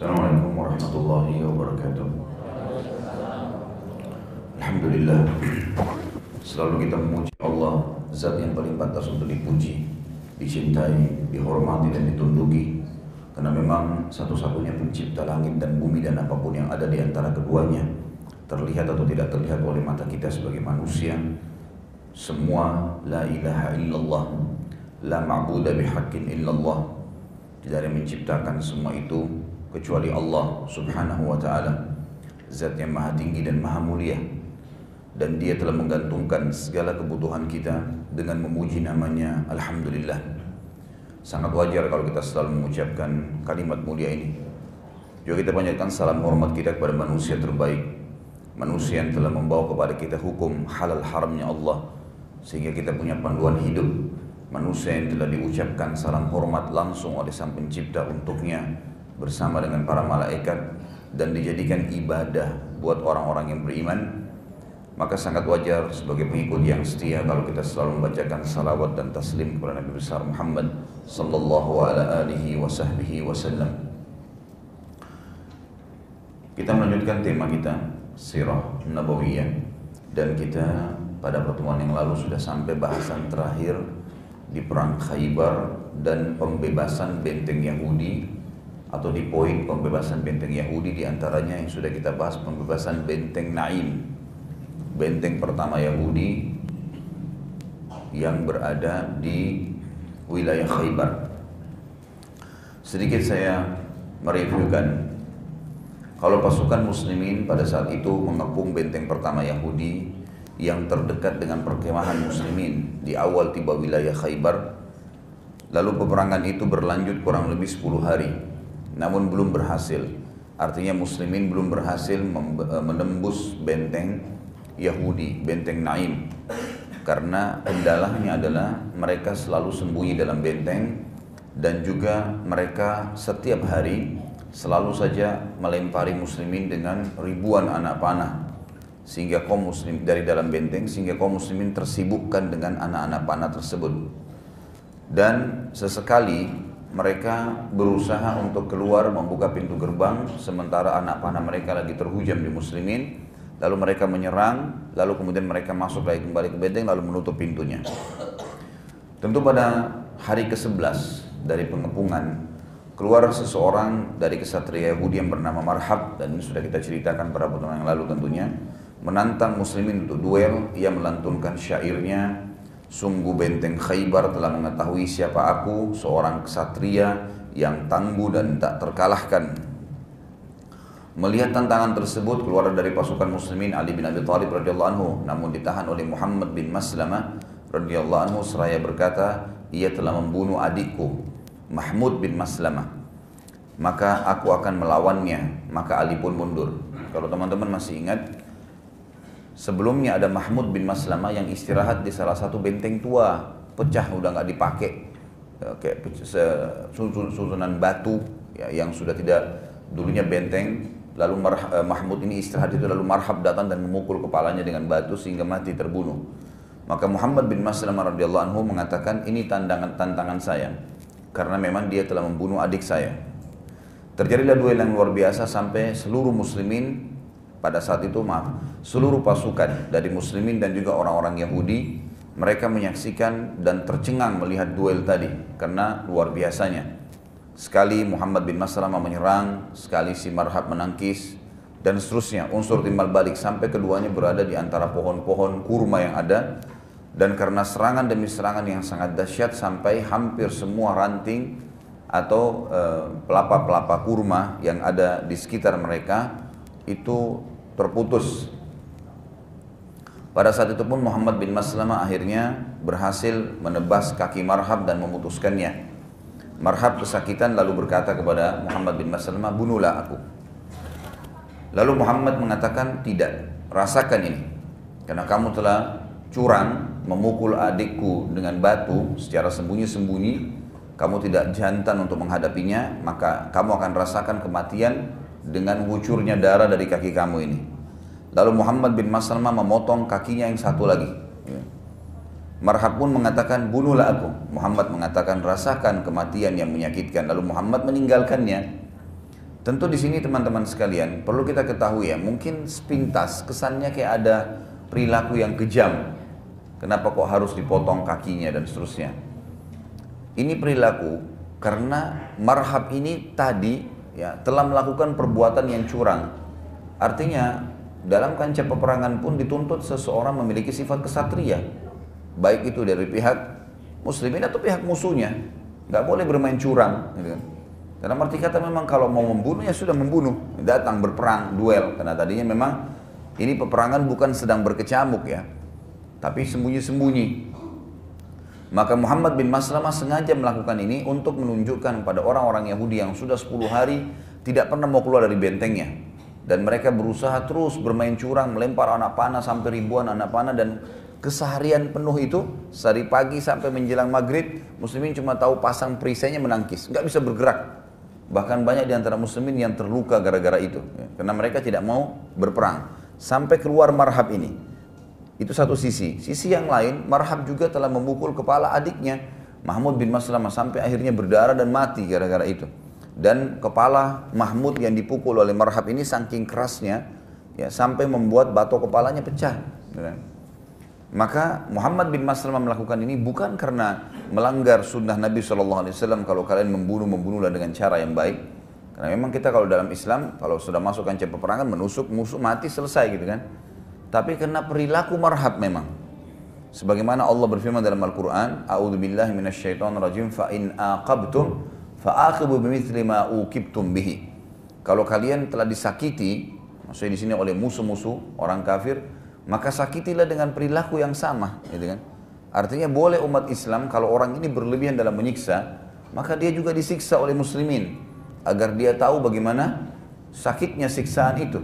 Assalamualaikum warahmatullahi wabarakatuh. Alhamdulillah. Selalu kita memuji Allah Zat yang paling pantas untuk dipuji Dicintai, dihormati dan ditunduki. Karena memang satu-satunya pencipta langit dan bumi dan apa pun yang ada di antara keduanya Terlihat atau tidak terlihat oleh mata kita sebagai manusia Semua la ilaha illallah La ma'budah bihaqqin illallah. Tidak ada yang menciptakan semua itu kecuali Allah Subhanahu wa taala. Zat yang maha tinggi dan maha mulia. Dan dia telah menggantungkan segala kebutuhan kita dengan memuji namanya Alhamdulillah. Sangat wajar kalau kita selalu mengucapkan kalimat mulia ini. Juga kita banyakkan salam hormat kita kepada manusia terbaik. Manusia yang telah membawa kepada kita hukum halal haramnya Allah. Sehingga kita punya panduan hidup. Manusia yang telah diucapkan salam hormat langsung oleh sang pencipta untuknya bersama dengan para malaikat dan dijadikan ibadah buat orang-orang yang beriman maka sangat wajar sebagai pengikut yang setia kalau kita selalu membacakan salawat dan taslim kepada Nabi besar Muhammad sallallahu alaihi wasallam. Kita melanjutkan tema kita Sirah Nabawiyah dan kita pada pertemuan yang lalu sudah sampai bahasan terakhir di perang Khaybar dan pembebasan benteng Yahudi atau di poin pembebasan benteng Yahudi di antaranya yang sudah kita bahas pembebasan benteng Naim benteng pertama Yahudi yang berada di wilayah Khaybar sedikit saya mereviewkan kalau pasukan muslimin pada saat itu mengepung benteng pertama Yahudi yang terdekat dengan perkemahan muslimin di awal tiba wilayah Khaybar. Lalu peperangan itu berlanjut kurang lebih 10 hari. Namun belum berhasil. Artinya muslimin belum berhasil e, menembus benteng Yahudi, benteng Naim. Karena kendalanya adalah mereka selalu sembunyi dalam benteng dan juga mereka setiap hari selalu saja melempari muslimin dengan ribuan anak panah sehingga kaum muslim dari dalam benteng sehingga kaum muslimin tersibukkan dengan anak-anak panah tersebut dan sesekali mereka berusaha untuk keluar membuka pintu gerbang sementara anak panah mereka lagi terhujam di muslimin. Lalu mereka menyerang lalu kemudian mereka masuk lagi kembali ke benteng lalu menutup pintunya. Tentu pada hari ke-11 dari pengepungan keluar seseorang dari kesatria Yahudi yang bernama Marhab dan ini sudah kita ceritakan pada pertemuan yang lalu tentunya menantang muslimin untuk duel. Ia melantunkan syairnya sungguh benteng Khaybar telah mengetahui siapa aku seorang kesatria yang tangguh dan tak terkalahkan. Melihat tantangan tersebut keluar dari pasukan muslimin Ali bin Abi Thalib radhiyallahu anhu namun ditahan oleh Muhammad bin Maslamah radhiyallahu anhu seraya berkata ia telah membunuh adikku Mahmud bin Maslamah maka aku akan melawannya. Maka Ali pun mundur. Kalau teman-teman masih ingat Sebelumnya ada Mahmud bin Maslama yang istirahat di salah satu benteng tua, pecah udah nggak dipakai, ya, kayak susunan batu ya, yang sudah tidak dulunya benteng. Lalu eh, Mahmud ini istirahat itu lalu Marhab datang dan memukul kepalanya dengan batu sehingga mati terbunuh. Maka Muhammad bin Maslamah radhiyallahu anhu mengatakan ini tantangan tantangan saya karena memang dia telah membunuh adik saya. Terjadilah duel yang luar biasa sampai seluruh muslimin pada saat itu maaf, seluruh pasukan dari muslimin dan juga orang-orang Yahudi mereka menyaksikan dan tercengang melihat duel tadi karena luar biasanya. Sekali Muhammad bin Maslamah menyerang, sekali si Marhab menangkis dan seterusnya unsur timbal balik sampai keduanya berada di antara pohon-pohon kurma yang ada dan karena serangan demi serangan yang sangat dahsyat sampai hampir semua ranting atau eh, pelapa-pelapa kurma yang ada di sekitar mereka itu terputus. Pada saat itu pun Muhammad bin Maslamah akhirnya berhasil menebas kaki Marhab dan memutuskannya. Marhab kesakitan lalu berkata kepada Muhammad bin Maslamah, bunuhlah aku. Lalu Muhammad mengatakan, tidak, rasakan ini. Karena kamu telah curang memukul adikku dengan batu secara sembunyi-sembunyi, kamu tidak jantan untuk menghadapinya, maka kamu akan rasakan kematian dengan wucurnya darah dari kaki kamu ini. Lalu Muhammad bin Maslamah memotong kakinya yang satu lagi. Ya. Marhab pun mengatakan bunuhlah aku. Muhammad mengatakan rasakan kematian yang menyakitkan. Lalu Muhammad meninggalkannya. Tentu di sini teman-teman sekalian perlu kita ketahui ya, mungkin sepintas kesannya kayak ada perilaku yang kejam. Kenapa kok harus dipotong kakinya dan seterusnya? Ini perilaku karena marhab ini tadi ya telah melakukan perbuatan yang curang. Artinya dalam kancah peperangan pun dituntut seseorang memiliki sifat kesatria. Baik itu dari pihak muslimin atau pihak musuhnya. Nggak boleh bermain curang. Gitu kan. Dalam arti kata memang kalau mau membunuh ya sudah membunuh. Datang berperang, duel. Karena tadinya memang ini peperangan bukan sedang berkecamuk ya. Tapi sembunyi-sembunyi. Maka Muhammad bin Maslamah sengaja melakukan ini untuk menunjukkan pada orang-orang Yahudi yang sudah 10 hari tidak pernah mau keluar dari bentengnya. Dan mereka berusaha terus bermain curang, melempar anak panah sampai ribuan anak panah dan keseharian penuh itu dari pagi sampai menjelang maghrib muslimin cuma tahu pasang perisainya menangkis nggak bisa bergerak bahkan banyak di antara muslimin yang terluka gara-gara itu ya. karena mereka tidak mau berperang sampai keluar marhab ini itu satu sisi sisi yang lain marhab juga telah memukul kepala adiknya Mahmud bin Maslamah sampai akhirnya berdarah dan mati gara-gara itu dan kepala Mahmud yang dipukul oleh marhab ini saking kerasnya ya sampai membuat batok kepalanya pecah ya. Maka Muhammad bin Maslamah melakukan ini bukan karena melanggar sunnah Nabi SAW kalau kalian membunuh, membunuhlah dengan cara yang baik. Karena memang kita kalau dalam Islam, kalau sudah masuk kancah peperangan, menusuk musuh mati selesai gitu kan. Tapi karena perilaku marhab memang. Sebagaimana Allah berfirman dalam Al-Quran, A'udhu billahi minasyaitan rajim, fa'in aqabtum, fa'aqibu bimithli ma uqibtum bihi. Kalau kalian telah disakiti, maksudnya di sini oleh musuh-musuh, orang kafir, maka sakitilah dengan perilaku yang sama, gitu kan? Artinya boleh umat Islam kalau orang ini berlebihan dalam menyiksa, maka dia juga disiksa oleh muslimin agar dia tahu bagaimana sakitnya siksaan itu.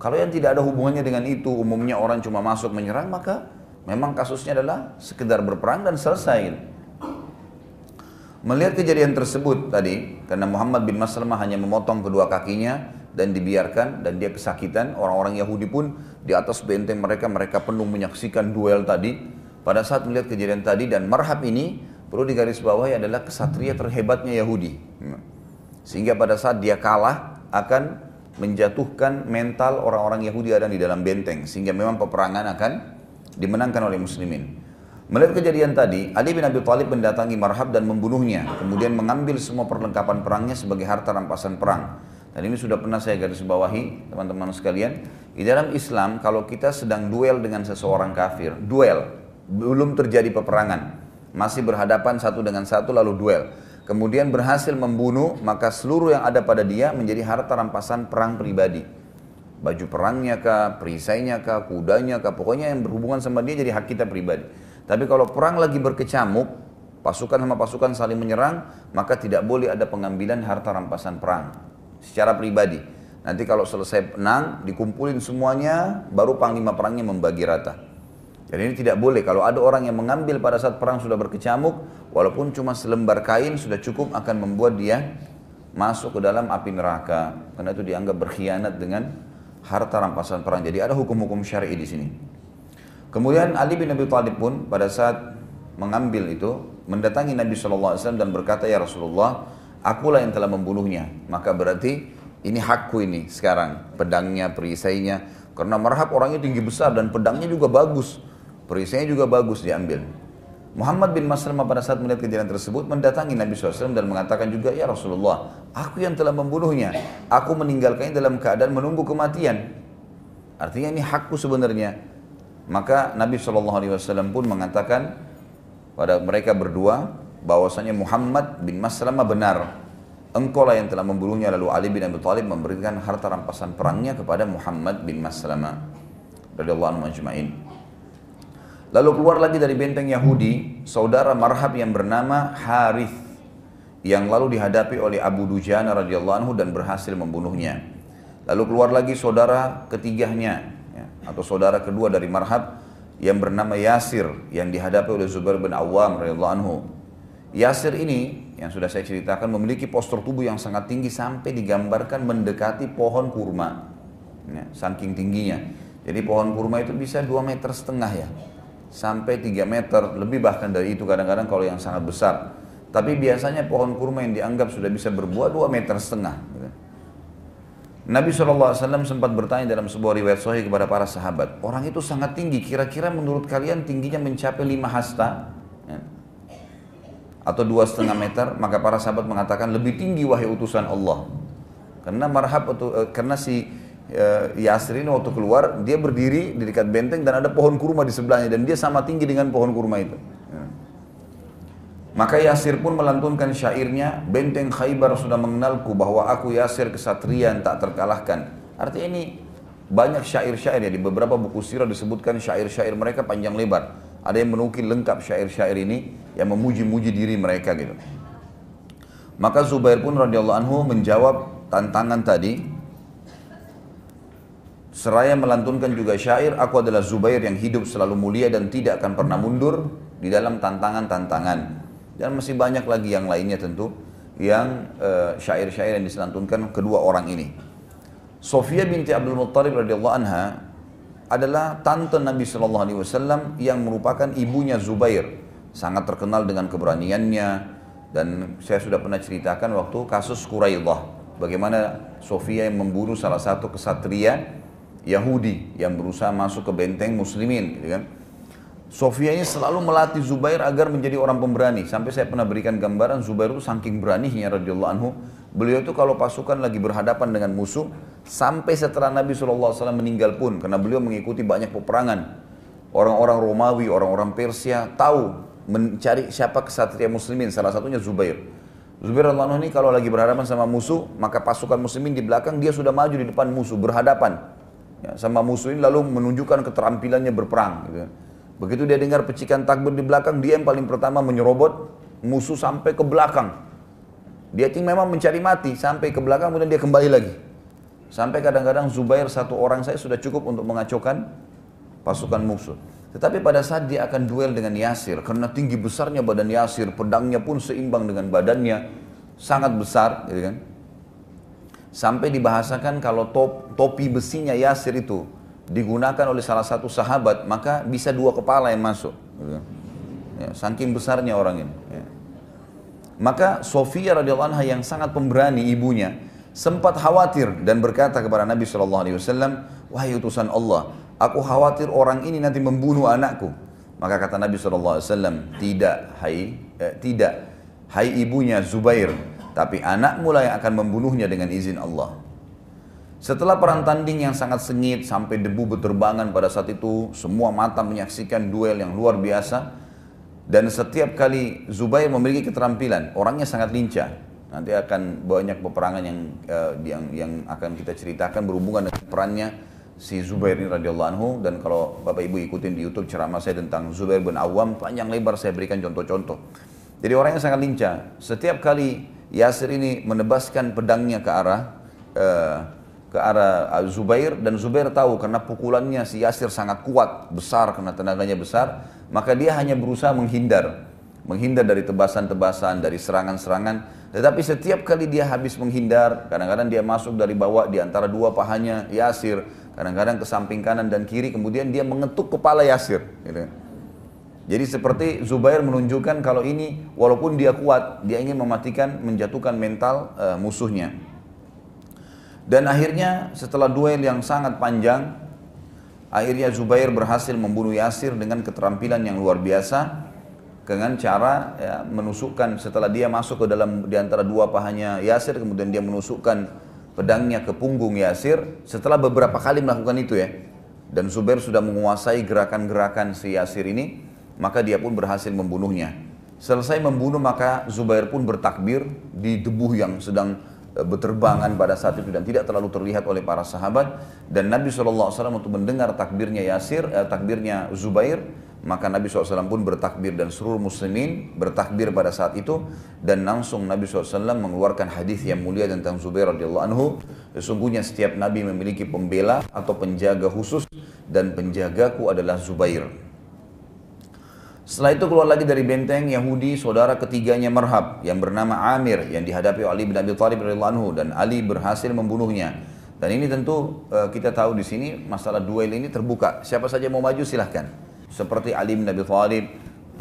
Kalau yang tidak ada hubungannya dengan itu, umumnya orang cuma masuk menyerang, maka memang kasusnya adalah sekedar berperang dan selesai. Melihat kejadian tersebut tadi, karena Muhammad bin Maslamah hanya memotong kedua kakinya, dan dibiarkan dan dia kesakitan orang-orang Yahudi pun di atas benteng mereka mereka penuh menyaksikan duel tadi pada saat melihat kejadian tadi dan marhab ini perlu digarisbawahi adalah kesatria terhebatnya Yahudi sehingga pada saat dia kalah akan menjatuhkan mental orang-orang Yahudi ada di dalam benteng sehingga memang peperangan akan dimenangkan oleh muslimin Melihat kejadian tadi, Ali bin Abi Thalib mendatangi Marhab dan membunuhnya, kemudian mengambil semua perlengkapan perangnya sebagai harta rampasan perang. Dan ini sudah pernah saya garis bawahi teman-teman sekalian. Di dalam Islam kalau kita sedang duel dengan seseorang kafir, duel, belum terjadi peperangan. Masih berhadapan satu dengan satu lalu duel. Kemudian berhasil membunuh, maka seluruh yang ada pada dia menjadi harta rampasan perang pribadi. Baju perangnya kah, perisainya kah, kudanya kah, pokoknya yang berhubungan sama dia jadi hak kita pribadi. Tapi kalau perang lagi berkecamuk, pasukan sama pasukan saling menyerang, maka tidak boleh ada pengambilan harta rampasan perang secara pribadi. Nanti kalau selesai menang, dikumpulin semuanya, baru panglima perangnya membagi rata. Jadi ini tidak boleh. Kalau ada orang yang mengambil pada saat perang sudah berkecamuk, walaupun cuma selembar kain sudah cukup akan membuat dia masuk ke dalam api neraka. Karena itu dianggap berkhianat dengan harta rampasan perang. Jadi ada hukum-hukum syar'i di sini. Kemudian Ali bin Abi Thalib pun pada saat mengambil itu mendatangi Nabi SAW dan berkata ya Rasulullah akulah yang telah membunuhnya. Maka berarti ini hakku ini sekarang. Pedangnya, perisainya. Karena marhab orangnya tinggi besar dan pedangnya juga bagus. Perisainya juga bagus diambil. Muhammad bin Maslamah pada saat melihat kejadian tersebut mendatangi Nabi SAW dan mengatakan juga, Ya Rasulullah, aku yang telah membunuhnya. Aku meninggalkannya dalam keadaan menunggu kematian. Artinya ini hakku sebenarnya. Maka Nabi SAW pun mengatakan pada mereka berdua, bahwasanya Muhammad bin Maslamah benar. Engkau lah yang telah membunuhnya lalu Ali bin Abi Thalib memberikan harta rampasan perangnya kepada Muhammad bin Maslamah radhiyallahu anhu ajma'in. Lalu keluar lagi dari benteng Yahudi saudara marhab yang bernama Harith yang lalu dihadapi oleh Abu Dujana radhiyallahu anhu dan berhasil membunuhnya. Lalu keluar lagi saudara ketiganya ya, atau saudara kedua dari marhab yang bernama Yasir yang dihadapi oleh Zubair bin Awam radhiyallahu anhu Yasir ini yang sudah saya ceritakan memiliki postur tubuh yang sangat tinggi sampai digambarkan mendekati pohon kurma. Ya, saking tingginya. Jadi pohon kurma itu bisa 2 meter setengah ya. Sampai 3 meter, lebih bahkan dari itu kadang-kadang kalau yang sangat besar. Tapi biasanya pohon kurma yang dianggap sudah bisa berbuah 2 meter setengah. Gitu. Nabi SAW sempat bertanya dalam sebuah riwayat sahih kepada para sahabat, orang itu sangat tinggi, kira-kira menurut kalian tingginya mencapai lima hasta ya, atau dua setengah meter, maka para sahabat mengatakan lebih tinggi wahai utusan Allah. Karena marhab atau eh, karena si eh, Yasir ini waktu keluar dia berdiri di dekat benteng dan ada pohon kurma di sebelahnya dan dia sama tinggi dengan pohon kurma itu. Maka Yasir pun melantunkan syairnya, benteng Khaybar sudah mengenalku bahwa aku Yasir kesatria yang tak terkalahkan. Artinya ini banyak syair-syair ya, di beberapa buku sirah disebutkan syair-syair mereka panjang lebar. Ada yang menukil lengkap syair-syair ini yang memuji-muji diri mereka gitu. Maka Zubair pun radhiyallahu anhu menjawab tantangan tadi. Seraya melantunkan juga syair, aku adalah Zubair yang hidup selalu mulia dan tidak akan pernah mundur di dalam tantangan-tantangan. Dan masih banyak lagi yang lainnya tentu yang uh, syair-syair yang diselantunkan kedua orang ini. Sofia binti Abdul Muttalib radhiyallahu anha adalah tante Nabi Shallallahu Alaihi Wasallam yang merupakan ibunya Zubair, sangat terkenal dengan keberaniannya dan saya sudah pernah ceritakan waktu kasus Quraidah, bagaimana Sofia yang membunuh salah satu kesatria Yahudi yang berusaha masuk ke benteng Muslimin, gitu kan? Sofia ini selalu melatih Zubair agar menjadi orang pemberani. Sampai saya pernah berikan gambaran Zubair itu saking beraninya radhiyallahu anhu. Beliau itu kalau pasukan lagi berhadapan dengan musuh, sampai setelah Nabi SAW meninggal pun, karena beliau mengikuti banyak peperangan. Orang-orang Romawi, orang-orang Persia tahu mencari siapa kesatria muslimin, salah satunya Zubair. Zubair radhiyallahu anhu ini kalau lagi berhadapan sama musuh, maka pasukan muslimin di belakang dia sudah maju di depan musuh, berhadapan ya, sama musuh ini lalu menunjukkan keterampilannya berperang. Gitu. Begitu dia dengar pecikan takbir di belakang, dia yang paling pertama menyerobot musuh sampai ke belakang. Dia memang mencari mati sampai ke belakang, kemudian dia kembali lagi. Sampai kadang-kadang Zubair satu orang saya sudah cukup untuk mengacaukan pasukan musuh. Tetapi pada saat dia akan duel dengan Yasir, karena tinggi besarnya badan Yasir, pedangnya pun seimbang dengan badannya, sangat besar, gitu kan. Sampai dibahasakan kalau top, topi besinya Yasir itu digunakan oleh salah satu sahabat, maka bisa dua kepala yang masuk. Ya, saking besarnya orang ini. Ya. Maka Sofia radhiyallahu anha yang sangat pemberani ibunya sempat khawatir dan berkata kepada Nabi Shallallahu Alaihi Wasallam, wahai utusan Allah, aku khawatir orang ini nanti membunuh anakku. Maka kata Nabi Shallallahu Alaihi Wasallam, tidak, hai, eh, tidak, hai ibunya Zubair, tapi anakmu lah yang akan membunuhnya dengan izin Allah. Setelah perang tanding yang sangat sengit sampai debu berterbangan pada saat itu, semua mata menyaksikan duel yang luar biasa. Dan setiap kali Zubair memiliki keterampilan, orangnya sangat lincah. Nanti akan banyak peperangan yang uh, yang yang akan kita ceritakan berhubungan dengan perannya si Zubair ini radhiyallahu anhu dan kalau Bapak Ibu ikutin di YouTube ceramah saya tentang Zubair bin Awam panjang lebar saya berikan contoh-contoh. Jadi orangnya sangat lincah. Setiap kali Yasir ini menebaskan pedangnya ke arah uh, ke arah Zubair dan Zubair tahu karena pukulannya si Yasir sangat kuat, besar karena tenaganya besar, maka dia hanya berusaha menghindar. Menghindar dari tebasan-tebasan, dari serangan-serangan. Tetapi setiap kali dia habis menghindar, kadang-kadang dia masuk dari bawah di antara dua pahanya Yasir, kadang-kadang ke samping kanan dan kiri, kemudian dia mengetuk kepala Yasir. Gitu. Jadi seperti Zubair menunjukkan kalau ini walaupun dia kuat, dia ingin mematikan, menjatuhkan mental uh, musuhnya. Dan akhirnya setelah duel yang sangat panjang, akhirnya Zubair berhasil membunuh Yasir dengan keterampilan yang luar biasa dengan cara ya, menusukkan setelah dia masuk ke dalam di antara dua pahanya Yasir kemudian dia menusukkan pedangnya ke punggung Yasir. Setelah beberapa kali melakukan itu ya. Dan Zubair sudah menguasai gerakan-gerakan si Yasir ini maka dia pun berhasil membunuhnya. Selesai membunuh maka Zubair pun bertakbir di debu yang sedang Eh, berterbangan pada saat itu dan tidak terlalu terlihat oleh para sahabat. Dan Nabi SAW untuk mendengar takbirnya Yasir, eh, takbirnya Zubair maka Nabi SAW pun bertakbir dan seluruh muslimin bertakbir pada saat itu. Dan langsung Nabi SAW mengeluarkan hadis yang mulia tentang Zubair radhiyallahu anhu. Sesungguhnya setiap Nabi memiliki pembela atau penjaga khusus dan penjagaku adalah Zubair setelah itu keluar lagi dari benteng Yahudi saudara ketiganya Marhab yang bernama Amir yang dihadapi Ali bin Abi Thalib radhiyallahu anhu dan Ali berhasil membunuhnya. Dan ini tentu uh, kita tahu di sini masalah duel ini terbuka. Siapa saja mau maju silahkan. Seperti Ali bin Abi Thalib,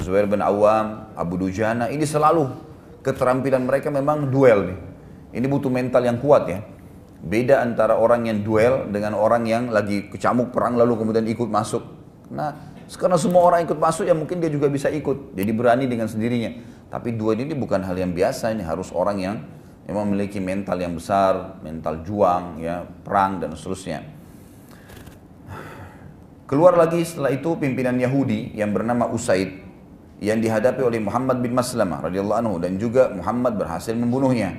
Zubair bin Awam, Abu Dujana, ini selalu keterampilan mereka memang duel nih. Ini butuh mental yang kuat ya. Beda antara orang yang duel dengan orang yang lagi kecamuk perang lalu kemudian ikut masuk. Nah, karena semua orang ikut masuk ya mungkin dia juga bisa ikut. Jadi berani dengan sendirinya. Tapi duel ini bukan hal yang biasa, ini harus orang yang memang memiliki mental yang besar, mental juang, ya, perang dan seterusnya. Keluar lagi setelah itu pimpinan Yahudi yang bernama Usaid yang dihadapi oleh Muhammad bin Maslamah radhiyallahu anhu dan juga Muhammad berhasil membunuhnya.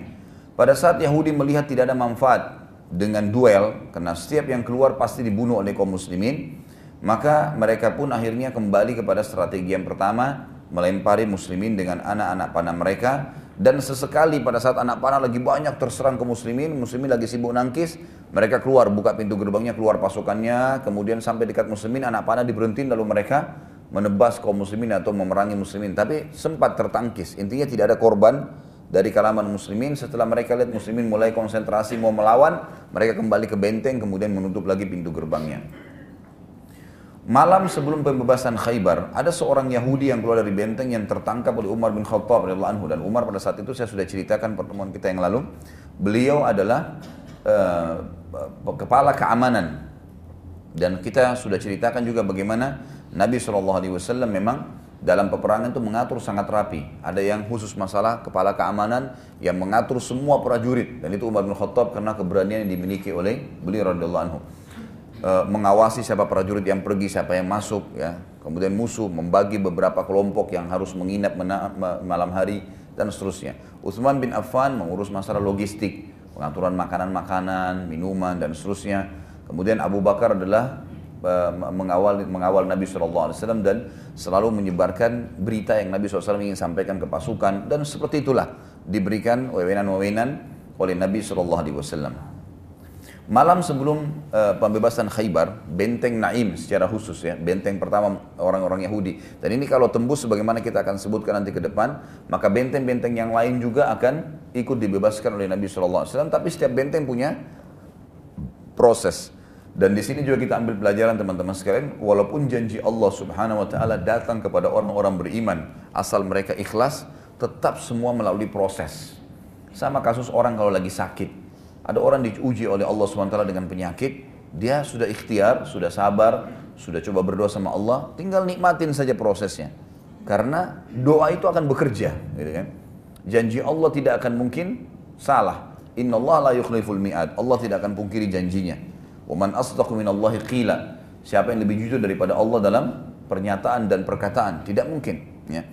Pada saat Yahudi melihat tidak ada manfaat dengan duel, karena setiap yang keluar pasti dibunuh oleh kaum muslimin, maka mereka pun akhirnya kembali kepada strategi yang pertama, melempari muslimin dengan anak-anak panah mereka, dan sesekali pada saat anak panah lagi banyak terserang ke muslimin, muslimin lagi sibuk nangkis, mereka keluar, buka pintu gerbangnya, keluar pasukannya, kemudian sampai dekat muslimin, anak panah diberhentiin lalu mereka menebas kaum muslimin atau memerangi muslimin. Tapi sempat tertangkis, intinya tidak ada korban, dari kalangan muslimin. Setelah mereka lihat muslimin mulai konsentrasi mau melawan mereka kembali ke benteng kemudian menutup lagi pintu gerbangnya malam sebelum pembebasan Khaybar ada seorang Yahudi yang keluar dari benteng yang tertangkap oleh Umar bin Khattab anhu dan Umar pada saat itu saya sudah ceritakan pertemuan kita yang lalu beliau adalah uh, kepala keamanan dan kita sudah ceritakan juga bagaimana Nabi SAW memang dalam peperangan itu mengatur sangat rapi. Ada yang khusus masalah kepala keamanan yang mengatur semua prajurit dan itu Umar bin Khattab karena keberanian yang dimiliki oleh beliau radhiyallahu anhu. E, mengawasi siapa prajurit yang pergi, siapa yang masuk ya. Kemudian musuh membagi beberapa kelompok yang harus menginap malam hari dan seterusnya. Utsman bin Affan mengurus masalah logistik, pengaturan makanan-makanan, minuman dan seterusnya. Kemudian Abu Bakar adalah mengawal mengawal Nabi SAW dan selalu menyebarkan berita yang Nabi SAW ingin sampaikan ke pasukan dan seperti itulah diberikan wewenang-wewenang oleh Nabi SAW. Malam sebelum uh, pembebasan Khaybar, benteng Naim secara khusus ya, benteng pertama orang-orang Yahudi. Dan ini kalau tembus sebagaimana kita akan sebutkan nanti ke depan, maka benteng-benteng yang lain juga akan ikut dibebaskan oleh Nabi SAW. Tapi setiap benteng punya proses. Dan di sini juga kita ambil pelajaran teman-teman sekalian, walaupun janji Allah Subhanahu wa taala datang kepada orang-orang beriman asal mereka ikhlas, tetap semua melalui proses. Sama kasus orang kalau lagi sakit. Ada orang diuji oleh Allah wa taala dengan penyakit, dia sudah ikhtiar, sudah sabar, sudah coba berdoa sama Allah, tinggal nikmatin saja prosesnya. Karena doa itu akan bekerja, gitu kan. Janji Allah tidak akan mungkin salah. Inna Allah la yukhliful mi'ad. Allah tidak akan pungkiri janjinya. Waman asdaqu minallahi qila. Siapa yang lebih jujur daripada Allah dalam pernyataan dan perkataan? Tidak mungkin, ya.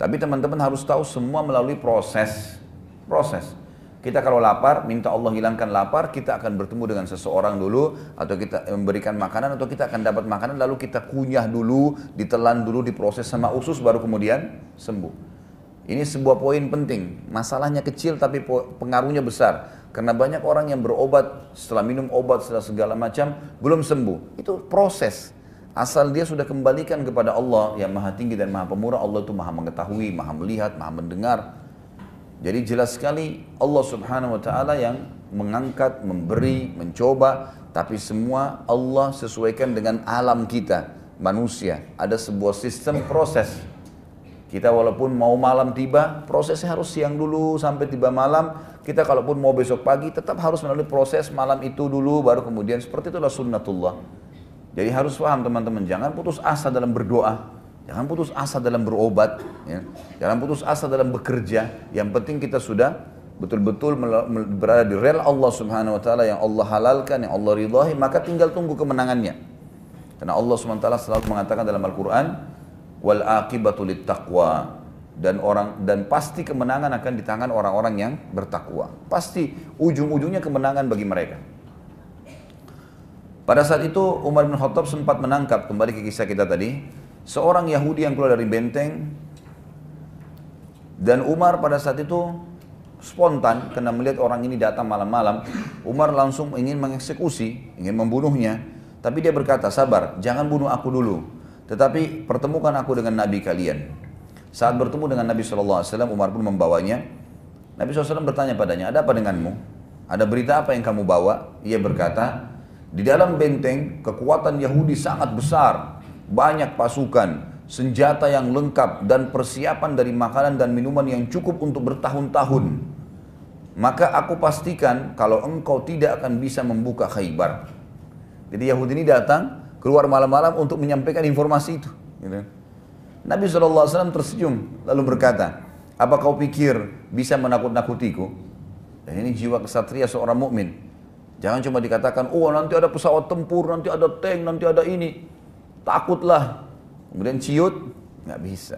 Tapi teman-teman harus tahu semua melalui proses. Proses. Kita kalau lapar, minta Allah hilangkan lapar, kita akan bertemu dengan seseorang dulu, atau kita memberikan makanan, atau kita akan dapat makanan, lalu kita kunyah dulu, ditelan dulu, diproses sama usus, baru kemudian sembuh. Ini sebuah poin penting. Masalahnya kecil tapi pengaruhnya besar. Karena banyak orang yang berobat setelah minum obat setelah segala macam belum sembuh. Itu proses. Asal dia sudah kembalikan kepada Allah yang maha tinggi dan maha pemurah. Allah itu maha mengetahui, maha melihat, maha mendengar. Jadi jelas sekali Allah subhanahu wa ta'ala yang mengangkat, memberi, mencoba. Tapi semua Allah sesuaikan dengan alam kita, manusia. Ada sebuah sistem proses. Kita walaupun mau malam tiba, prosesnya harus siang dulu sampai tiba malam. Kita kalaupun mau besok pagi, tetap harus melalui proses malam itu dulu, baru kemudian seperti itulah sunnatullah. Jadi harus paham teman-teman, jangan putus asa dalam berdoa. Jangan putus asa dalam berobat. Ya. Jangan putus asa dalam bekerja. Yang penting kita sudah betul-betul berada di rel Allah subhanahu wa ta'ala yang Allah halalkan, yang Allah ridhahi, maka tinggal tunggu kemenangannya. Karena Allah subhanahu wa ta'ala selalu mengatakan dalam Al-Quran, wal akibatu taqwa dan orang dan pasti kemenangan akan di tangan orang-orang yang bertakwa. Pasti ujung-ujungnya kemenangan bagi mereka. Pada saat itu Umar bin Khattab sempat menangkap kembali ke kisah kita tadi seorang Yahudi yang keluar dari benteng dan Umar pada saat itu spontan karena melihat orang ini datang malam-malam Umar langsung ingin mengeksekusi ingin membunuhnya tapi dia berkata sabar jangan bunuh aku dulu tetapi pertemukan aku dengan Nabi kalian. Saat bertemu dengan Nabi SAW, Umar pun membawanya. Nabi SAW bertanya padanya, ada apa denganmu? Ada berita apa yang kamu bawa? Ia berkata, di dalam benteng kekuatan Yahudi sangat besar. Banyak pasukan, senjata yang lengkap dan persiapan dari makanan dan minuman yang cukup untuk bertahun-tahun. maka aku pastikan kalau engkau tidak akan bisa membuka Khaybar. Jadi Yahudi ini datang keluar malam-malam untuk menyampaikan informasi itu. Gitu. Nabi SAW tersenyum lalu berkata, apa kau pikir bisa menakut-nakutiku? Dan ini jiwa kesatria seorang mukmin. Jangan cuma dikatakan, oh nanti ada pesawat tempur, nanti ada tank, nanti ada ini. Takutlah. Kemudian ciut, nggak bisa.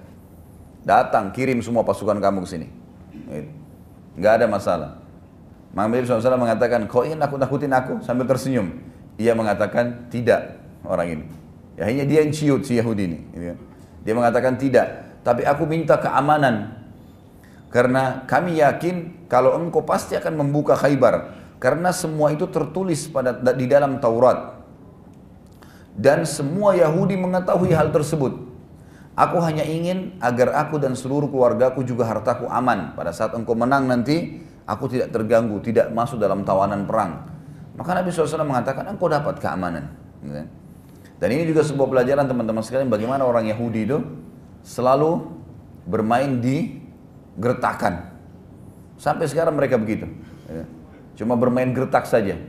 Datang, kirim semua pasukan kamu ke sini. Gitu. Nggak ada masalah. Nabi SAW mengatakan, kau ingin nakut-nakutin aku? Sambil tersenyum. Ia mengatakan, tidak orang ini. Ya, akhirnya dia yang ciut si Yahudi ini. Gitu kan. Dia mengatakan tidak. Tapi aku minta keamanan. Karena kami yakin kalau engkau pasti akan membuka khaybar. Karena semua itu tertulis pada di dalam Taurat. Dan semua Yahudi mengetahui hal tersebut. Aku hanya ingin agar aku dan seluruh keluargaku juga hartaku aman. Pada saat engkau menang nanti, aku tidak terganggu, tidak masuk dalam tawanan perang. Maka Nabi SAW mengatakan, engkau dapat keamanan. Gitu kan? Dan ini juga sebuah pelajaran teman-teman sekalian bagaimana orang Yahudi itu selalu bermain di gertakan. Sampai sekarang mereka begitu. Ya. Cuma bermain gertak saja.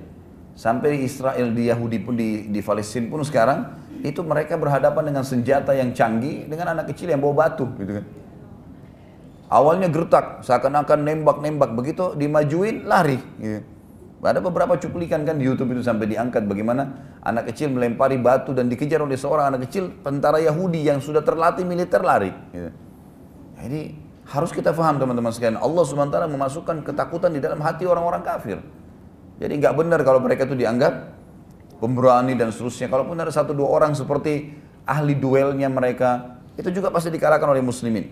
Sampai di Israel, di Yahudi pun, di, di Palestina pun sekarang, itu mereka berhadapan dengan senjata yang canggih dengan anak kecil yang bawa batu. Gitu kan. Awalnya gertak, seakan-akan nembak-nembak, begitu dimajuin lari. Gitu. Ada beberapa cuplikan kan di YouTube itu sampai diangkat bagaimana anak kecil melempari batu dan dikejar oleh seorang anak kecil tentara Yahudi yang sudah terlatih militer lari. Gitu. Jadi harus kita faham teman-teman sekalian. Allah swt memasukkan ketakutan di dalam hati orang-orang kafir. Jadi nggak benar kalau mereka itu dianggap pemberani dan seterusnya. Kalaupun ada satu dua orang seperti ahli duelnya mereka, itu juga pasti dikalahkan oleh muslimin.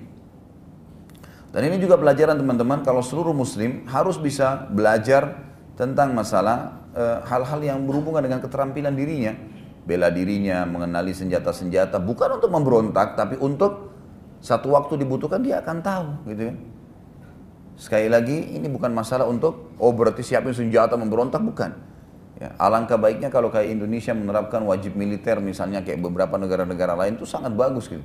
Dan ini juga pelajaran teman-teman kalau seluruh muslim harus bisa belajar tentang masalah eh, hal-hal e, yang berhubungan dengan keterampilan dirinya, bela dirinya, mengenali senjata-senjata, bukan untuk memberontak, tapi untuk satu waktu dibutuhkan dia akan tahu, gitu kan. Sekali lagi ini bukan masalah untuk oh berarti siapin senjata memberontak bukan. Ya, alangkah baiknya kalau kayak Indonesia menerapkan wajib militer misalnya kayak beberapa negara-negara lain itu sangat bagus gitu.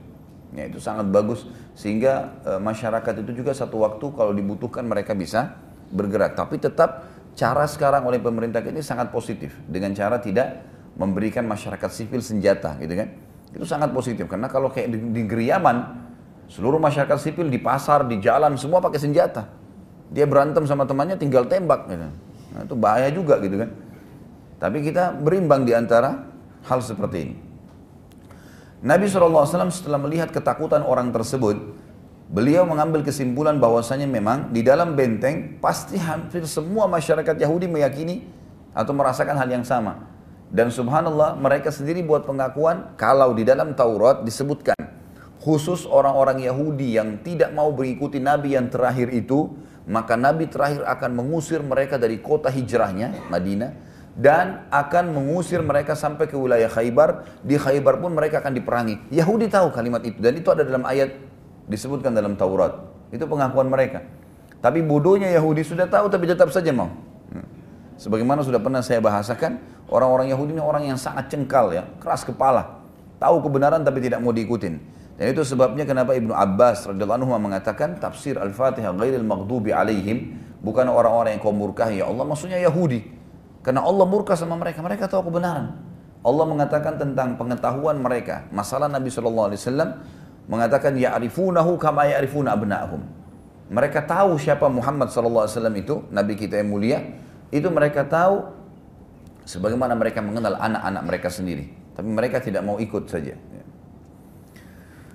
Ya, itu sangat bagus. Sehingga e, masyarakat itu juga satu waktu kalau dibutuhkan mereka bisa bergerak. Tapi tetap cara sekarang oleh pemerintah ini sangat positif. Dengan cara tidak memberikan masyarakat sipil senjata gitu kan. Itu sangat positif. Karena kalau kayak di, di Geriaman seluruh masyarakat sipil di pasar di jalan semua pakai senjata dia berantem sama temannya tinggal tembak gitu. nah, itu bahaya juga gitu kan tapi kita berimbang di antara hal seperti ini Nabi SAW setelah melihat ketakutan orang tersebut Beliau mengambil kesimpulan bahwasanya memang di dalam benteng pasti hampir semua masyarakat Yahudi meyakini atau merasakan hal yang sama. Dan subhanallah mereka sendiri buat pengakuan kalau di dalam Taurat disebutkan khusus orang-orang Yahudi yang tidak mau mengikuti Nabi yang terakhir itu maka Nabi terakhir akan mengusir mereka dari kota hijrahnya Madinah dan akan mengusir mereka sampai ke wilayah Khaybar di Khaybar pun mereka akan diperangi Yahudi tahu kalimat itu dan itu ada dalam ayat disebutkan dalam Taurat. Itu pengakuan mereka. Tapi bodohnya Yahudi sudah tahu tapi tetap saja mau. Hmm. Sebagaimana sudah pernah saya bahasakan, orang-orang Yahudi ini orang yang sangat cengkal ya, keras kepala. Tahu kebenaran tapi tidak mau diikutin. Dan itu sebabnya kenapa Ibnu Abbas radhiyallahu anhu mengatakan tafsir Al-Fatihah ghairil maghdubi alaihim bukan orang-orang yang kau murkahi ya Allah maksudnya Yahudi. Karena Allah murka sama mereka, mereka tahu kebenaran. Allah mengatakan tentang pengetahuan mereka. Masalah Nabi SAW mengatakan ya'rifunahu kama ya'rifuna abna'ahum. Mereka tahu siapa Muhammad sallallahu alaihi wasallam itu, nabi kita yang mulia, itu mereka tahu sebagaimana mereka mengenal anak-anak mereka sendiri. Tapi mereka tidak mau ikut saja.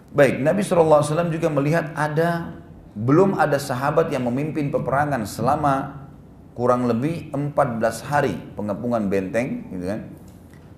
Baik, Nabi SAW juga melihat ada belum ada sahabat yang memimpin peperangan selama kurang lebih 14 hari pengepungan benteng gitu kan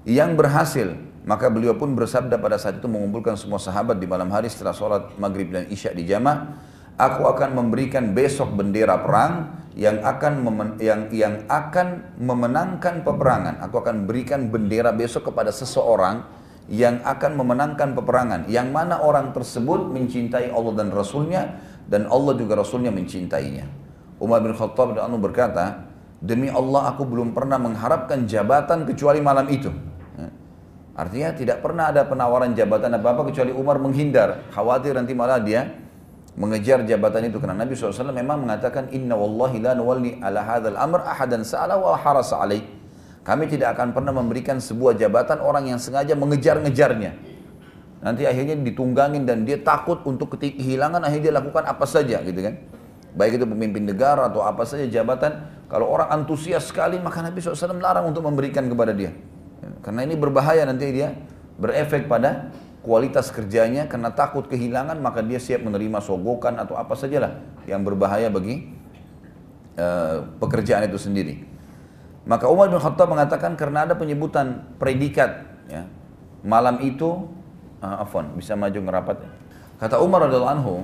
yang berhasil maka beliau pun bersabda pada saat itu mengumpulkan semua sahabat di malam hari setelah sholat maghrib dan isya di jamaah. Aku akan memberikan besok bendera perang yang akan yang yang akan memenangkan peperangan. Aku akan berikan bendera besok kepada seseorang yang akan memenangkan peperangan. Yang mana orang tersebut mencintai Allah dan Rasulnya dan Allah juga Rasulnya mencintainya. Umar bin Khattab dan Anu berkata, demi Allah aku belum pernah mengharapkan jabatan kecuali malam itu. Artinya tidak pernah ada penawaran jabatan apa-apa kecuali Umar menghindar. Khawatir nanti malah dia mengejar jabatan itu karena Nabi SAW memang mengatakan inna wallahi la nuwalli ala hadzal amr ahadan sa'ala wa harasa alaih kami tidak akan pernah memberikan sebuah jabatan orang yang sengaja mengejar-ngejarnya. Nanti akhirnya ditunggangin dan dia takut untuk kehilangan akhirnya dia lakukan apa saja gitu kan? Baik itu pemimpin negara atau apa saja jabatan kalau orang antusias sekali maka Nabi SAW larang untuk memberikan kepada dia. Karena ini berbahaya nanti dia berefek pada kualitas kerjanya karena takut kehilangan maka dia siap menerima sogokan atau apa sajalah yang berbahaya bagi uh, pekerjaan itu sendiri. Maka Umar bin Khattab mengatakan karena ada penyebutan predikat ya, malam itu uh, afwan bisa maju ngerapat. Kata Umar radhiallahu anhu,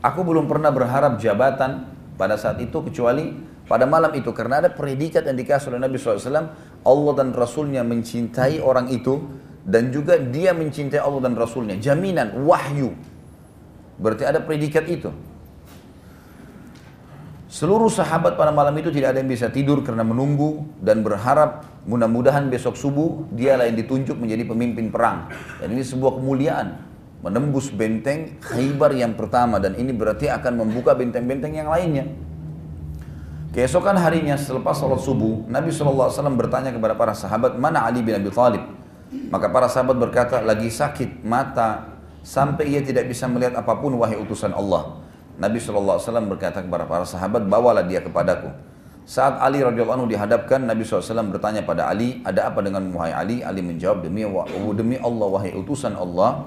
aku belum pernah berharap jabatan pada saat itu kecuali pada malam itu. Karena ada predikat yang dikasih oleh Nabi SAW Allah dan Rasulnya mencintai orang itu dan juga dia mencintai Allah dan Rasulnya. Jaminan wahyu. Berarti ada predikat itu seluruh sahabat pada malam itu tidak ada yang bisa tidur karena menunggu dan berharap mudah-mudahan besok subuh dialah yang ditunjuk menjadi pemimpin perang. Dan ini sebuah kemuliaan menembus benteng Khaybar yang pertama dan ini berarti akan membuka benteng-benteng yang lainnya. Keesokan harinya selepas sholat subuh Nabi SAW bertanya kepada para sahabat mana Ali bin Abi Thalib? Maka para sahabat berkata, lagi sakit mata sampai ia tidak bisa melihat apa pun wahai utusan Allah. Nabi SAW berkata kepada para sahabat, bawalah dia kepadaku. Saat Ali radhiyallahu anhu dihadapkan, Nabi SAW bertanya pada Ali, ada apa dengan wahai Ali? Ali menjawab, demi, demi Allah wahai utusan Allah,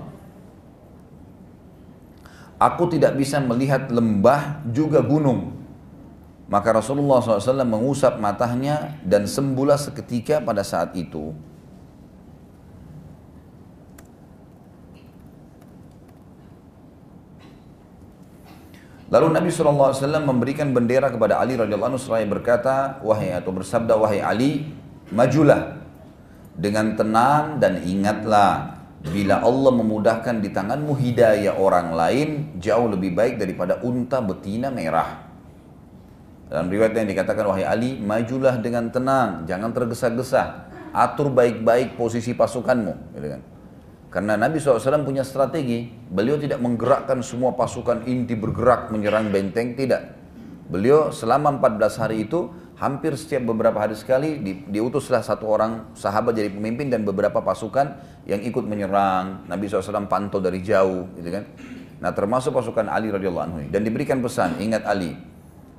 aku tidak bisa melihat lembah juga gunung. Maka Rasulullah SAW mengusap matanya dan sembuhlah seketika pada saat itu. Lalu Nabi SAW memberikan bendera kepada Ali radhiyallahu anhu berkata, wahai atau bersabda wahai Ali, majulah dengan tenang dan ingatlah bila Allah memudahkan di tanganmu hidayah orang lain jauh lebih baik daripada unta betina merah. Dalam riwayat yang dikatakan wahai Ali, majulah dengan tenang, jangan tergesa-gesa, atur baik-baik posisi pasukanmu, gitu kan. Karena Nabi SAW punya strategi, beliau tidak menggerakkan semua pasukan inti bergerak menyerang benteng, tidak. Beliau selama 14 hari itu hampir setiap beberapa hari sekali di, diutuslah satu orang sahabat jadi pemimpin dan beberapa pasukan yang ikut menyerang. Nabi SAW pantau dari jauh, gitu kan. Nah termasuk pasukan Ali radhiyallahu anhu dan diberikan pesan, ingat Ali,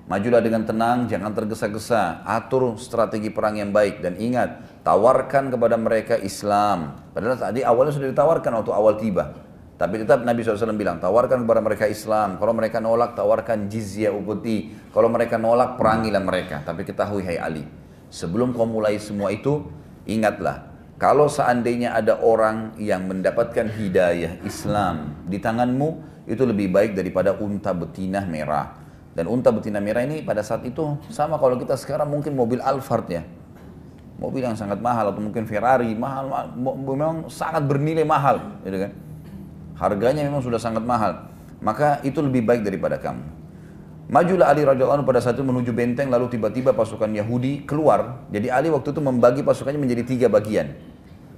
Majulah dengan tenang, jangan tergesa-gesa. Atur strategi perang yang baik. Dan ingat, tawarkan kepada mereka Islam. Padahal tadi awalnya sudah ditawarkan waktu awal tiba. Tapi tetap Nabi SAW bilang, tawarkan kepada mereka Islam. Kalau mereka nolak, tawarkan jizya upeti. Kalau mereka nolak, perangilah mereka. Tapi ketahui, hai Ali. Sebelum kau mulai semua itu, ingatlah. Kalau seandainya ada orang yang mendapatkan hidayah Islam di tanganmu, itu lebih baik daripada unta betina merah. Dan unta betina merah ini pada saat itu sama kalau kita sekarang mungkin mobil Alphard ya. Mobil yang sangat mahal atau mungkin Ferrari mahal, mahal memang sangat bernilai mahal, gitu kan. Harganya memang sudah sangat mahal. Maka itu lebih baik daripada kamu. Majulah Ali radhiyallahu anhu pada saat itu menuju benteng lalu tiba-tiba pasukan Yahudi keluar. Jadi Ali waktu itu membagi pasukannya menjadi tiga bagian.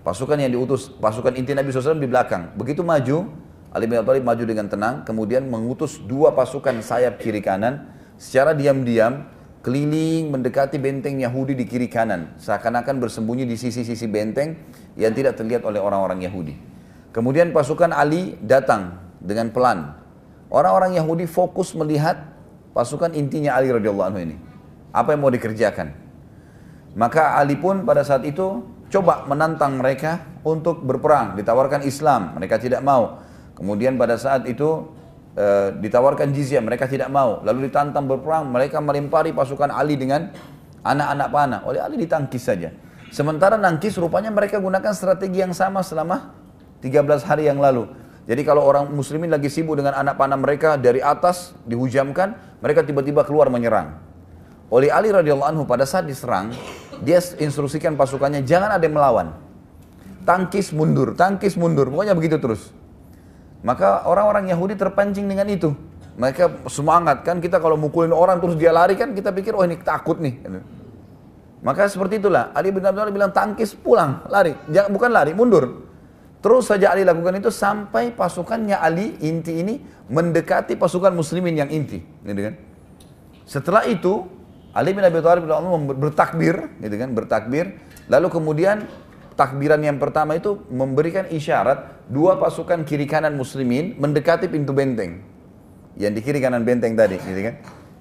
Pasukan yang diutus, pasukan inti Nabi SAW di belakang. Begitu maju, Ali bin Abi Thalib maju dengan tenang, kemudian mengutus dua pasukan sayap kiri kanan, secara diam-diam keliling mendekati benteng Yahudi di kiri kanan, seakan-akan bersembunyi di sisi-sisi benteng yang tidak terlihat oleh orang-orang Yahudi. Kemudian pasukan Ali datang dengan pelan. Orang-orang Yahudi fokus melihat pasukan intinya Ali radhiyallahu anhu ini. Apa yang mau dikerjakan? Maka Ali pun pada saat itu coba menantang mereka untuk berperang, ditawarkan Islam, mereka tidak mau. Kemudian pada saat itu e, ditawarkan jizya, mereka tidak mau. Lalu ditantang berperang, mereka melempari pasukan Ali dengan anak-anak panah. Oleh Ali ditangkis saja. Sementara nangkis rupanya mereka gunakan strategi yang sama selama 13 hari yang lalu. Jadi kalau orang muslimin lagi sibuk dengan anak panah mereka dari atas dihujamkan, mereka tiba-tiba keluar menyerang. Oleh Ali radhiyallahu anhu pada saat diserang, dia instruksikan pasukannya jangan ada yang melawan. Tangkis mundur, tangkis mundur, pokoknya begitu terus. Maka orang-orang Yahudi terpancing dengan itu. Mereka semangat kan kita kalau mukulin orang terus dia lari kan kita pikir oh ini takut nih. Maka seperti itulah Ali bin Abi Thalib bilang tangkis pulang lari jangan bukan lari mundur. Terus saja Ali lakukan itu sampai pasukannya Ali inti ini mendekati pasukan muslimin yang inti, gitu kan. Setelah itu Ali bin Abi Thalib bertakbir, gitu kan, bertakbir. Lalu kemudian takbiran yang pertama itu memberikan isyarat dua pasukan kiri kanan muslimin mendekati pintu benteng. Yang di kiri kanan benteng tadi, gitu kan.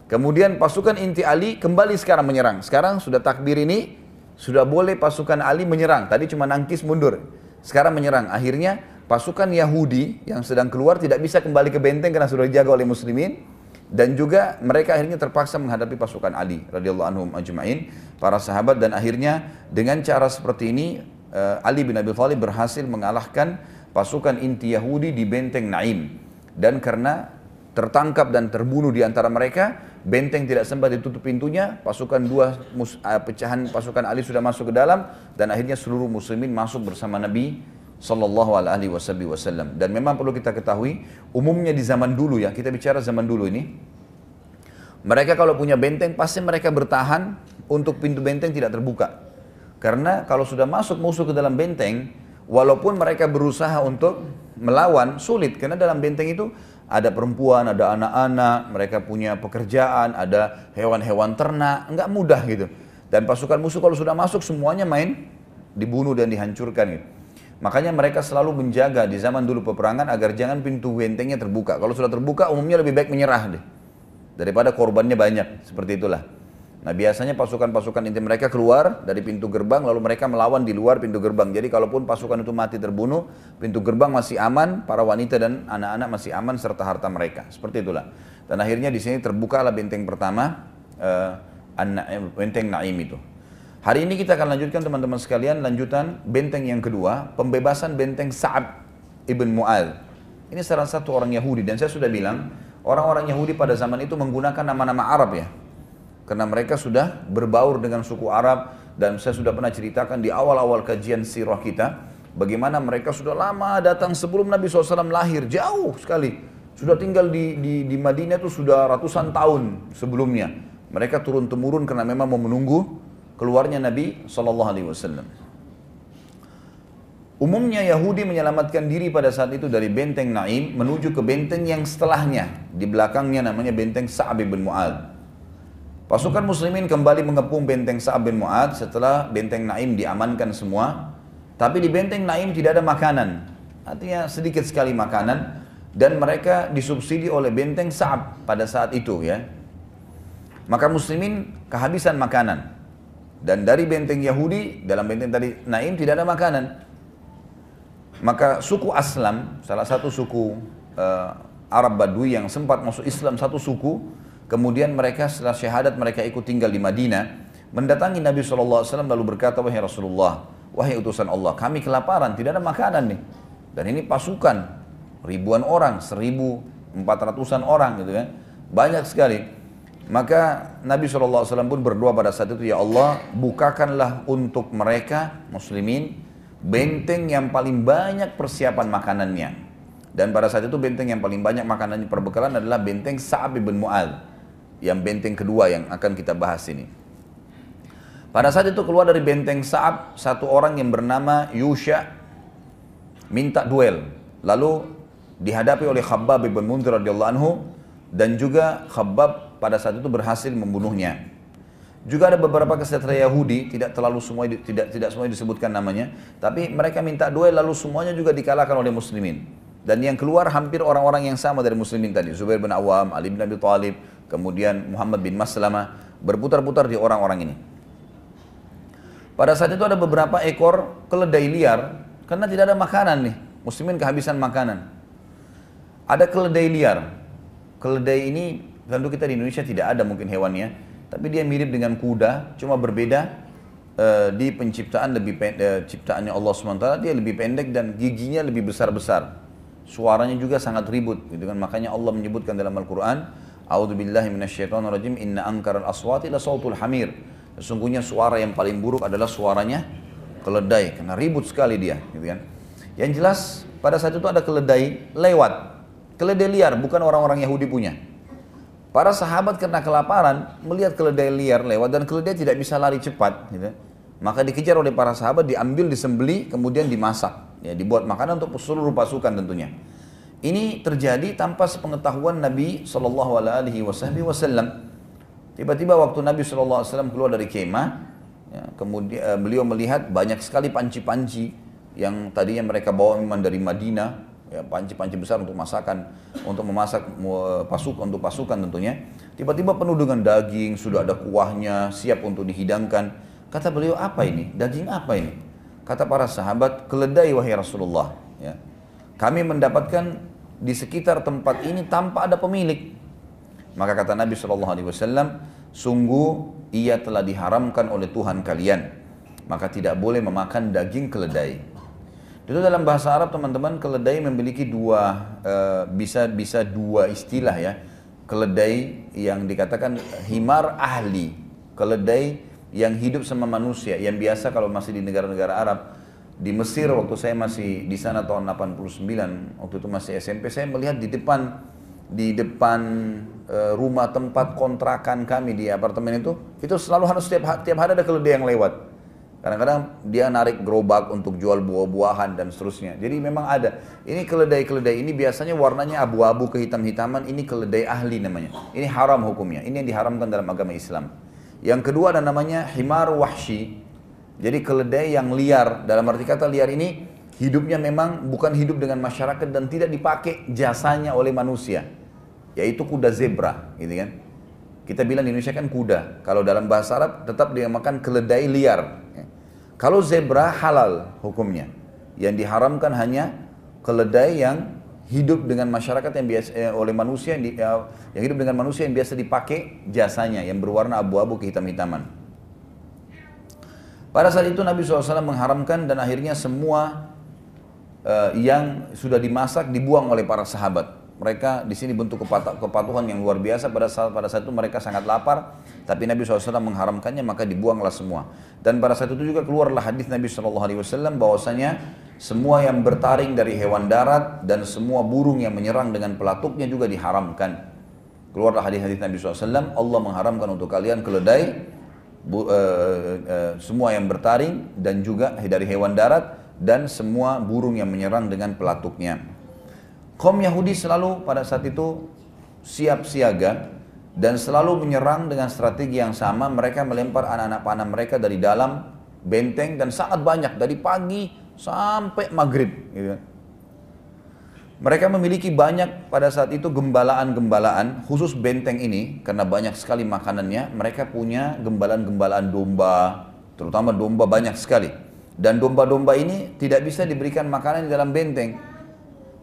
Kemudian pasukan inti Ali kembali sekarang menyerang. Sekarang sudah takbir ini, sudah boleh pasukan Ali menyerang. Tadi cuma nangkis mundur. Sekarang menyerang. Akhirnya pasukan Yahudi yang sedang keluar tidak bisa kembali ke benteng karena sudah dijaga oleh muslimin dan juga mereka akhirnya terpaksa menghadapi pasukan Ali radhiyallahu anhum ajma'in para sahabat dan akhirnya dengan cara seperti ini eh, Ali bin Abi Thalib berhasil mengalahkan pasukan inti Yahudi di benteng Naim dan karena tertangkap dan terbunuh di antara mereka benteng tidak sempat ditutup pintunya pasukan dua uh, pecahan pasukan Ali sudah masuk ke dalam dan akhirnya seluruh muslimin masuk bersama Nabi Sallallahu Alaihi Wasallam. Dan memang perlu kita ketahui, umumnya di zaman dulu ya, kita bicara zaman dulu ini, mereka kalau punya benteng pasti mereka bertahan untuk pintu benteng tidak terbuka. Karena kalau sudah masuk musuh ke dalam benteng, walaupun mereka berusaha untuk melawan, sulit. Karena dalam benteng itu ada perempuan, ada anak-anak, mereka punya pekerjaan, ada hewan-hewan ternak, nggak mudah gitu. Dan pasukan musuh kalau sudah masuk semuanya main dibunuh dan dihancurkan gitu. Makanya mereka selalu menjaga di zaman dulu peperangan agar jangan pintu bentengnya terbuka. Kalau sudah terbuka umumnya lebih baik menyerah deh. Daripada korbannya banyak, seperti itulah. Nah biasanya pasukan-pasukan inti mereka keluar dari pintu gerbang lalu mereka melawan di luar pintu gerbang. Jadi kalaupun pasukan itu mati terbunuh, pintu gerbang masih aman, para wanita dan anak-anak masih aman serta harta mereka. Seperti itulah. Dan akhirnya di sini terbukalah benteng pertama, uh, benteng Naim itu. Hari ini kita akan lanjutkan teman-teman sekalian lanjutan benteng yang kedua, pembebasan benteng Sa'ab ibn Mu'al. Ini salah satu orang Yahudi dan saya sudah bilang orang-orang Yahudi pada zaman itu menggunakan nama-nama Arab ya. Karena mereka sudah berbaur dengan suku Arab dan saya sudah pernah ceritakan di awal-awal kajian sirah kita bagaimana mereka sudah lama datang sebelum Nabi SAW lahir jauh sekali sudah tinggal di, di, di Madinah itu sudah ratusan tahun sebelumnya mereka turun temurun karena memang mau menunggu keluarnya Nabi Wasallam. Umumnya Yahudi menyelamatkan diri pada saat itu dari benteng Naim menuju ke benteng yang setelahnya. Di belakangnya namanya benteng Sa'ab bin Mu'ad. Pasukan muslimin kembali mengepung benteng Sa'ab bin Mu'ad setelah benteng Naim diamankan semua. Tapi di benteng Naim tidak ada makanan. Artinya sedikit sekali makanan. Dan mereka disubsidi oleh benteng Sa'ab pada saat itu ya. Maka muslimin kehabisan makanan. Dan dari benteng Yahudi, dalam benteng tadi Naim tidak ada makanan. Maka suku Aslam, salah satu suku uh, Arab Badui yang sempat masuk Islam satu suku, kemudian mereka setelah syahadat mereka ikut tinggal di Madinah, mendatangi Nabi SAW lalu berkata, wahai Rasulullah, wahai utusan Allah, kami kelaparan, tidak ada makanan nih. Dan ini pasukan, ribuan orang, seribu empat ratusan orang gitu kan. Banyak sekali. Maka Nabi SAW pun berdoa pada saat itu, Ya Allah, bukakanlah untuk mereka, muslimin, benteng yang paling banyak persiapan makanannya. Dan pada saat itu benteng yang paling banyak makanannya perbekalan adalah benteng Sa'ab bin Mu'al. Yang benteng kedua yang akan kita bahas ini. Pada saat itu keluar dari benteng Sa'ab, satu orang yang bernama Yusha minta duel. Lalu dihadapi oleh Khabbab bin Munzir radhiyallahu anhu dan juga Khabbab pada saat itu berhasil membunuhnya. Juga ada beberapa kesatria Yahudi, tidak terlalu semua tidak tidak semua disebutkan namanya, tapi mereka minta duel lalu semuanya juga dikalahkan oleh muslimin. Dan yang keluar hampir orang-orang yang sama dari muslimin tadi, Zubair bin Awam, Ali bin Abi Thalib, kemudian Muhammad bin Maslamah, berputar-putar di orang-orang ini. Pada saat itu ada beberapa ekor keledai liar, karena tidak ada makanan nih, muslimin kehabisan makanan. Ada keledai liar. Keledai ini Tentu kita di Indonesia tidak ada mungkin hewannya, tapi dia mirip dengan kuda, cuma berbeda uh, di penciptaan lebih pendek, uh, ciptaannya Allah SWT dia lebih pendek dan giginya lebih besar-besar. Suaranya juga sangat ribut, gitu kan? Makanya Allah menyebutkan dalam Al-Quran, A'udzubillahi minasyaitonirrajim, inna angkaral aswati la sautul hamir. Sesungguhnya suara yang paling buruk adalah suaranya keledai, karena ribut sekali dia, gitu kan? Yang jelas pada saat itu ada keledai lewat, keledai liar, bukan orang-orang Yahudi punya. Para sahabat karena kelaparan melihat keledai liar lewat dan keledai tidak bisa lari cepat. Gitu. Maka dikejar oleh para sahabat, diambil, disembeli, kemudian dimasak. ya dibuat makanan untuk seluruh pasukan tentunya. Ini terjadi tanpa sepengetahuan Nabi Shallallahu Alaihi Wasallam. Tiba-tiba waktu Nabi Shallallahu Alaihi Wasallam keluar dari kemah, ya, kemudian uh, beliau melihat banyak sekali panci-panci yang tadinya mereka bawa memang dari Madinah, ya, panci-panci besar untuk masakan, untuk memasak uh, pasukan untuk pasukan tentunya. Tiba-tiba penuh dengan daging, sudah ada kuahnya, siap untuk dihidangkan. Kata beliau, apa ini? Daging apa ini? Kata para sahabat, keledai wahai Rasulullah. Ya. Kami mendapatkan di sekitar tempat ini tanpa ada pemilik. Maka kata Nabi Shallallahu Alaihi Wasallam, sungguh ia telah diharamkan oleh Tuhan kalian. Maka tidak boleh memakan daging keledai. Itu dalam bahasa Arab teman-teman keledai memiliki dua uh, bisa bisa dua istilah ya. Keledai yang dikatakan himar ahli, keledai yang hidup sama manusia, yang biasa kalau masih di negara-negara Arab di Mesir waktu saya masih di sana tahun 89 waktu itu masih SMP saya melihat di depan di depan e, rumah tempat kontrakan kami di apartemen itu itu selalu harus setiap tiap hari ada keledai yang lewat. Kadang-kadang dia narik gerobak untuk jual buah-buahan dan seterusnya. Jadi memang ada. Ini keledai-keledai ini biasanya warnanya abu-abu kehitam-hitaman. Ini keledai ahli namanya. Ini haram hukumnya. Ini yang diharamkan dalam agama Islam. Yang kedua ada namanya himar wahshi jadi keledai yang liar, dalam arti kata liar ini hidupnya memang bukan hidup dengan masyarakat dan tidak dipakai jasanya oleh manusia. Yaitu kuda zebra, gitu kan. Kita bilang di Indonesia kan kuda. Kalau dalam bahasa Arab tetap dia makan keledai liar. Kalau zebra halal hukumnya. Yang diharamkan hanya keledai yang hidup dengan masyarakat yang biasa eh, oleh manusia yang, di, eh, yang hidup dengan manusia yang biasa dipakai jasanya yang berwarna abu-abu kehitam-hitaman. Pada saat itu Nabi SAW mengharamkan dan akhirnya semua uh, yang sudah dimasak dibuang oleh para sahabat. Mereka di sini bentuk kepatuhan yang luar biasa pada saat pada saat itu mereka sangat lapar, tapi Nabi SAW mengharamkannya maka dibuanglah semua. Dan pada saat itu juga keluarlah hadis Nabi SAW bahwasanya semua yang bertaring dari hewan darat dan semua burung yang menyerang dengan pelatuknya juga diharamkan. Keluarlah hadis-hadis Nabi SAW, Allah mengharamkan untuk kalian keledai, bu, uh, uh, semua yang bertaring dan juga dari hewan darat dan semua burung yang menyerang dengan pelatuknya. Kaum Yahudi selalu pada saat itu siap siaga dan selalu menyerang dengan strategi yang sama. Mereka melempar anak-anak panah mereka dari dalam benteng dan sangat banyak dari pagi sampai maghrib. Gitu. Mereka memiliki banyak pada saat itu gembalaan-gembalaan, khusus benteng ini, karena banyak sekali makanannya, mereka punya gembalaan-gembalaan domba, terutama domba banyak sekali. Dan domba-domba ini tidak bisa diberikan makanan di dalam benteng.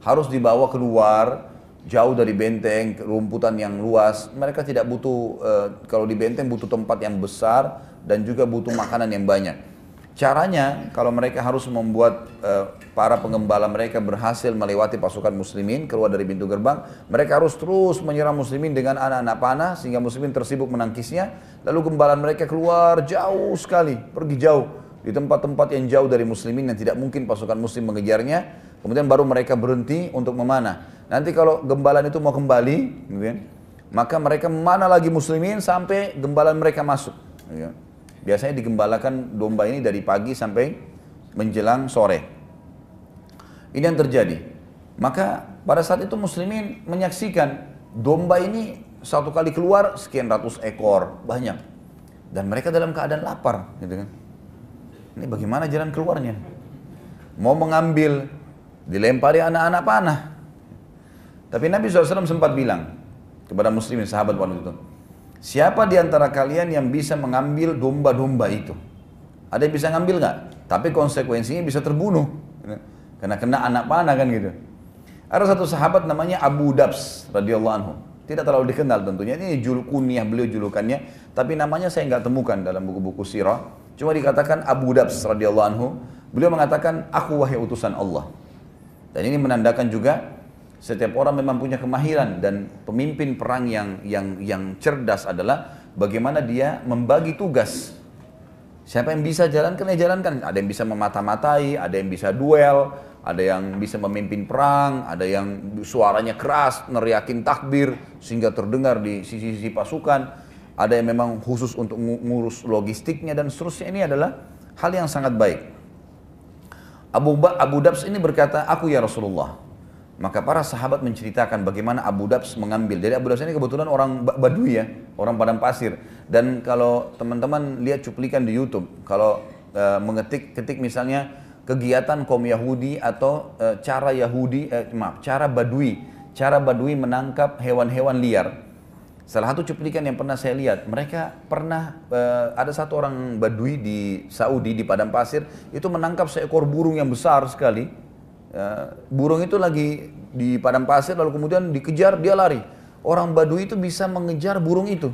Harus dibawa keluar, jauh dari benteng, rumputan yang luas. Mereka tidak butuh, uh, kalau di benteng butuh tempat yang besar, dan juga butuh makanan yang banyak. Caranya kalau mereka harus membuat uh, para pengembala mereka berhasil melewati pasukan muslimin keluar dari pintu gerbang, mereka harus terus menyerang muslimin dengan anak-anak panah sehingga muslimin tersibuk menangkisnya. Lalu gembalaan mereka keluar jauh sekali, pergi jauh di tempat-tempat yang jauh dari muslimin yang tidak mungkin pasukan muslim mengejarnya. Kemudian baru mereka berhenti untuk memanah. Nanti kalau gembalaan itu mau kembali, gitu kan, maka mereka memanah lagi muslimin sampai gembalaan mereka masuk. Kan. Biasanya digembalakan domba ini dari pagi sampai menjelang sore. Ini yang terjadi. Maka pada saat itu muslimin menyaksikan domba ini satu kali keluar sekian ratus ekor, banyak. Dan mereka dalam keadaan lapar, gitu kan. Ini bagaimana jalan keluarnya? Mau mengambil, dilempari anak-anak panah. Tapi Nabi SAW sempat bilang kepada muslimin sahabat waktu itu, Siapa di antara kalian yang bisa mengambil domba-domba itu? Ada yang bisa ngambil nggak? Tapi konsekuensinya bisa terbunuh. Karena kena anak panah kan gitu. Ada satu sahabat namanya Abu Dabs radhiyallahu anhu. Tidak terlalu dikenal tentunya. Ini jul kunyah beliau julukannya. Tapi namanya saya nggak temukan dalam buku-buku sirah. Cuma dikatakan Abu Dabs radhiyallahu anhu. Beliau mengatakan, aku wahai utusan Allah. Dan ini menandakan juga setiap orang memang punya kemahiran dan pemimpin perang yang yang yang cerdas adalah bagaimana dia membagi tugas. Siapa yang bisa jalankan ya jalankan. Ada yang bisa memata-matai, ada yang bisa duel, ada yang bisa memimpin perang, ada yang suaranya keras, neriakin takbir sehingga terdengar di sisi-sisi pasukan. Ada yang memang khusus untuk ngurus logistiknya dan seterusnya ini adalah hal yang sangat baik. Abu, ba Abu Dabs ini berkata, aku ya Rasulullah. Maka para sahabat menceritakan bagaimana Abu Dabs mengambil. Jadi Abu Dabs ini kebetulan orang Badui ya, orang padang pasir. Dan kalau teman-teman lihat cuplikan di YouTube, kalau uh, mengetik ketik misalnya kegiatan kaum Yahudi atau uh, cara Yahudi, uh, maaf, cara Badui, cara Badui menangkap hewan-hewan liar. Salah satu cuplikan yang pernah saya lihat, mereka pernah ada satu orang Badui di Saudi di padang pasir itu menangkap seekor burung yang besar sekali. Uh, burung itu lagi di padang pasir lalu kemudian dikejar dia lari. Orang Badui itu bisa mengejar burung itu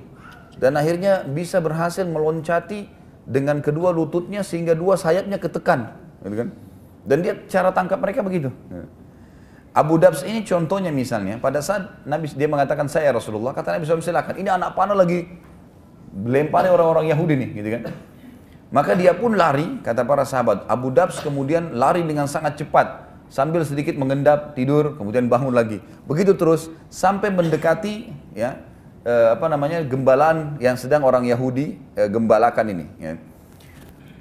dan akhirnya bisa berhasil meloncati dengan kedua lututnya sehingga dua sayapnya ketekan, gitu kan? Dan dia cara tangkap mereka begitu. Abu Dabs ini contohnya misalnya, pada saat Nabi dia mengatakan saya Rasulullah, kata Nabi SAW silakan, ini anak panah lagi lempari orang-orang Yahudi nih, gitu kan. Maka dia pun lari, kata para sahabat. Abu Dabs kemudian lari dengan sangat cepat, sambil sedikit mengendap, tidur, kemudian bangun lagi. Begitu terus, sampai mendekati ya eh, apa namanya gembalaan yang sedang orang Yahudi eh, gembalakan ini. Ya.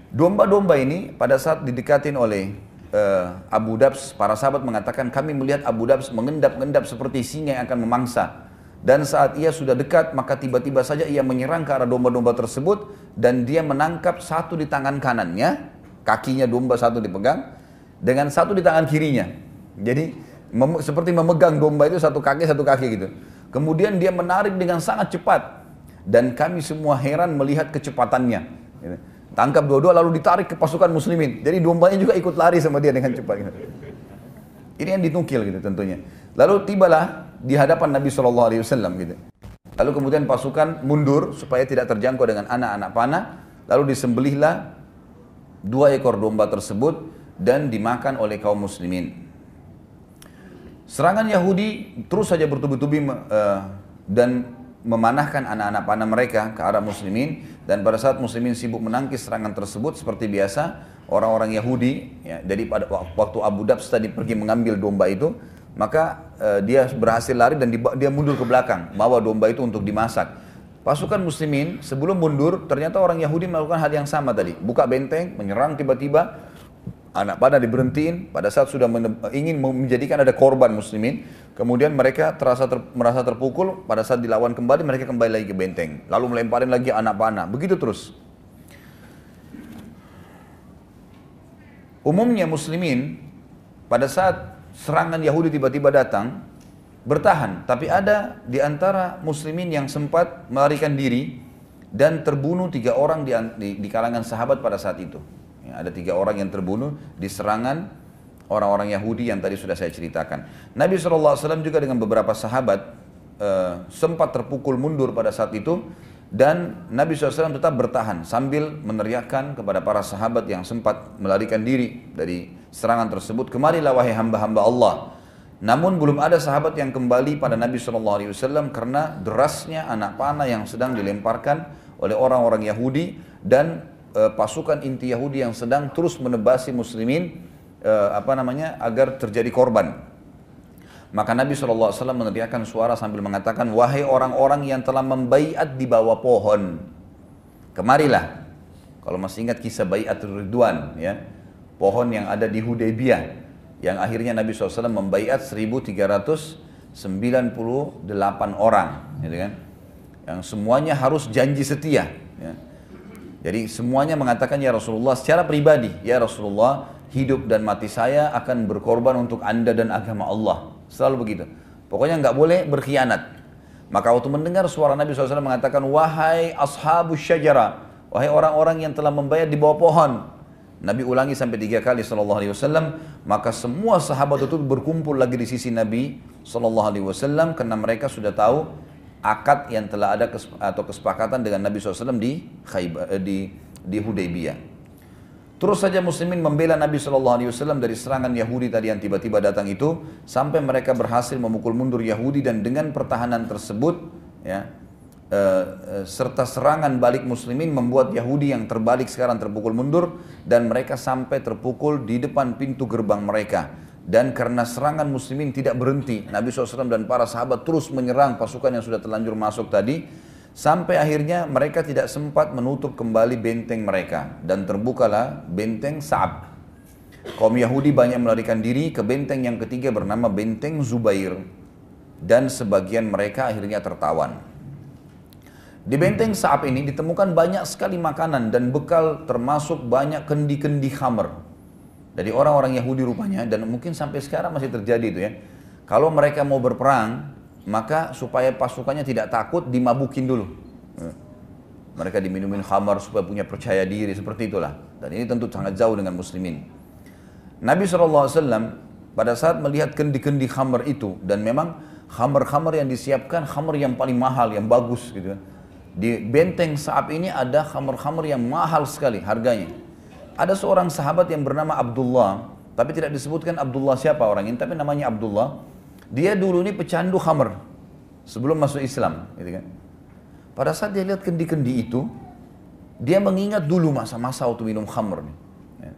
Domba-domba ini pada saat didekatin oleh uh, Abu Dabs, para sahabat mengatakan kami melihat Abu Dabs mengendap-endap seperti singa yang akan memangsa. Dan saat ia sudah dekat, maka tiba-tiba saja ia menyerang ke arah domba-domba tersebut dan dia menangkap satu di tangan kanannya, kakinya domba satu dipegang, dengan satu di tangan kirinya. Jadi mem seperti memegang domba itu satu kaki satu kaki gitu. Kemudian dia menarik dengan sangat cepat dan kami semua heran melihat kecepatannya. Gitu. Tangkap dua-dua lalu ditarik ke pasukan muslimin. Jadi dombanya juga ikut lari sama dia dengan cepat. Gitu. Ini yang ditukil gitu tentunya. Lalu tibalah di hadapan Nabi SAW gitu. Lalu kemudian pasukan mundur supaya tidak terjangkau dengan anak-anak panah. Lalu disembelihlah dua ekor domba tersebut dan dimakan oleh kaum muslimin. Serangan Yahudi terus saja bertubi-tubi uh, dan memanahkan anak-anak panah mereka ke arah muslimin. Dan pada saat muslimin sibuk menangkis serangan tersebut seperti biasa orang-orang Yahudi ya, jadi pada waktu Abu Dabs tadi pergi mengambil domba itu maka uh, dia berhasil lari dan dia mundur ke belakang bawa domba itu untuk dimasak. Pasukan muslimin sebelum mundur ternyata orang Yahudi melakukan hal yang sama tadi. Buka benteng menyerang tiba-tiba anak panah diberhentiin pada saat sudah ingin menjadikan ada korban muslimin Kemudian mereka terasa ter, merasa terpukul, pada saat dilawan kembali mereka kembali lagi ke benteng. Lalu melemparin lagi anak panah, begitu terus. Umumnya muslimin pada saat serangan Yahudi tiba-tiba datang, bertahan. Tapi ada di antara muslimin yang sempat melarikan diri dan terbunuh tiga orang di, di, di kalangan sahabat pada saat itu. Ada tiga orang yang terbunuh di serangan orang-orang Yahudi yang tadi sudah saya ceritakan. Nabi SAW juga dengan beberapa sahabat uh, sempat terpukul mundur pada saat itu dan Nabi SAW tetap bertahan sambil meneriakkan kepada para sahabat yang sempat melarikan diri dari serangan tersebut, kemarilah wahai hamba-hamba Allah. Namun belum ada sahabat yang kembali pada Nabi SAW karena derasnya anak panah yang sedang dilemparkan oleh orang-orang Yahudi dan e, pasukan inti Yahudi yang sedang terus menebasi muslimin uh, apa namanya agar terjadi korban. Maka Nabi SAW meneriakkan suara sambil mengatakan, Wahai orang-orang yang telah membaiat di bawah pohon, kemarilah. Kalau masih ingat kisah baiat Ridwan, ya, pohon yang ada di Hudaybiyah, yang akhirnya Nabi SAW membaiat 1398 orang, gitu kan? Yang semuanya harus janji setia. Jadi semuanya mengatakan ya Rasulullah secara pribadi, ya Rasulullah hidup dan mati saya akan berkorban untuk anda dan agama Allah. Selalu begitu. Pokoknya nggak boleh berkhianat. Maka waktu mendengar suara Nabi SAW mengatakan, Wahai ashabu syajara, wahai orang-orang yang telah membayar di bawah pohon. Nabi ulangi sampai tiga kali Sallallahu Alaihi Wasallam, maka semua sahabat itu berkumpul lagi di sisi Nabi Sallallahu Alaihi Wasallam karena mereka sudah tahu akad yang telah ada atau kesepakatan dengan Nabi SAW di Khaybar, eh, di di Hudaybiyah. Terus saja muslimin membela Nabi Shallallahu dari serangan Yahudi tadi yang tiba-tiba datang itu sampai mereka berhasil memukul mundur Yahudi dan dengan pertahanan tersebut ya e, e, serta serangan balik muslimin membuat Yahudi yang terbalik sekarang terpukul mundur dan mereka sampai terpukul di depan pintu gerbang mereka dan karena serangan muslimin tidak berhenti Nabi SAW dan para sahabat terus menyerang pasukan yang sudah terlanjur masuk tadi Sampai akhirnya mereka tidak sempat menutup kembali benteng mereka dan terbukalah benteng Sa'ab. Kaum Yahudi banyak melarikan diri ke benteng yang ketiga bernama Benteng Zubair. Dan sebagian mereka akhirnya tertawan. Di benteng Sa'ab ini ditemukan banyak sekali makanan dan bekal termasuk banyak kendi-kendi khamer. Dari orang-orang Yahudi rupanya dan mungkin sampai sekarang masih terjadi itu ya. Kalau mereka mau berperang, maka supaya pasukannya tidak takut dimabukin dulu. Mereka diminumin khamar supaya punya percaya diri seperti itulah. Dan ini tentu sangat jauh dengan muslimin. Nabi SAW pada saat melihat kendi-kendi khamar itu dan memang khamar-khamar yang disiapkan khamar yang paling mahal, yang bagus gitu kan. Di benteng Sa'ab ini ada khamar-khamar yang mahal sekali harganya. Ada seorang sahabat yang bernama Abdullah, tapi tidak disebutkan Abdullah siapa orang ini, tapi namanya Abdullah. Dia dulu ini pecandu khamar sebelum masuk Islam, gitu kan. Pada saat dia lihat kendi-kendi itu, dia mengingat dulu masa-masa waktu minum khamr. Ya.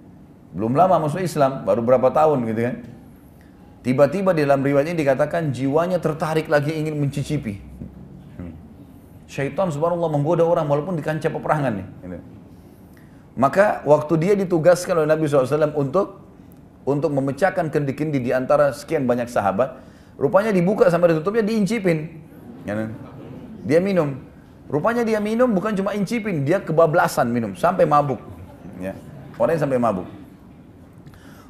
Belum lama masuk Islam, baru berapa tahun gitu kan. Tiba-tiba di dalam riwayat ini dikatakan jiwanya tertarik lagi ingin mencicipi. Hmm. Syaitan subhanallah menggoda orang walaupun di kancah peperangan nih. Gitu. Maka waktu dia ditugaskan oleh Nabi SAW untuk untuk memecahkan kendi-kendi di antara sekian banyak sahabat, rupanya dibuka sampai ditutupnya diincipin. Ya, dia minum. Rupanya dia minum bukan cuma incipin, dia kebablasan minum sampai mabuk. Ya. Orang yang sampai mabuk.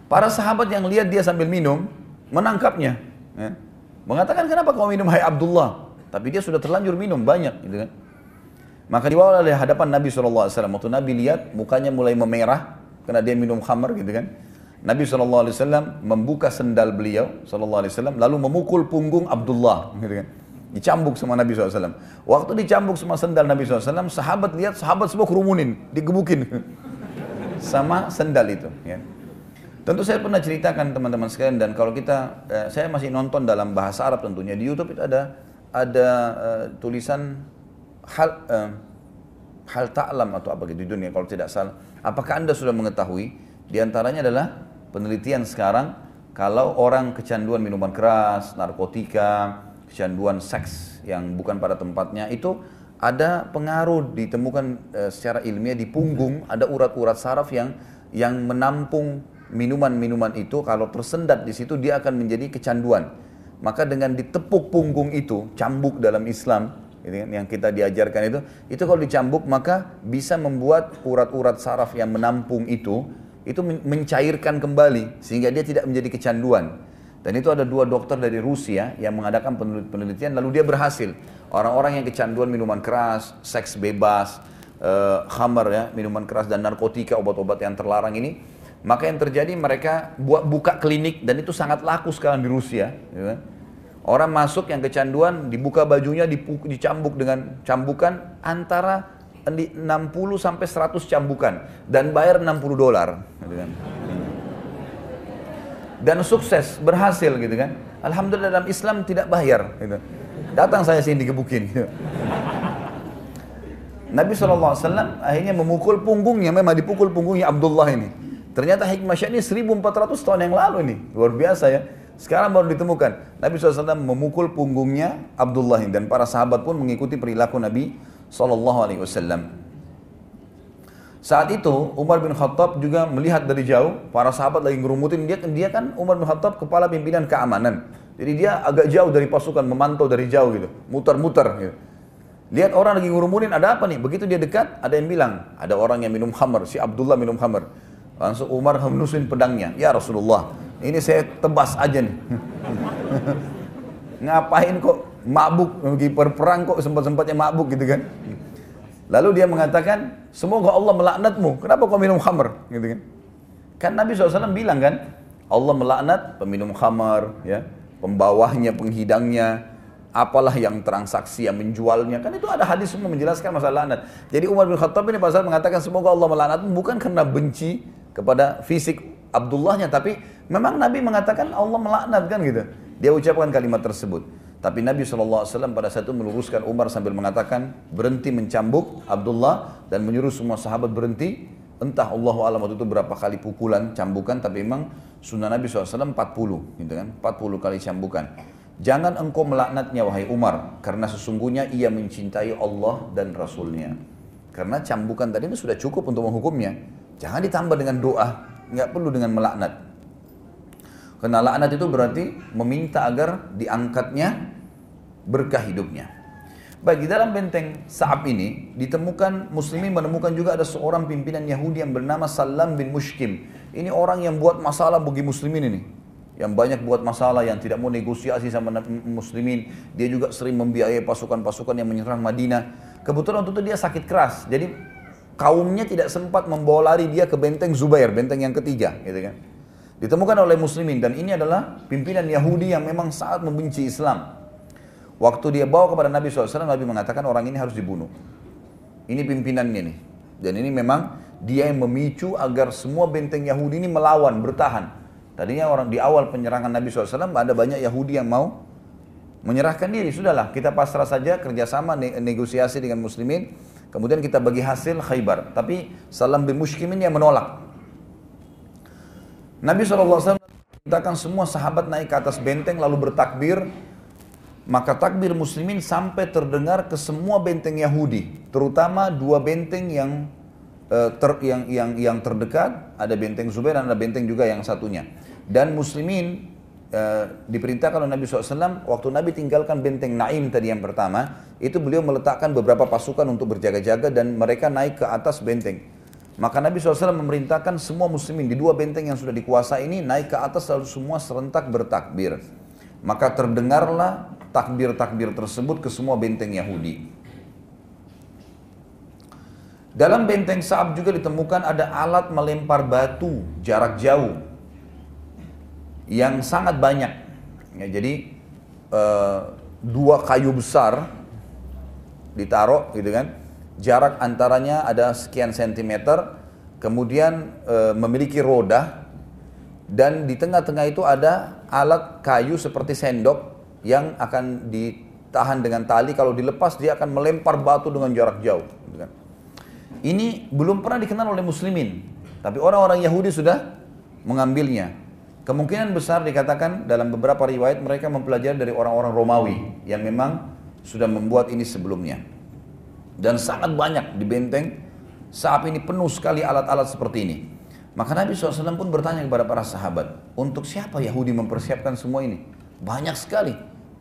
Para sahabat yang lihat dia sambil minum, menangkapnya. Ya. Mengatakan kenapa kau minum hai Abdullah? Tapi dia sudah terlanjur minum banyak gitu kan. Maka dibawa oleh hadapan Nabi SAW. Waktu Nabi lihat mukanya mulai memerah karena dia minum khamar gitu kan. Nabi SAW membuka sendal beliau SAW lalu memukul punggung Abdullah gitu kan. Dicambuk sama Nabi SAW. Waktu dicambuk sama sendal Nabi SAW, sahabat lihat sahabat semua kerumunin, digebukin sama sendal itu. Ya. Tentu saya pernah ceritakan teman-teman sekalian dan kalau kita, eh, saya masih nonton dalam bahasa Arab tentunya di YouTube itu ada ada uh, tulisan hal uh, hal taklam atau apa gitu di dunia kalau tidak salah. Apakah anda sudah mengetahui? Di antaranya adalah penelitian sekarang kalau orang kecanduan minuman keras, narkotika, kecanduan seks yang bukan pada tempatnya itu ada pengaruh ditemukan uh, secara ilmiah di punggung ada urat-urat saraf yang yang menampung minuman-minuman itu kalau tersendat di situ dia akan menjadi kecanduan. Maka dengan ditepuk punggung itu, cambuk dalam Islam, gitu kan, yang kita diajarkan itu, itu kalau dicambuk maka bisa membuat urat-urat saraf yang menampung itu, itu mencairkan kembali sehingga dia tidak menjadi kecanduan. Dan itu ada dua dokter dari Rusia yang mengadakan penelitian, lalu dia berhasil. Orang-orang yang kecanduan minuman keras, seks bebas, uh, khamar ya, minuman keras dan narkotika, obat-obat yang terlarang ini, maka yang terjadi mereka buat buka klinik dan itu sangat laku sekarang di Rusia. Ya kan? Orang masuk yang kecanduan dibuka bajunya dicambuk dengan cambukan antara 60 sampai 100 cambukan dan bayar 60 dolar. Gitu kan? Dan sukses, berhasil gitu kan. Alhamdulillah dalam Islam tidak bayar. Gitu. Datang saya sini digebukin. Gitu. Nabi SAW akhirnya memukul punggungnya, memang dipukul punggungnya Abdullah ini. Ternyata hikmah ini 1400 tahun yang lalu ini. Luar biasa ya. Sekarang baru ditemukan. Nabi SAW memukul punggungnya Abdullah. Dan para sahabat pun mengikuti perilaku Nabi SAW. Saat itu Umar bin Khattab juga melihat dari jauh para sahabat lagi ngerumutin dia dia kan Umar bin Khattab kepala pimpinan keamanan. Jadi dia agak jauh dari pasukan memantau dari jauh gitu, muter-muter gitu. Lihat orang lagi ngurumunin ada apa nih? Begitu dia dekat ada yang bilang ada orang yang minum khamar, si Abdullah minum khamar. Langsung Umar menusin pedangnya. Ya Rasulullah, ini saya tebas aja nih. Ngapain kok mabuk, pergi perang kok sempat-sempatnya mabuk gitu kan. Lalu dia mengatakan, semoga Allah melaknatmu. Kenapa kau minum khamar? Gitu kan. Kan Nabi SAW bilang kan, Allah melaknat peminum khamar, ya, pembawahnya, penghidangnya, apalah yang transaksi yang menjualnya. Kan itu ada hadis semua menjelaskan masalah laknat. Jadi Umar bin Khattab ini pasal mengatakan semoga Allah melaknatmu bukan karena benci kepada fisik Abdullahnya tapi memang Nabi mengatakan Allah melaknat kan gitu. Dia ucapkan kalimat tersebut. Tapi Nabi SAW pada saat itu meluruskan Umar sambil mengatakan berhenti mencambuk Abdullah dan menyuruh semua sahabat berhenti. Entah Allah alam waktu itu berapa kali pukulan cambukan tapi memang sunnah Nabi SAW 40 gitu kan? 40 kali cambukan. Jangan engkau melaknatnya wahai Umar karena sesungguhnya ia mencintai Allah dan Rasulnya. Karena cambukan tadi itu sudah cukup untuk menghukumnya. Jangan ditambah dengan doa. Nggak perlu dengan melaknat. Karena laknat itu berarti meminta agar diangkatnya berkah hidupnya. Bagi dalam benteng Sa'ab ini ditemukan muslimin menemukan juga ada seorang pimpinan Yahudi yang bernama Salam bin Mushkim. Ini orang yang buat masalah bagi muslimin ini. Yang banyak buat masalah, yang tidak mau negosiasi sama muslimin. Dia juga sering membiayai pasukan-pasukan yang menyerang Madinah. Kebetulan waktu itu dia sakit keras. Jadi kaumnya tidak sempat membawa lari dia ke benteng Zubair, benteng yang ketiga. Gitu kan. Ditemukan oleh muslimin dan ini adalah pimpinan Yahudi yang memang sangat membenci Islam. Waktu dia bawa kepada Nabi SAW, Nabi mengatakan orang ini harus dibunuh. Ini pimpinannya nih. Dan ini memang dia yang memicu agar semua benteng Yahudi ini melawan, bertahan. Tadinya orang di awal penyerangan Nabi SAW ada banyak Yahudi yang mau menyerahkan diri. Sudahlah, kita pasrah saja kerjasama negosiasi dengan muslimin. Kemudian kita bagi hasil khaybar. Tapi Salam bin Mushkim ini yang menolak. Nabi SAW mintakan semua sahabat naik ke atas benteng lalu bertakbir maka takbir muslimin sampai terdengar ke semua benteng Yahudi, terutama dua benteng yang uh, ter, yang yang yang terdekat, ada benteng Zubair dan ada benteng juga yang satunya. Dan muslimin uh, diperintahkan oleh Nabi SAW, waktu Nabi tinggalkan benteng Naim tadi yang pertama, itu beliau meletakkan beberapa pasukan untuk berjaga-jaga dan mereka naik ke atas benteng. Maka Nabi SAW memerintahkan semua muslimin di dua benteng yang sudah dikuasai ini naik ke atas lalu semua serentak bertakbir. Maka terdengarlah takbir-takbir tersebut ke semua benteng Yahudi. Dalam benteng Sa'ab juga ditemukan ada alat melempar batu jarak jauh yang sangat banyak. Ya, jadi uh, dua kayu besar ditaruh gitu kan, jarak antaranya ada sekian sentimeter, kemudian uh, memiliki roda dan di tengah-tengah itu ada alat kayu seperti sendok yang akan ditahan dengan tali kalau dilepas dia akan melempar batu dengan jarak jauh gitu kan. ini belum pernah dikenal oleh muslimin tapi orang-orang Yahudi sudah mengambilnya kemungkinan besar dikatakan dalam beberapa riwayat mereka mempelajari dari orang-orang Romawi yang memang sudah membuat ini sebelumnya dan sangat banyak di benteng saat ini penuh sekali alat-alat seperti ini maka Nabi SAW pun bertanya kepada para sahabat, untuk siapa Yahudi mempersiapkan semua ini? Banyak sekali.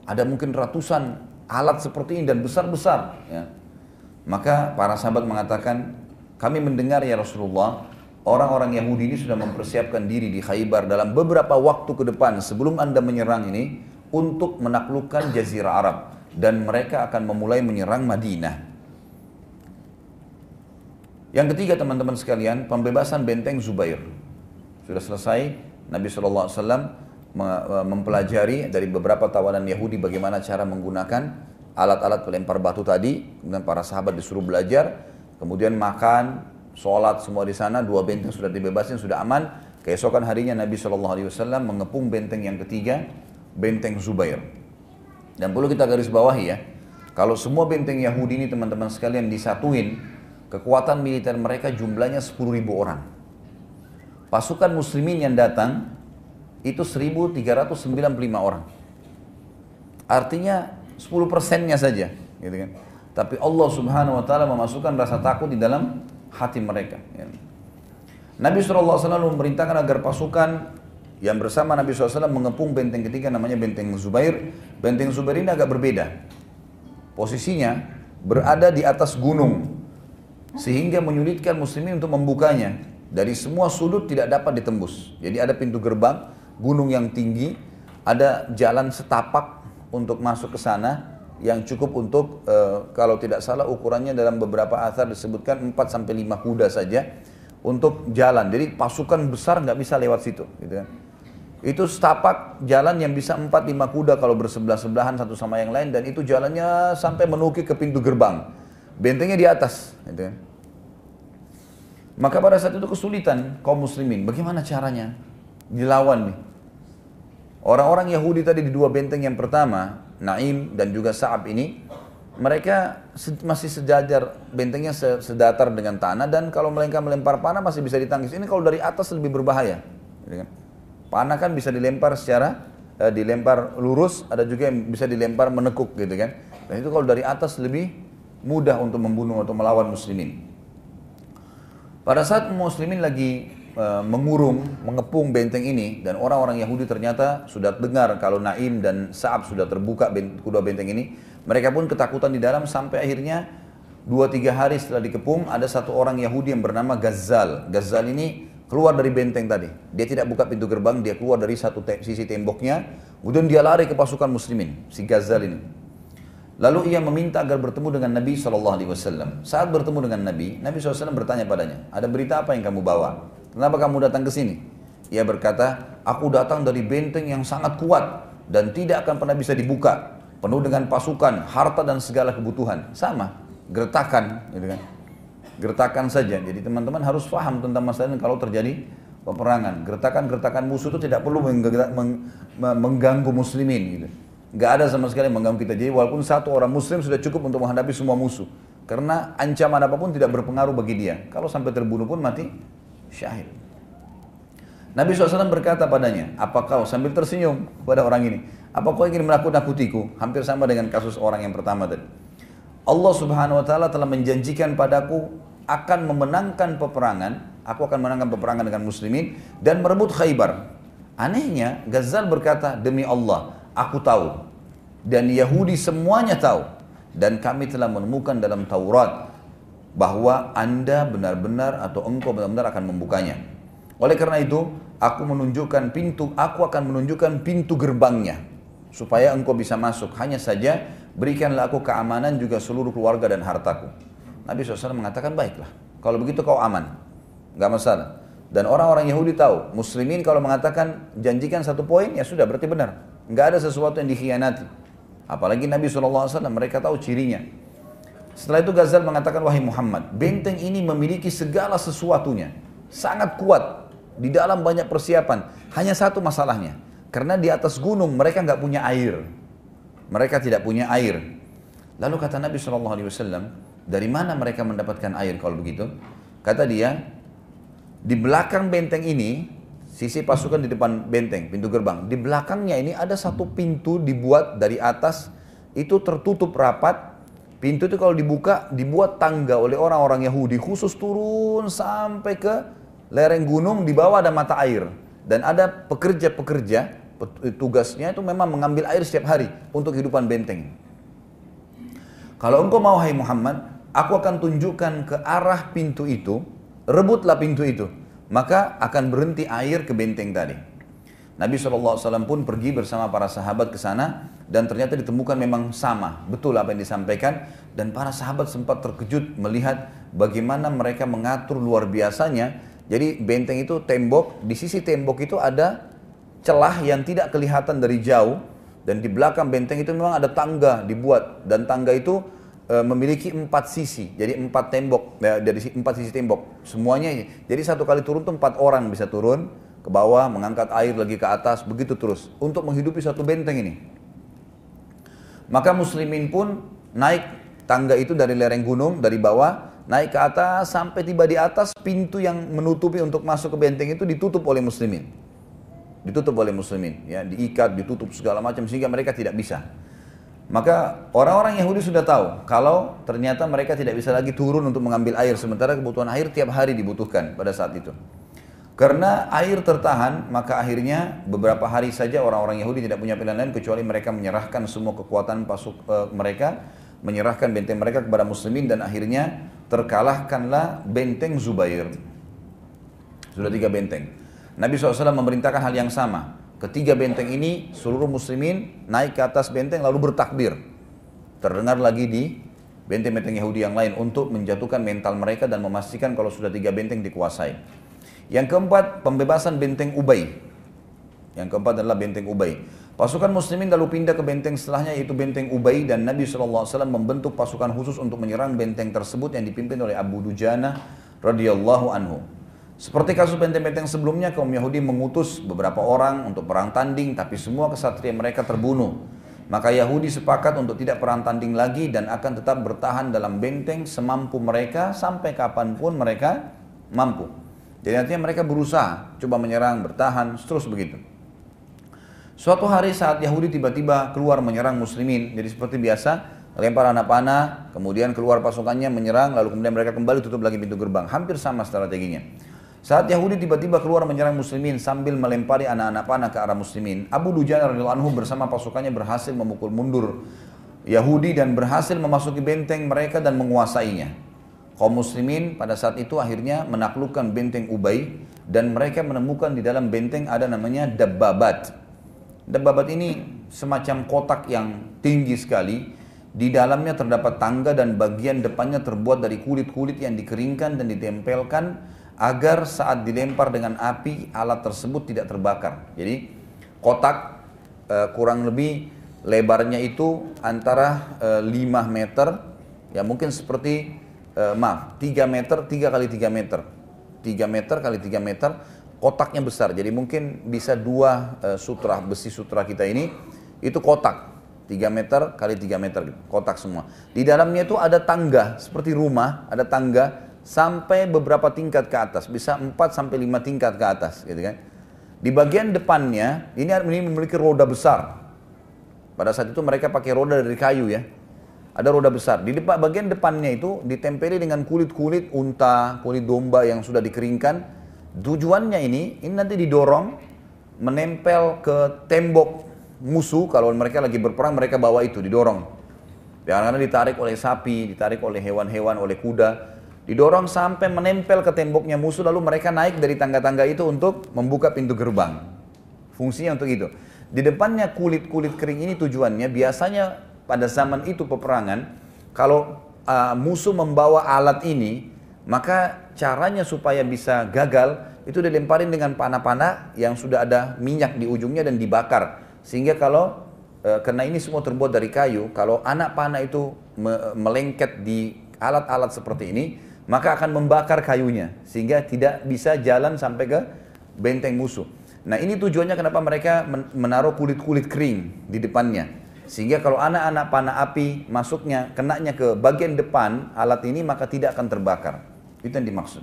Ada mungkin ratusan alat seperti ini dan besar-besar. Ya. Maka para sahabat mengatakan, kami mendengar ya Rasulullah, orang-orang Yahudi ini sudah mempersiapkan diri di Khaybar dalam beberapa waktu ke depan sebelum anda menyerang ini untuk menaklukkan Jazirah Arab dan mereka akan memulai menyerang Madinah. Yang ketiga teman-teman sekalian, pembebasan benteng Zubair. Sudah selesai, Nabi SAW mempelajari dari beberapa tawanan Yahudi bagaimana cara menggunakan alat-alat pelempar batu tadi, kemudian para sahabat disuruh belajar, kemudian makan, sholat semua di sana, dua benteng sudah dibebasin, sudah aman. Keesokan harinya Nabi SAW mengepung benteng yang ketiga, benteng Zubair. Dan perlu kita garis bawahi ya, kalau semua benteng Yahudi ini teman-teman sekalian disatuin, kekuatan militer mereka jumlahnya 10.000 orang. Pasukan muslimin yang datang itu 1395 orang. Artinya 10 persennya saja, gitu kan. Tapi Allah Subhanahu wa taala memasukkan rasa takut di dalam hati mereka. Ya. Nabi SAW memerintahkan agar pasukan yang bersama Nabi SAW mengepung benteng ketiga namanya benteng Zubair. Benteng Zubair ini agak berbeda. Posisinya berada di atas gunung sehingga menyulitkan muslimin untuk membukanya. Dari semua sudut tidak dapat ditembus. Jadi ada pintu gerbang gunung yang tinggi, ada jalan setapak untuk masuk ke sana yang cukup untuk e, kalau tidak salah ukurannya dalam beberapa asar disebutkan 4 sampai 5 kuda saja untuk jalan. Jadi pasukan besar nggak bisa lewat situ, gitu kan. Itu setapak jalan yang bisa 4 5 kuda kalau bersebelah-sebelahan satu sama yang lain dan itu jalannya sampai menukik ke pintu gerbang. Bentengnya di atas, gitu kan. Maka pada saat itu kesulitan kaum muslimin. Bagaimana caranya? Dilawan nih. Orang-orang Yahudi tadi di dua benteng yang pertama, Naim dan juga Sa'ab ini, mereka masih sejajar, bentengnya sedatar dengan tanah dan kalau mereka melempar panah masih bisa ditangkis. Ini kalau dari atas lebih berbahaya. Gitu kan? Panah kan bisa dilempar secara eh, dilempar lurus, ada juga yang bisa dilempar menekuk gitu kan. Dan itu kalau dari atas lebih mudah untuk membunuh atau melawan muslimin. Pada saat muslimin lagi uh, mengurung, mengepung benteng ini dan orang-orang Yahudi ternyata sudah dengar kalau Naim dan Sa'ab sudah terbuka kedua benteng ini, mereka pun ketakutan di dalam sampai akhirnya dua tiga hari setelah dikepung ada satu orang Yahudi yang bernama Gazal. Gazal ini keluar dari benteng tadi. Dia tidak buka pintu gerbang, dia keluar dari satu te sisi temboknya, kemudian dia lari ke pasukan muslimin, si Gazal ini. Lalu ia meminta agar bertemu dengan Nabi SAW. Saat bertemu dengan Nabi, Nabi SAW bertanya padanya, ada berita apa yang kamu bawa? Kenapa kamu datang ke sini? Ia berkata, aku datang dari benteng yang sangat kuat dan tidak akan pernah bisa dibuka. Penuh dengan pasukan, harta dan segala kebutuhan. Sama, gertakan. Gitu kan. Gertakan saja. Jadi teman-teman harus paham tentang masalah ini kalau terjadi peperangan. Gertakan-gertakan musuh itu tidak perlu mengganggu muslimin. Gitu. Nggak ada sama sekali mengganggu kita. Jadi walaupun satu orang muslim sudah cukup untuk menghadapi semua musuh. Karena ancaman apa pun tidak berpengaruh bagi dia. Kalau sampai terbunuh pun mati syahid. Nabi SAW berkata padanya, apa kau sambil tersenyum pada orang ini, apa kau ingin menakut-nakutiku? Hampir sama dengan kasus orang yang pertama tadi. Allah Subhanahu wa taala telah menjanjikan padaku akan memenangkan peperangan, aku akan menangkan peperangan dengan muslimin dan merebut Khaybar. Anehnya, Ghazal berkata, demi Allah, Aku tahu. Dan Yahudi semuanya tahu. Dan kami telah menemukan dalam Taurat bahwa anda benar-benar atau engkau benar-benar akan membukanya. Oleh karena itu, aku menunjukkan pintu, aku akan menunjukkan pintu gerbangnya supaya engkau bisa masuk. Hanya saja berikanlah aku keamanan juga seluruh keluarga dan hartaku. Nabi SAW mengatakan baiklah. Kalau begitu kau aman, nggak masalah. Dan orang-orang Yahudi tahu, Muslimin kalau mengatakan janjikan satu poin ya sudah berarti benar. Nggak ada sesuatu yang dikhianati. Apalagi Nabi SAW, mereka tahu cirinya. Setelah itu Ghazal mengatakan, wahai Muhammad, benteng ini memiliki segala sesuatunya. Sangat kuat. Di dalam banyak persiapan. Hanya satu masalahnya. Karena di atas gunung mereka nggak punya air. Mereka tidak punya air. Lalu kata Nabi SAW, dari mana mereka mendapatkan air kalau begitu? Kata dia, di belakang benteng ini Sisi pasukan di depan benteng, pintu gerbang. Di belakangnya ini ada satu pintu dibuat dari atas, itu tertutup rapat. Pintu itu kalau dibuka, dibuat tangga oleh orang-orang Yahudi, khusus turun sampai ke lereng gunung, di bawah ada mata air. Dan ada pekerja-pekerja, tugasnya itu memang mengambil air setiap hari untuk kehidupan benteng. Kalau engkau mau hai Muhammad, aku akan tunjukkan ke arah pintu itu, rebutlah pintu itu maka akan berhenti air ke benteng tadi. Nabi SAW pun pergi bersama para sahabat ke sana dan ternyata ditemukan memang sama, betul apa yang disampaikan dan para sahabat sempat terkejut melihat bagaimana mereka mengatur luar biasanya. Jadi benteng itu tembok, di sisi tembok itu ada celah yang tidak kelihatan dari jauh dan di belakang benteng itu memang ada tangga dibuat dan tangga itu E, memiliki empat sisi, jadi empat tembok ya, dari empat sisi tembok semuanya. Jadi satu kali turun tuh empat orang bisa turun ke bawah, mengangkat air lagi ke atas, begitu terus untuk menghidupi satu benteng ini. Maka muslimin pun naik tangga itu dari lereng gunung dari bawah naik ke atas sampai tiba di atas pintu yang menutupi untuk masuk ke benteng itu ditutup oleh muslimin. Ditutup oleh muslimin, ya diikat, ditutup segala macam sehingga mereka tidak bisa. Maka orang-orang Yahudi sudah tahu kalau ternyata mereka tidak bisa lagi turun untuk mengambil air sementara kebutuhan air tiap hari dibutuhkan pada saat itu. Karena air tertahan, maka akhirnya beberapa hari saja orang-orang Yahudi tidak punya pilihan lain kecuali mereka menyerahkan semua kekuatan pasuk uh, mereka, menyerahkan benteng mereka kepada muslimin dan akhirnya terkalahkanlah benteng Zubair. Sudah tiga benteng. Nabi SAW memerintahkan hal yang sama. Ketiga benteng ini seluruh muslimin naik ke atas benteng lalu bertakbir. Terdengar lagi di benteng-benteng Yahudi yang lain untuk menjatuhkan mental mereka dan memastikan kalau sudah tiga benteng dikuasai. Yang keempat, pembebasan benteng Ubay. Yang keempat adalah benteng Ubay. Pasukan muslimin lalu pindah ke benteng setelahnya yaitu benteng Ubay dan Nabi SAW membentuk pasukan khusus untuk menyerang benteng tersebut yang dipimpin oleh Abu Dujana radhiyallahu anhu. Seperti kasus benteng-benteng sebelumnya, kaum Yahudi mengutus beberapa orang untuk perang tanding, tapi semua kesatria mereka terbunuh. Maka Yahudi sepakat untuk tidak perang tanding lagi dan akan tetap bertahan dalam benteng semampu mereka sampai kapan pun mereka mampu. Jadi artinya mereka berusaha, coba menyerang, bertahan, terus begitu. Suatu hari saat Yahudi tiba-tiba keluar menyerang muslimin, jadi seperti biasa, lempar anak panah, kemudian keluar pasukannya menyerang, lalu kemudian mereka kembali tutup lagi pintu gerbang. Hampir sama strateginya. Saat Yahudi tiba-tiba keluar menyerang muslimin sambil melempari anak-anak panah ke arah muslimin, Abu Dujana radhiyallahu anhu bersama pasukannya berhasil memukul mundur Yahudi dan berhasil memasuki benteng mereka dan menguasainya. Kaum muslimin pada saat itu akhirnya menaklukkan benteng Ubay dan mereka menemukan di dalam benteng ada namanya Dabbabat. Dabbabat ini semacam kotak yang tinggi sekali. Di dalamnya terdapat tangga dan bagian depannya terbuat dari kulit-kulit yang dikeringkan dan ditempelkan agar saat dilempar dengan api alat tersebut tidak terbakar. Jadi kotak uh, kurang lebih lebarnya itu antara uh, eh, 5 meter ya mungkin seperti uh, maaf 3 meter 3 kali 3 meter 3 meter kali 3 meter kotaknya besar jadi mungkin bisa dua uh, sutra besi sutra kita ini itu kotak 3 meter kali 3 meter gitu, kotak semua di dalamnya itu ada tangga seperti rumah ada tangga sampai beberapa tingkat ke atas, bisa 4 sampai 5 tingkat ke atas, gitu kan. Di bagian depannya ini ini memiliki roda besar. Pada saat itu mereka pakai roda dari kayu ya. Ada roda besar. Di depan bagian depannya itu ditempeli dengan kulit-kulit unta, kulit domba yang sudah dikeringkan. Tujuannya ini ini nanti didorong menempel ke tembok musuh kalau mereka lagi berperang mereka bawa itu didorong. Karena ditarik oleh sapi, ditarik oleh hewan-hewan, oleh kuda Didorong sampai menempel ke temboknya musuh lalu mereka naik dari tangga-tangga itu untuk membuka pintu gerbang. Fungsinya untuk itu. Di depannya kulit-kulit kering ini tujuannya biasanya pada zaman itu peperangan kalau uh, musuh membawa alat ini maka caranya supaya bisa gagal itu dilemparin dengan panah-panah yang sudah ada minyak di ujungnya dan dibakar sehingga kalau uh, karena ini semua terbuat dari kayu kalau anak panah itu me melengket di alat-alat seperti ini maka akan membakar kayunya sehingga tidak bisa jalan sampai ke benteng musuh. Nah ini tujuannya kenapa mereka menaruh kulit-kulit kering di depannya. Sehingga kalau anak-anak panah api masuknya, kenanya ke bagian depan alat ini maka tidak akan terbakar. Itu yang dimaksud.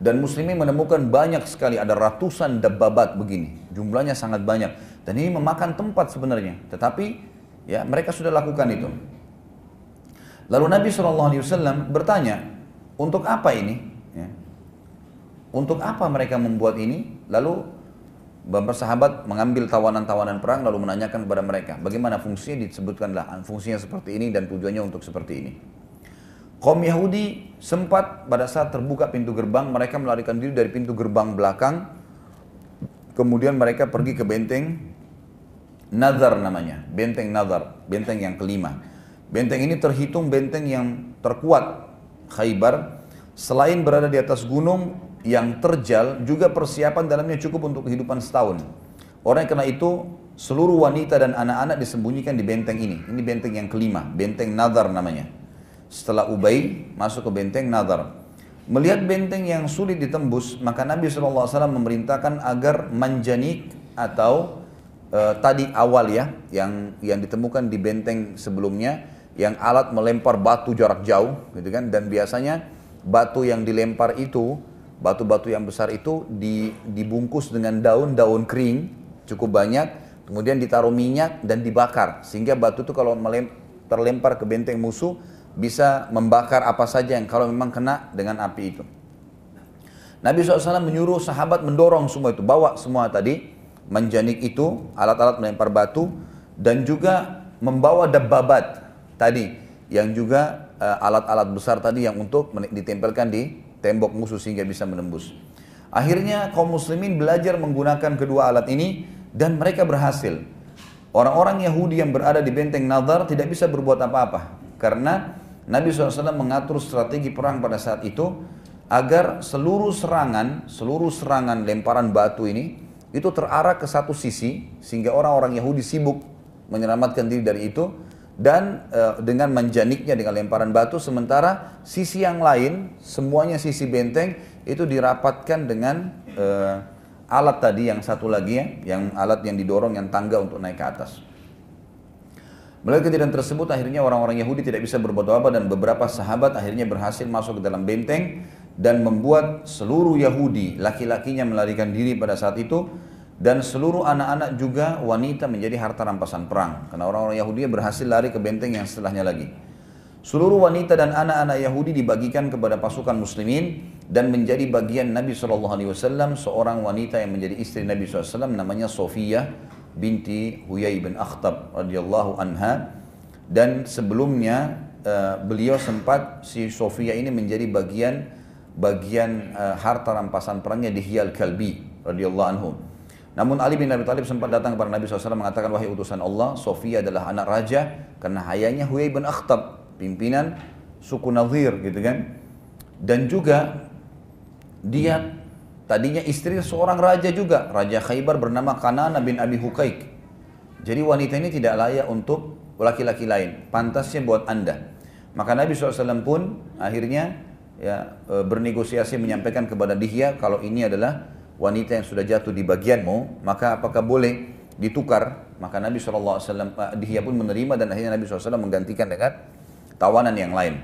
Dan muslimin menemukan banyak sekali, ada ratusan dababat begini. Jumlahnya sangat banyak. Dan ini memakan tempat sebenarnya. Tetapi ya mereka sudah lakukan itu. Lalu Nabi SAW bertanya, untuk apa ini? Ya. Untuk apa mereka membuat ini? Lalu beberapa sahabat mengambil tawanan-tawanan perang lalu menanyakan kepada mereka, bagaimana fungsinya disebutkanlah fungsinya seperti ini dan tujuannya untuk seperti ini. Kaum Yahudi sempat pada saat terbuka pintu gerbang, mereka melarikan diri dari pintu gerbang belakang. Kemudian mereka pergi ke benteng Nazar namanya, benteng Nazar, benteng yang kelima. Benteng ini terhitung benteng yang terkuat Khaybar. Selain berada di atas gunung yang terjal, juga persiapan dalamnya cukup untuk kehidupan setahun. Orang yang kena itu, seluruh wanita dan anak-anak disembunyikan di benteng ini. Ini benteng yang kelima, benteng Nadar namanya. Setelah Ubay masuk ke benteng Nadar. Melihat benteng yang sulit ditembus, maka Nabi SAW memerintahkan agar manjanik atau uh, tadi awal ya, yang yang ditemukan di benteng sebelumnya, yang alat melempar batu jarak jauh gitu kan dan biasanya batu yang dilempar itu batu-batu yang besar itu dibungkus dengan daun-daun kering cukup banyak kemudian ditaruh minyak dan dibakar. Sehingga batu itu kalau terlempar ke benteng musuh bisa membakar apa saja yang kalau memang kena dengan api itu. Nabi SAW menyuruh sahabat mendorong semua itu bawa semua tadi menjanik itu alat-alat melempar batu dan juga membawa dababat tadi yang juga eh, alat-alat besar tadi yang untuk ditempelkan di tembok musuh sehingga bisa menembus. Akhirnya kaum muslimin belajar menggunakan kedua alat ini dan mereka berhasil. Orang-orang Yahudi yang berada di benteng Nadar tidak bisa berbuat apa-apa karena Nabi SAW mengatur strategi perang pada saat itu agar seluruh serangan, seluruh serangan lemparan batu ini itu terarah ke satu sisi sehingga orang-orang Yahudi sibuk menyelamatkan diri dari itu dan e, dengan menjaniknya dengan lemparan batu sementara sisi yang lain semuanya sisi benteng itu dirapatkan dengan e, alat tadi yang satu lagi ya yang alat yang didorong yang tangga untuk naik ke atas. Melalui kejadian tersebut akhirnya orang-orang Yahudi tidak bisa berbuat apa dan beberapa sahabat akhirnya berhasil masuk ke dalam benteng dan membuat seluruh Yahudi laki-lakinya melarikan diri pada saat itu dan seluruh anak-anak juga wanita menjadi harta rampasan perang karena orang-orang Yahudi berhasil lari ke benteng yang setelahnya lagi. Seluruh wanita dan anak-anak Yahudi dibagikan kepada pasukan muslimin dan menjadi bagian Nabi SAW seorang wanita yang menjadi istri Nabi SAW namanya Sofia binti Huyai bin Akhtab radhiyallahu anha dan sebelumnya uh, beliau sempat si Sofia ini menjadi bagian bagian uh, harta rampasan perangnya di Hiyal Kalbi radhiyallahu anhu. Namun Ali bin Abi Thalib sempat datang kepada Nabi SAW mengatakan wahai utusan Allah, Sofia adalah anak raja karena ayahnya Huyai bin Akhtab, pimpinan suku Nazir gitu kan. Dan juga dia tadinya istri seorang raja juga, Raja Khaybar bernama Kanana bin Abi Hukaik. Jadi wanita ini tidak layak untuk laki-laki lain, pantasnya buat anda. Maka Nabi SAW pun akhirnya ya e, bernegosiasi menyampaikan kepada Dihya kalau ini adalah wanita yang sudah jatuh di bagianmu, maka apakah boleh ditukar? Maka Nabi SAW, e, Dihya pun menerima dan akhirnya Nabi SAW menggantikan dengan tawanan yang lain.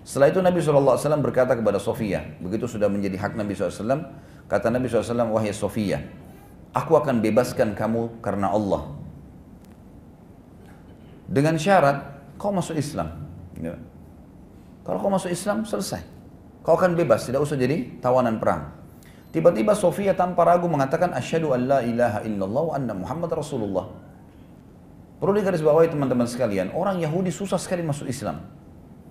Setelah itu Nabi SAW berkata kepada Sofia, begitu sudah menjadi hak Nabi SAW, kata Nabi SAW, wahai Sofia, aku akan bebaskan kamu karena Allah. Dengan syarat, kau masuk Islam. Ya. Kalau kau masuk Islam, selesai. Kau akan bebas, tidak usah jadi tawanan perang. Tiba-tiba Sofia tanpa ragu mengatakan, Asyadu an la ilaha illallah wa anna Muhammad Rasulullah. Perlu digarisbawahi teman-teman sekalian, orang Yahudi susah sekali masuk Islam.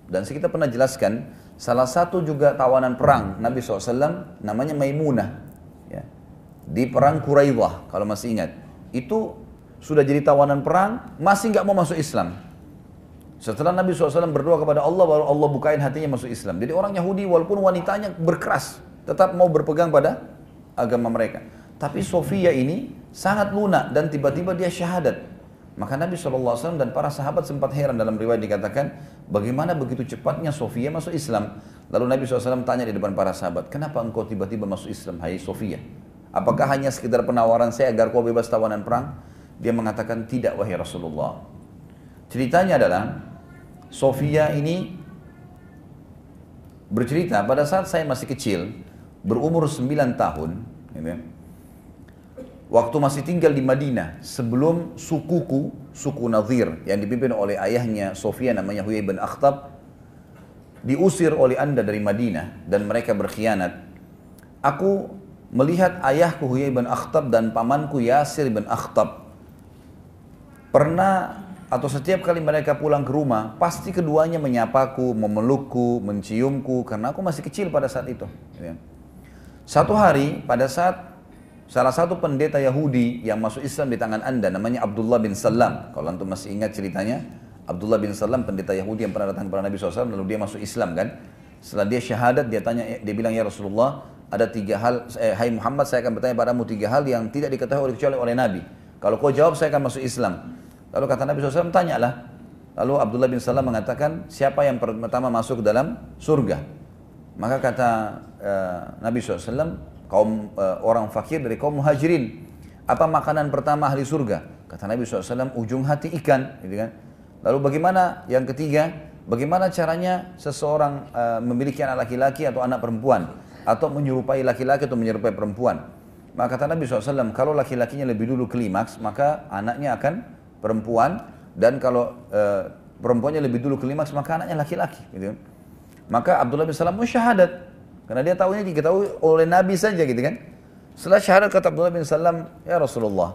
Dan kita pernah jelaskan, salah satu juga tawanan perang Nabi SAW namanya Maimunah. Ya. Di perang Quraidah, kalau masih ingat. Itu sudah jadi tawanan perang, masih nggak mau masuk Islam. Setelah Nabi SAW berdoa kepada Allah, baru Allah bukain hatinya masuk Islam. Jadi orang Yahudi walaupun wanitanya berkeras, tetap mau berpegang pada agama mereka. Tapi Sofia ini sangat lunak dan tiba-tiba dia syahadat. Maka Nabi SAW dan para sahabat sempat heran dalam riwayat dikatakan, bagaimana begitu cepatnya Sofia masuk Islam? Lalu Nabi SAW tanya di depan para sahabat, kenapa engkau tiba-tiba masuk Islam, hai Sofia? Apakah hanya sekedar penawaran saya agar kau bebas tawanan perang? Dia mengatakan, tidak wahai Rasulullah. Ceritanya adalah, Sofia ini bercerita pada saat saya masih kecil, berumur 9 tahun, gitu, ya, waktu masih tinggal di Madinah sebelum sukuku, suku Nazir yang dipimpin oleh ayahnya Sofia namanya Huyai bin Akhtab diusir oleh anda dari Madinah dan mereka berkhianat. Aku melihat ayahku Huyai bin Akhtab dan pamanku Yasir bin Akhtab pernah atau setiap kali mereka pulang ke rumah, pasti keduanya menyapaku, memelukku, menciumku, karena aku masih kecil pada saat itu. Ya. Satu hari, pada saat Salah satu pendeta Yahudi yang masuk Islam di tangan anda namanya Abdullah bin Salam. Kalau antum masih ingat ceritanya, Abdullah bin Salam pendeta Yahudi yang pernah datang kepada Nabi SAW lalu dia masuk Islam kan. Setelah dia syahadat dia tanya dia bilang ya Rasulullah ada tiga hal, eh, Hai Muhammad saya akan bertanya padamu tiga hal yang tidak diketahui kecuali oleh Nabi. Kalau kau jawab saya akan masuk Islam. Lalu kata Nabi SAW tanyalah. Lalu Abdullah bin Salam mengatakan siapa yang pertama masuk dalam surga. Maka kata uh, Nabi SAW kaum uh, orang fakir dari kaum muhajirin. Apa makanan pertama ahli surga? Kata Nabi SAW, ujung hati ikan. Gitu kan? Lalu bagaimana yang ketiga? Bagaimana caranya seseorang uh, memiliki anak laki-laki atau anak perempuan? Atau menyerupai laki-laki atau menyerupai perempuan? Maka kata Nabi SAW, kalau laki-lakinya lebih dulu klimaks, maka anaknya akan perempuan. Dan kalau uh, perempuannya lebih dulu klimaks, maka anaknya laki-laki. Gitu. Kan? Maka Abdullah bin Salam pun syahadat. Karena dia tahunya diketahui oleh Nabi saja gitu kan. Setelah syahadat kata Abdullah bin Salam, Ya Rasulullah,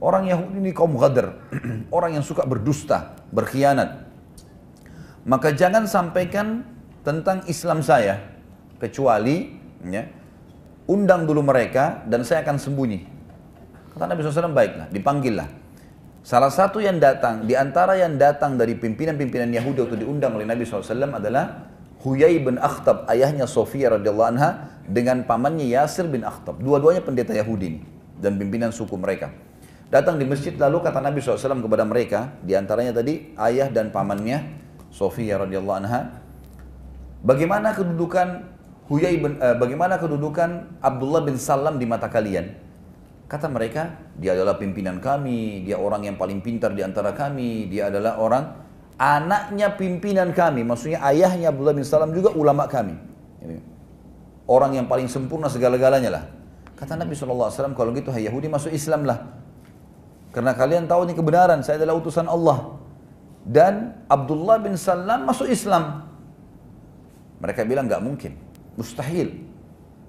orang Yahudi ini kaum ghadr, orang yang suka berdusta, berkhianat. Maka jangan sampaikan tentang Islam saya, kecuali ya, undang dulu mereka dan saya akan sembunyi. Kata Nabi SAW, baiklah, dipanggillah. Salah satu yang datang, di antara yang datang dari pimpinan-pimpinan Yahudi waktu diundang oleh Nabi SAW adalah Huyai bin Akhtab, ayahnya Sofia radhiyallahu anha dengan pamannya Yasir bin Akhtab. Dua-duanya pendeta Yahudi dan pimpinan suku mereka. Datang di masjid lalu kata Nabi SAW kepada mereka, di antaranya tadi ayah dan pamannya Sofia radhiyallahu anha, bagaimana kedudukan Huyai bin, uh, bagaimana kedudukan Abdullah bin Salam di mata kalian? Kata mereka, dia adalah pimpinan kami, dia orang yang paling pintar di antara kami, dia adalah orang anaknya pimpinan kami, maksudnya ayahnya Abdullah bin Salam juga ulama kami. Orang yang paling sempurna segala-galanya lah. Kata Nabi SAW, kalau gitu hai Yahudi masuk Islam lah. Karena kalian tahu ini kebenaran, saya adalah utusan Allah. Dan Abdullah bin Salam masuk Islam. Mereka bilang nggak mungkin, mustahil.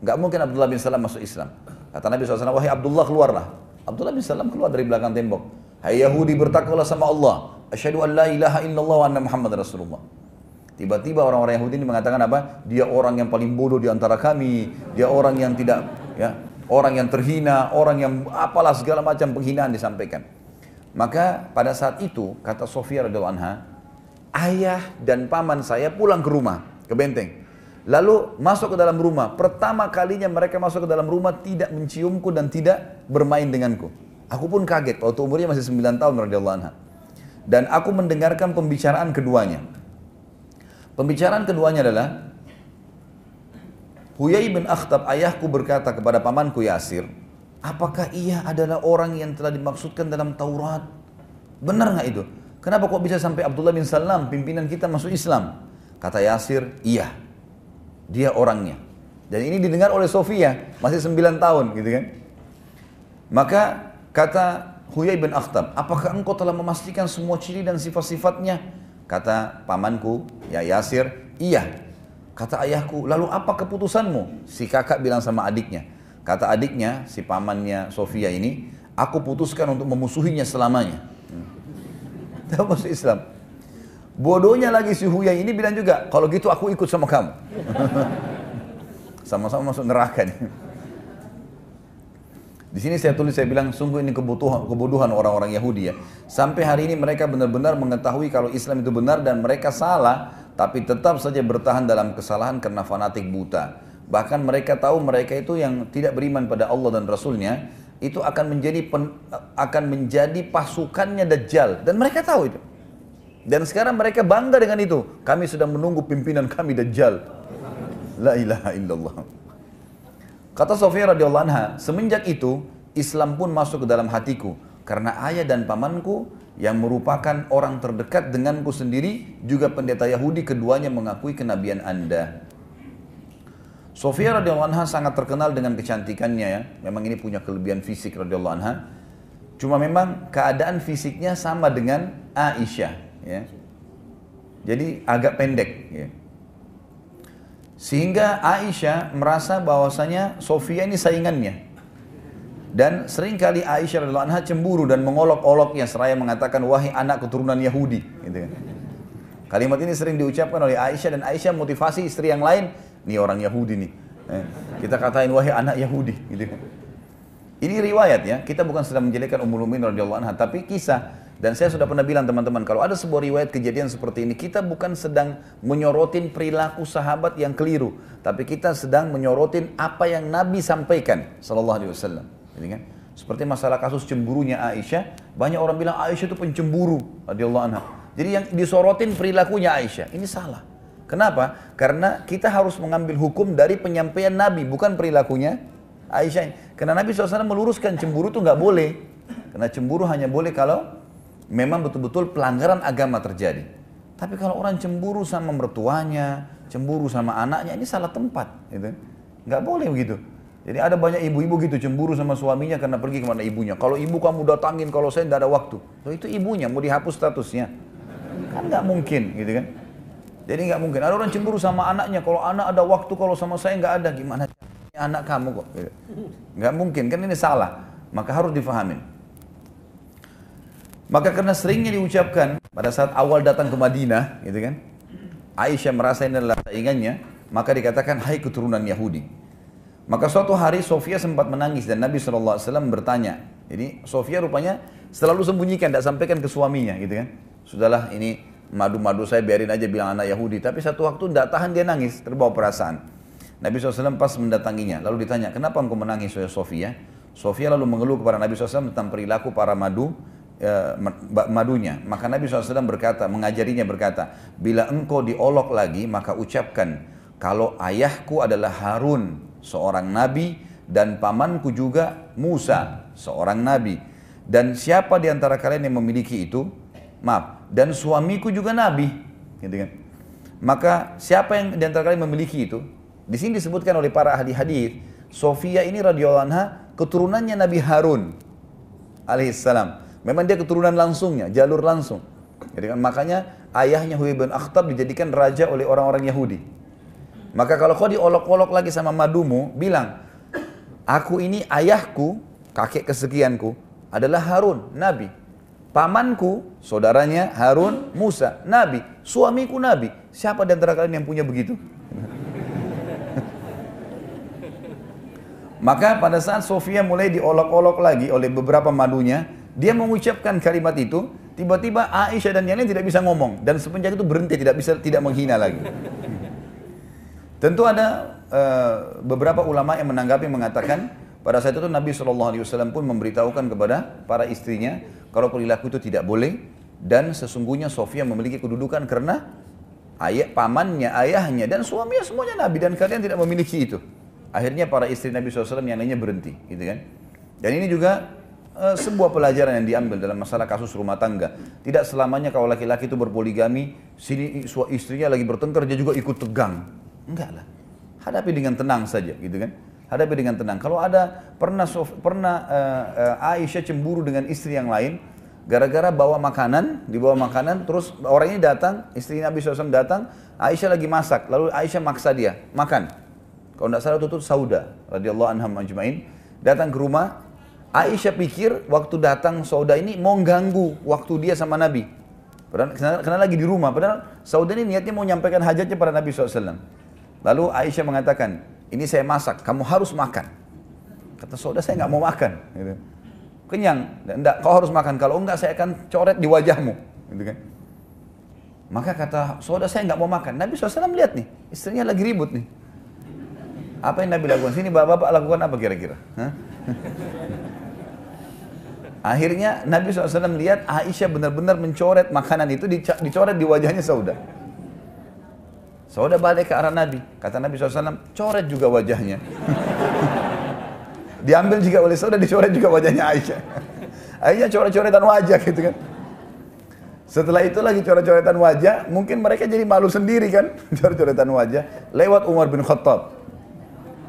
Nggak mungkin Abdullah bin Salam masuk Islam. Kata Nabi SAW, wahai Abdullah keluarlah. Abdullah bin Salam keluar dari belakang tembok. Hai Yahudi bertakwalah sama Allah. Asyhadu an la ilaha illallah wa anna Muhammad Rasulullah. Tiba-tiba orang-orang Yahudi ini mengatakan apa? Dia orang yang paling bodoh di antara kami. Dia orang yang tidak ya, orang yang terhina, orang yang apalah segala macam penghinaan disampaikan. Maka pada saat itu kata Sofia radhiyallahu anha, ayah dan paman saya pulang ke rumah, ke benteng. Lalu masuk ke dalam rumah. Pertama kalinya mereka masuk ke dalam rumah tidak menciumku dan tidak bermain denganku. Aku pun kaget waktu umurnya masih 9 tahun radhiyallahu anha. Dan aku mendengarkan pembicaraan keduanya. Pembicaraan keduanya adalah Huyai bin Akhtab ayahku berkata kepada pamanku Yasir, apakah ia adalah orang yang telah dimaksudkan dalam Taurat? Benar nggak itu? Kenapa kok bisa sampai Abdullah bin Salam pimpinan kita masuk Islam? Kata Yasir, iya. Dia orangnya. Dan ini didengar oleh Sofia, masih 9 tahun gitu kan. Maka kata Huyai bin Akhtab, apakah engkau telah memastikan semua ciri dan sifat-sifatnya? Kata pamanku, ya Yasir, iya. Kata ayahku, lalu apa keputusanmu? Si kakak bilang sama adiknya. Kata adiknya, si pamannya Sofia ini, aku putuskan untuk memusuhinya selamanya. Tahu masuk Islam. Bodohnya lagi si Huya ini bilang juga, kalau gitu aku ikut sama kamu. Sama-sama masuk neraka nih. Di sini saya tulis saya bilang sungguh ini kebutuhan kebodohan orang-orang Yahudi ya. Sampai hari ini mereka benar-benar mengetahui kalau Islam itu benar dan mereka salah, tapi tetap saja bertahan dalam kesalahan karena fanatik buta. Bahkan mereka tahu mereka itu yang tidak beriman pada Allah dan Rasulnya itu akan menjadi pen, akan menjadi pasukannya Dajjal dan mereka tahu itu. Dan sekarang mereka bangga dengan itu. Kami sedang menunggu pimpinan kami Dajjal. La ilaha illallah. Kata Sofia radhiyallahu anha, semenjak itu Islam pun masuk ke dalam hatiku karena ayah dan pamanku yang merupakan orang terdekat denganku sendiri juga pendeta Yahudi keduanya mengakui kenabian Anda. Sofia radhiyallahu anha sangat terkenal dengan kecantikannya ya. Memang ini punya kelebihan fisik radhiyallahu anha. Cuma memang keadaan fisiknya sama dengan Aisyah ya. Jadi agak pendek ya. Sehingga Aisyah merasa bahwasanya Sofia ini saingannya. Dan sering kali Aisyah radhiallahu anha cemburu dan mengolok-oloknya seraya mengatakan wahai anak keturunan Yahudi gitu kan. Kalimat ini sering diucapkan oleh Aisyah dan Aisyah motivasi istri yang lain, ini orang Yahudi nih. Eh, kita katain wahai anak Yahudi gitu kan. Ini riwayat ya, kita bukan sedang menjelekan Ummul Mukminin radhiyallahu anha, tapi kisah dan saya sudah pernah bilang teman-teman, kalau ada sebuah riwayat kejadian seperti ini, kita bukan sedang menyorotin perilaku sahabat yang keliru, tapi kita sedang menyorotin apa yang Nabi sampaikan, sallallahu alaihi wasallam. Ini kan? Seperti masalah kasus cemburunya Aisyah, banyak orang bilang Aisyah itu pencemburu, radhiyallahu anha. Jadi yang disorotin perilakunya Aisyah, ini salah. Kenapa? Karena kita harus mengambil hukum dari penyampaian Nabi, bukan perilakunya Aisyah. Karena Nabi SAW meluruskan cemburu itu nggak boleh. Karena cemburu hanya boleh kalau memang betul-betul pelanggaran agama terjadi. Tapi kalau orang cemburu sama mertuanya, cemburu sama anaknya, ini salah tempat. Gitu. Nggak boleh begitu. Jadi ada banyak ibu-ibu gitu cemburu sama suaminya karena pergi ke mana ibunya. Kalau ibu kamu datangin, kalau saya tidak ada waktu. Loh, itu ibunya, mau dihapus statusnya. Kan nggak mungkin gitu kan. Jadi nggak mungkin. Ada orang cemburu sama anaknya, kalau anak ada waktu, kalau sama saya nggak ada. Gimana anak kamu kok? Gitu. Nggak mungkin, kan ini salah. Maka harus difahamin. Maka karena seringnya diucapkan pada saat awal datang ke Madinah, gitu kan? Aisyah merasa ini adalah saingannya, maka dikatakan hai keturunan Yahudi. Maka suatu hari Sofia sempat menangis dan Nabi SAW bertanya. Jadi Sofia rupanya selalu sembunyikan, tidak sampaikan ke suaminya, gitu kan? Sudahlah ini madu-madu saya biarin aja bilang anak Yahudi. Tapi satu waktu tidak tahan dia nangis, terbawa perasaan. Nabi SAW pas mendatanginya, lalu ditanya, kenapa engkau menangis Sofia? Sofia lalu mengeluh kepada Nabi SAW tentang perilaku para madu Ya, madunya. Maka Nabi SAW berkata, mengajarinya berkata, bila engkau diolok lagi, maka ucapkan, kalau ayahku adalah Harun, seorang nabi, dan pamanku juga Musa, seorang nabi. Dan siapa di antara kalian yang memiliki itu? Maaf, dan suamiku juga nabi. Gitu kan? Maka siapa yang di antara kalian memiliki itu? Di sini disebutkan oleh para ahli hadis, Sofia ini radhiyallahu anha keturunannya Nabi Harun alaihissalam. Memang dia keturunan langsungnya, jalur langsung. Jadi kan makanya ayahnya Huyai bin Akhtab dijadikan raja oleh orang-orang Yahudi. Maka kalau kau diolok-olok lagi sama madumu, bilang, aku ini ayahku, kakek kesekianku, adalah Harun, Nabi. Pamanku, saudaranya Harun, Musa, Nabi. Suamiku Nabi. Siapa di antara kalian yang punya begitu? Maka pada saat Sofia mulai diolok-olok lagi oleh beberapa madunya, dia mengucapkan kalimat itu, tiba-tiba Aisyah dan yang lain tidak bisa ngomong dan semenjak itu berhenti tidak bisa tidak menghina lagi. Tentu ada uh, beberapa ulama yang menanggapi mengatakan pada saat itu Nabi SAW pun memberitahukan kepada para istrinya kalau perilaku itu tidak boleh dan sesungguhnya Sofia memiliki kedudukan karena ayah pamannya, ayahnya dan suaminya semuanya Nabi dan kalian tidak memiliki itu. Akhirnya para istri Nabi SAW yang lainnya berhenti, gitu kan? Dan ini juga uh, sebuah pelajaran yang diambil dalam masalah kasus rumah tangga. Tidak selamanya kalau laki-laki itu berpoligami, sini istrinya lagi bertengkar dia juga ikut tegang Enggak lah. Hadapi dengan tenang saja, gitu kan? Hadapi dengan tenang. Kalau ada pernah pernah uh, uh, Aisyah cemburu dengan istri yang lain, gara-gara bawa makanan, dibawa makanan, terus orang ini datang, istri Nabi SAW datang, Aisyah lagi masak, lalu Aisyah maksa dia makan. Kalau tidak salah itu Sauda radhiyallahu anha majmain datang ke rumah. Aisyah pikir waktu datang Sauda ini mau ganggu waktu dia sama Nabi. Padahal karena lagi di rumah, padahal Sauda ini niatnya mau menyampaikan hajatnya pada Nabi SAW. Lalu Aisyah mengatakan, ini saya masak, kamu harus makan. Kata saudara saya nggak mau makan. Gitu. Kenyang, enggak, kau harus makan. Kalau enggak saya akan coret di wajahmu. Gitu kan. Maka kata saudara saya nggak mau makan. Nabi SAW lihat nih, istrinya lagi ribut nih. Apa yang Nabi lakukan? Sini bapak-bapak lakukan apa kira-kira? Akhirnya Nabi SAW lihat Aisyah benar-benar mencoret makanan itu dicoret di wajahnya saudara. Saudara balik ke arah Nabi. Kata Nabi SAW, coret juga wajahnya. Diambil juga oleh saudara, dicoret juga wajahnya Aisyah. Aisyah coret-coretan wajah gitu kan. Setelah itu lagi coret-coretan wajah, mungkin mereka jadi malu sendiri kan, coret-coretan wajah. Lewat Umar bin Khattab.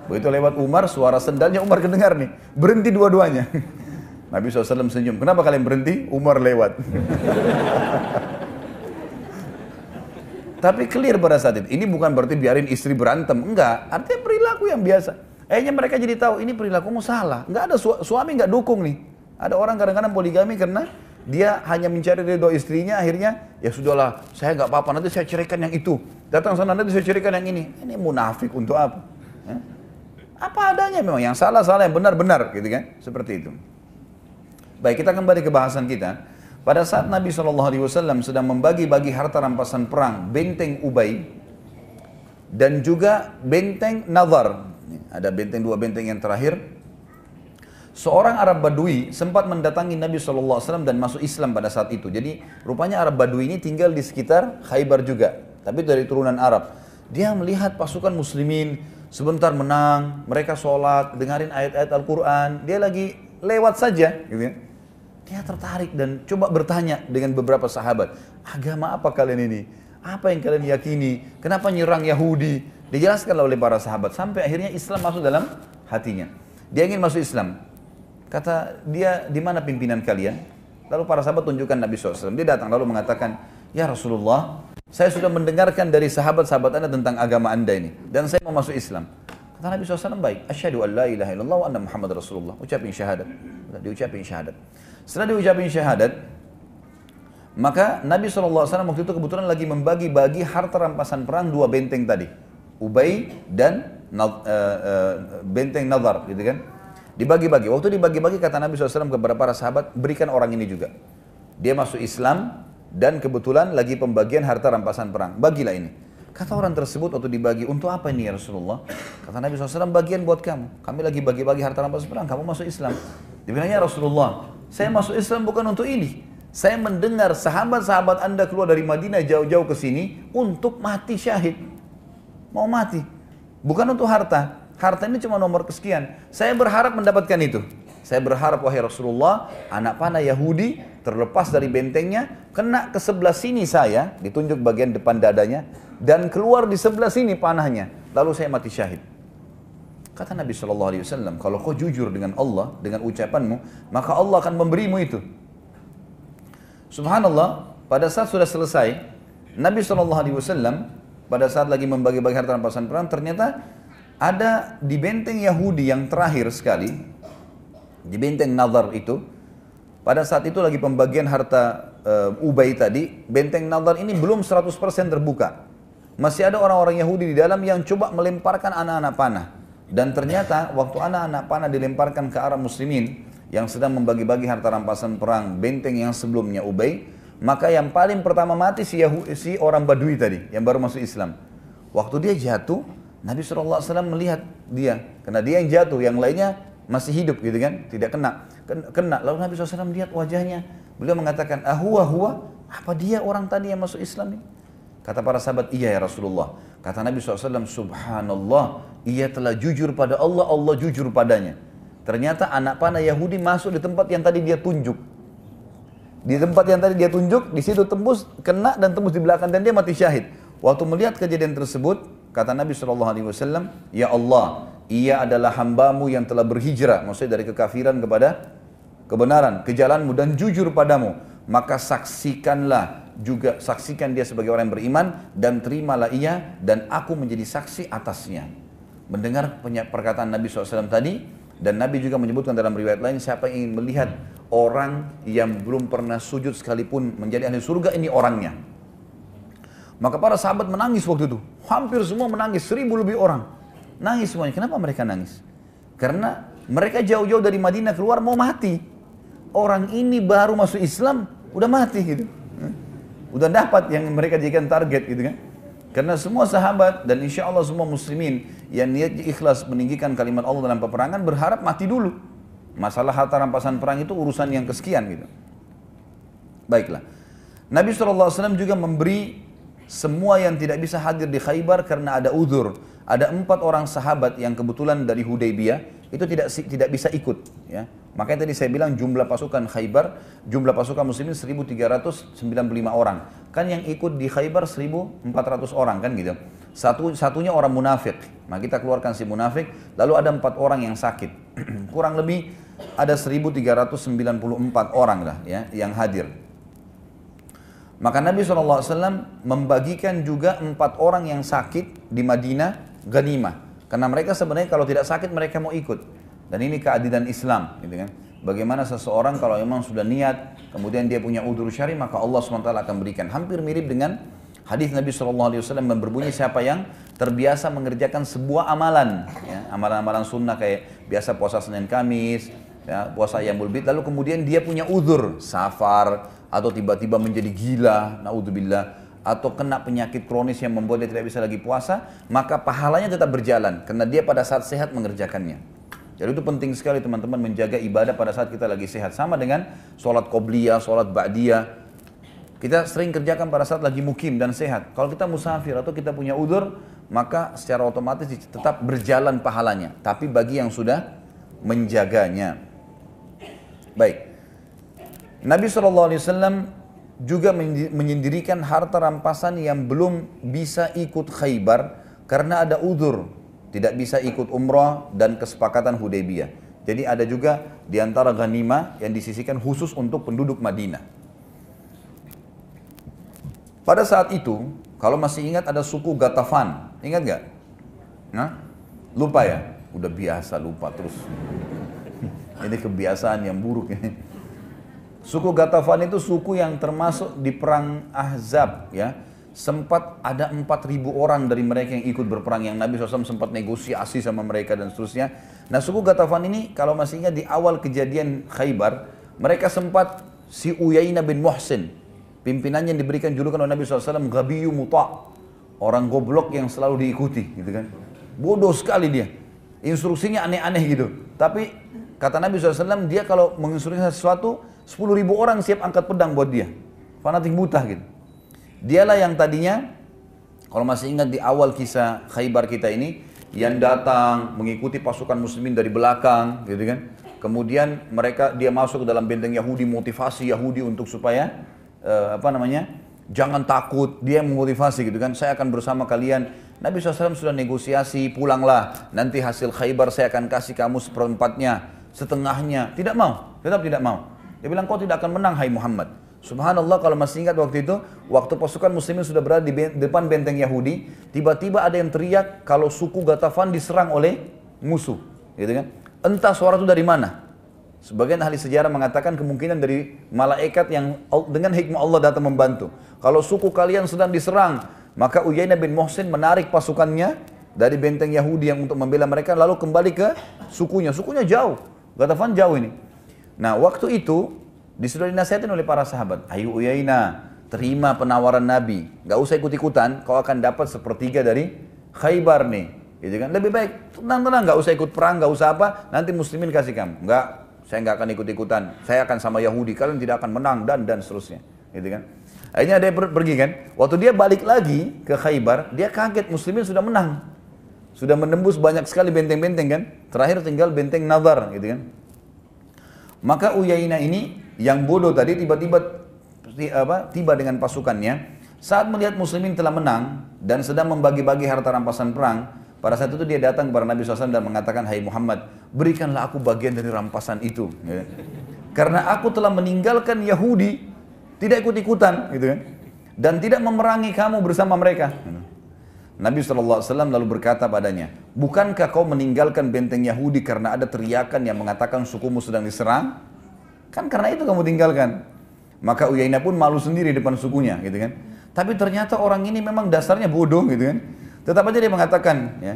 Begitu lewat Umar, suara sendalnya Umar kedengar nih. Berhenti dua-duanya. Nabi SAW senyum. Kenapa kalian berhenti? Umar lewat. Tapi clear pada saat itu. Ini bukan berarti biarin istri berantem. Enggak. Artinya perilaku yang biasa. Akhirnya mereka jadi tahu ini perilakumu salah. Enggak ada su suami enggak dukung nih. Ada orang kadang-kadang poligami karena dia hanya mencari ridho istrinya akhirnya ya sudahlah saya nggak apa-apa nanti saya ceraikan yang itu datang sana nanti saya ceraikan yang ini ini munafik untuk apa? Apa adanya memang yang salah salah yang benar benar gitu kan seperti itu baik kita kembali ke bahasan kita pada saat Nabi SAW sedang membagi-bagi harta rampasan perang, benteng Ubay, dan juga benteng Nazar. Ada benteng dua benteng yang terakhir. Seorang Arab Badui sempat mendatangi Nabi SAW dan masuk Islam pada saat itu. Jadi rupanya Arab Badui ini tinggal di sekitar Khaybar juga. Tapi dari turunan Arab. Dia melihat pasukan muslimin sebentar menang, mereka sholat, dengarin ayat-ayat Al-Quran. Dia lagi lewat saja. Gitu ya. Dia tertarik dan coba bertanya dengan beberapa sahabat, agama apa kalian ini? Apa yang kalian yakini? Kenapa nyerang Yahudi? Dijelaskan oleh para sahabat sampai akhirnya Islam masuk dalam hatinya. Dia ingin masuk Islam. Kata dia, di mana pimpinan kalian? Lalu para sahabat tunjukkan Nabi SAW. Dia datang lalu mengatakan, Ya Rasulullah, saya sudah mendengarkan dari sahabat-sahabat anda tentang agama anda ini. Dan saya mau masuk Islam. Kata Nabi SAW, baik. Asyhadu an la ilaha illallah wa anna Muhammad Rasulullah. Ucapin syahadat. Diucapin syahadat. Setelah diucapin syahadat, maka Nabi SAW waktu itu kebetulan lagi membagi-bagi harta rampasan perang dua benteng tadi. Ubay dan uh, uh, benteng Nazar gitu kan. Dibagi-bagi. Waktu dibagi-bagi kata Nabi SAW kepada para sahabat, berikan orang ini juga. Dia masuk Islam dan kebetulan lagi pembagian harta rampasan perang. Bagilah ini. Kata orang tersebut waktu dibagi, untuk apa ini ya Rasulullah? Kata Nabi SAW, bagian buat kamu. Kami lagi bagi-bagi harta rampasan perang, kamu masuk Islam. Dibilangnya Rasulullah, saya masuk Islam bukan untuk ini. Saya mendengar sahabat-sahabat anda keluar dari Madinah jauh-jauh ke sini untuk mati syahid. Mau mati. Bukan untuk harta. Harta ini cuma nomor kesekian. Saya berharap mendapatkan itu. Saya berharap wahai Rasulullah, anak panah Yahudi terlepas dari bentengnya, kena ke sebelah sini saya, ditunjuk bagian depan dadanya, dan keluar di sebelah sini panahnya. Lalu saya mati syahid. Kata Nabi Shallallahu Alaihi Wasallam, kalau kau jujur dengan Allah dengan ucapanmu, maka Allah akan memberimu itu. Subhanallah, pada saat sudah selesai, Nabi Shallallahu Alaihi Wasallam pada saat lagi membagi-bagi harta rampasan perang ternyata ada di benteng Yahudi yang terakhir sekali di benteng Nazar itu pada saat itu lagi pembagian harta uh, Ubay tadi benteng Nazar ini belum 100% terbuka. Masih ada orang-orang Yahudi di dalam yang coba melemparkan anak-anak panah. Dan ternyata waktu anak-anak panah dilemparkan ke arah muslimin yang sedang membagi-bagi harta rampasan perang benteng yang sebelumnya Ubay, maka yang paling pertama mati si, Yahudi, si orang Badui tadi yang baru masuk Islam. Waktu dia jatuh, Nabi SAW melihat dia, karena dia yang jatuh, yang lainnya masih hidup gitu kan, tidak kena. Kena. Lalu Nabi SAW lihat wajahnya, beliau mengatakan, ahwa huwa, apa dia orang tadi yang masuk Islam ini? Kata para sahabat, iya ya Rasulullah. Kata Nabi SAW, subhanallah, ia telah jujur pada Allah, Allah jujur padanya. Ternyata anak panah Yahudi masuk di tempat yang tadi dia tunjuk. Di tempat yang tadi dia tunjuk, di situ tembus, kena dan tembus di belakang dan dia mati syahid. Waktu melihat kejadian tersebut, kata Nabi SAW, Ya Allah, ia adalah hambamu yang telah berhijrah, maksudnya dari kekafiran kepada kebenaran, ke jalanmu dan jujur padamu. Maka saksikanlah juga saksikan dia sebagai orang yang beriman dan terimalah ia dan aku menjadi saksi atasnya. Mendengar perkataan Nabi SAW tadi dan Nabi juga menyebutkan dalam riwayat lain siapa yang ingin melihat orang yang belum pernah sujud sekalipun menjadi ahli surga ini orangnya. Maka para sahabat menangis waktu itu. Hampir semua menangis, seribu lebih orang. Nangis semuanya. Kenapa mereka nangis? Karena mereka jauh-jauh dari Madinah keluar mau mati. Orang ini baru masuk Islam, udah mati gitu. Udah dapat yang mereka jadikan target gitu kan. Karena semua sahabat dan insya Allah semua muslimin yang niat ikhlas meninggikan kalimat Allah dalam peperangan berharap mati dulu. Masalah harta rampasan perang itu urusan yang kesekian gitu. Baiklah. Nabi SAW juga memberi semua yang tidak bisa hadir di Khaybar karena ada udur. Ada empat orang sahabat yang kebetulan dari Hudaybiyah itu tidak tidak bisa ikut. Ya. Makanya tadi saya bilang jumlah pasukan Khaybar, jumlah pasukan muslimin 1395 orang. Kan yang ikut di Khaybar 1400 orang kan gitu. Satu satunya orang munafik. Nah kita keluarkan si munafik, lalu ada empat orang yang sakit. Kurang lebih ada 1394 orang lah ya yang hadir. Maka Nabi SAW membagikan juga empat orang yang sakit di Madinah ganimah. Karena mereka sebenarnya kalau tidak sakit mereka mau ikut. Dan ini keadilan Islam, gitu kan. Bagaimana seseorang kalau memang sudah niat, kemudian dia punya udur syari, maka Allah SWT akan berikan. Hampir mirip dengan hadis Nabi SAW yang berbunyi siapa yang terbiasa mengerjakan sebuah amalan, ya, amalan-amalan sunnah kayak biasa puasa Senin Kamis, ya, puasa yang Bid, lalu kemudian dia punya udur, safar, atau tiba-tiba menjadi gila, naudzubillah, atau kena penyakit kronis yang membuat dia tidak bisa lagi puasa, maka pahalanya tetap berjalan karena dia pada saat sehat mengerjakannya. Jadi itu penting sekali teman-teman menjaga ibadah pada saat kita lagi sehat. Sama dengan sholat qobliyah, sholat ba'diyah. Kita sering kerjakan pada saat lagi mukim dan sehat. Kalau kita musafir atau kita punya udur, maka secara otomatis tetap berjalan pahalanya. Tapi bagi yang sudah menjaganya. Baik. Nabi SAW juga menyendirikan harta rampasan yang belum bisa ikut khaybar karena ada udur tidak bisa ikut umrah dan kesepakatan Hudaybiyah. Jadi ada juga di antara ghanimah yang disisikan khusus untuk penduduk Madinah. Pada saat itu, kalau masih ingat ada suku Gatafan, ingat nggak? Nah, lupa ya? Udah biasa lupa terus. Ini kebiasaan yang buruk. Suku Gatafan itu suku yang termasuk di perang Ahzab ya sempat ada 4.000 orang dari mereka yang ikut berperang yang Nabi SAW sempat negosiasi sama mereka dan seterusnya. Nah suku Gatafan ini kalau masih ingat di awal kejadian Khaybar, mereka sempat si Uyainah bin Muhsin, pimpinannya yang diberikan julukan oleh Nabi SAW, Gabiyu Muta, orang goblok yang selalu diikuti gitu kan. Bodoh sekali dia, instruksinya aneh-aneh gitu. Tapi kata Nabi SAW, dia kalau menginstruksikan sesuatu, 10.000 orang siap angkat pedang buat dia. Fanatik buta gitu. Dialah yang tadinya, kalau masih ingat di awal kisah Khaybar kita ini, yang datang mengikuti pasukan muslimin dari belakang, gitu kan. Kemudian mereka dia masuk ke dalam benteng Yahudi, motivasi Yahudi untuk supaya uh, apa namanya? Jangan takut, dia memotivasi gitu kan. Saya akan bersama kalian. Nabi SAW sudah negosiasi, pulanglah. Nanti hasil khaybar saya akan kasih kamu seperempatnya, setengahnya. Tidak mau, tetap tidak mau. Dia bilang kau tidak akan menang hai Muhammad. Subhanallah kalau masih ingat waktu itu, waktu pasukan muslimin sudah berada di depan benteng Yahudi, tiba-tiba ada yang teriak kalau suku Gatafan diserang oleh musuh, gitu kan? Entah suara itu dari mana. Sebagian ahli sejarah mengatakan kemungkinan dari malaikat yang dengan hikmah Allah datang membantu. Kalau suku kalian sedang diserang, maka Uyainah bin Muhsin menarik pasukannya dari benteng Yahudi yang untuk membela mereka lalu kembali ke sukunya. Sukunya jauh. Gatafan jauh ini. Nah, waktu itu sudah dinasihatin oleh para sahabat, ayo Uyaina, terima penawaran Nabi, gak usah ikut-ikutan, kau akan dapat sepertiga dari Khaybar nih. Gitu kan? Lebih baik tenang-tenang, gak usah ikut perang, gak usah apa, nanti muslimin kasih kamu. Enggak, saya nggak akan ikut-ikutan, saya akan sama Yahudi, kalian tidak akan menang dan dan seterusnya. Gitu kan? Akhirnya dia pergi kan, waktu dia balik lagi ke Khaybar, dia kaget muslimin sudah menang. Sudah menembus banyak sekali benteng-benteng kan, terakhir tinggal benteng Nazar gitu kan. Maka Uyaina ini yang bodoh tadi tiba-tiba apa, tiba dengan pasukannya. Saat melihat muslimin telah menang dan sedang membagi-bagi harta rampasan perang, pada saat itu dia datang kepada Nabi SAW dan mengatakan, Hai Muhammad, berikanlah aku bagian dari rampasan itu. Ya. Karena aku telah meninggalkan Yahudi, tidak ikut-ikutan, gitu kan? Dan tidak memerangi kamu bersama mereka. Nabi SAW lalu berkata padanya, Bukankah kau meninggalkan benteng Yahudi karena ada teriakan yang mengatakan sukumu sedang diserang? Kan karena itu kamu tinggalkan. Maka Uyainah pun malu sendiri depan sukunya, gitu kan. Tapi ternyata orang ini memang dasarnya bodoh, gitu kan. Tetap aja dia mengatakan, ya,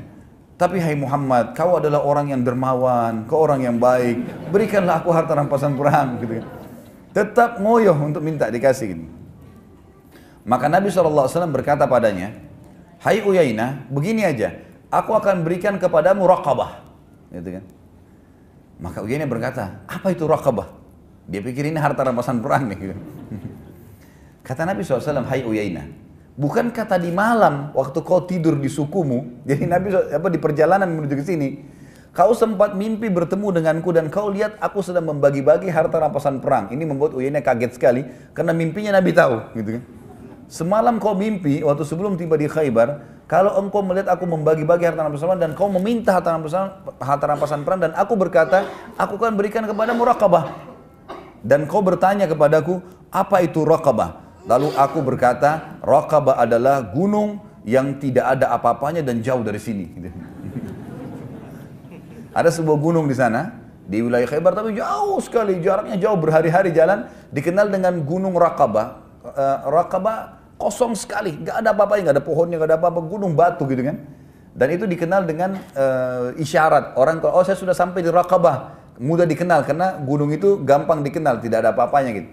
tapi hai Muhammad, kau adalah orang yang dermawan, kau orang yang baik, berikanlah aku harta rampasan perang, gitu kan. Tetap ngoyoh untuk minta dikasih. Gitu. Maka Nabi SAW berkata padanya, Hai Uyainah, begini aja, aku akan berikan kepadamu raqabah. Gitu kan. Maka Uyainah berkata, apa itu raqabah? Dia pikir ini harta rampasan perang nih. Kata Nabi SAW, Hai Uyainah, bukankah tadi malam waktu kau tidur di sukumu, jadi Nabi apa di perjalanan menuju ke sini, kau sempat mimpi bertemu denganku dan kau lihat aku sedang membagi-bagi harta rampasan perang. Ini membuat Uyainah kaget sekali karena mimpinya Nabi tahu, gitu kan. Semalam kau mimpi waktu sebelum tiba di Khaybar, kalau engkau melihat aku membagi-bagi harta rampasan perang dan kau meminta harta rampasan, harta rampasan perang dan aku berkata, aku akan berikan kepada murakabah. Dan kau bertanya kepadaku, apa itu Raqabah? Lalu aku berkata, Raqabah adalah gunung yang tidak ada apa-apanya dan jauh dari sini. ada sebuah gunung di sana, di wilayah Khaybar, tapi jauh sekali, jaraknya jauh berhari-hari jalan, dikenal dengan gunung Raqabah. Uh, Raqabah kosong sekali, nggak ada apa-apanya, nggak ada pohonnya, nggak ada apa-apa, gunung batu gitu kan. Dan itu dikenal dengan uh, isyarat orang kalau oh saya sudah sampai di Raqabah, mudah dikenal karena gunung itu gampang dikenal, tidak ada apa-apanya gitu.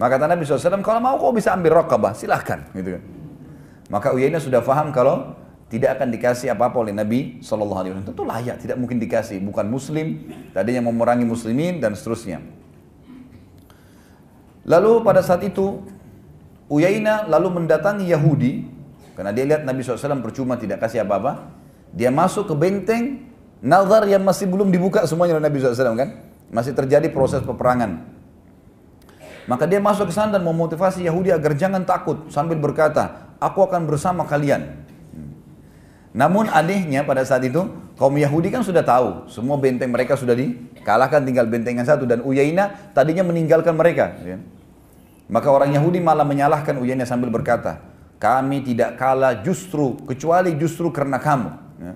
Maka kata Nabi SAW, kalau mau kau bisa ambil rokabah, silahkan. Gitu kan. Maka Uyainah sudah faham kalau tidak akan dikasih apa-apa oleh Nabi SAW. Tentu layak, tidak mungkin dikasih. Bukan muslim, tadinya memerangi muslimin dan seterusnya. Lalu pada saat itu, Uyainah lalu mendatangi Yahudi, karena dia lihat Nabi SAW percuma tidak kasih apa-apa. Dia masuk ke benteng Nazar yang masih belum dibuka semuanya oleh Nabi SAW kan. Masih terjadi proses peperangan. Maka dia masuk ke sana dan memotivasi Yahudi agar jangan takut sambil berkata, aku akan bersama kalian. Namun anehnya pada saat itu kaum Yahudi kan sudah tahu semua benteng mereka sudah dikalahkan tinggal benteng yang satu dan Uyainah tadinya meninggalkan mereka. Ya. Maka orang Yahudi malah menyalahkan Uyainah sambil berkata, kami tidak kalah justru kecuali justru karena kamu. Ya.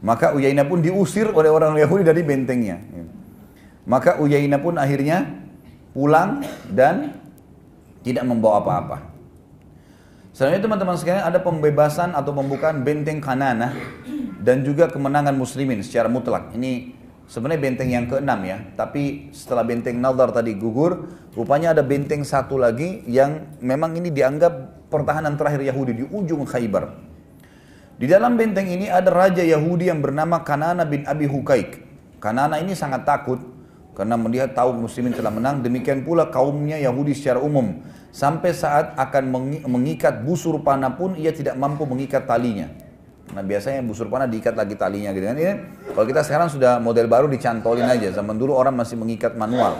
Maka Uyainah pun diusir oleh orang Yahudi dari bentengnya. Maka Uyainah pun akhirnya pulang dan tidak membawa apa-apa. Selanjutnya teman-teman sekalian ada pembebasan atau pembukaan benteng Kanana dan juga kemenangan muslimin secara mutlak. Ini sebenarnya benteng yang keenam ya, tapi setelah benteng Nadar tadi gugur, rupanya ada benteng satu lagi yang memang ini dianggap pertahanan terakhir Yahudi di ujung Khaybar. Di dalam benteng ini ada raja Yahudi yang bernama Kanana bin Abi Hukaik. Kanana ini sangat takut karena melihat tahu muslimin telah menang. Demikian pula kaumnya Yahudi secara umum. Sampai saat akan mengikat busur panah pun ia tidak mampu mengikat talinya. Nah biasanya busur panah diikat lagi talinya gitu kan. Ini, kalau kita sekarang sudah model baru dicantolin aja. Zaman dulu orang masih mengikat manual.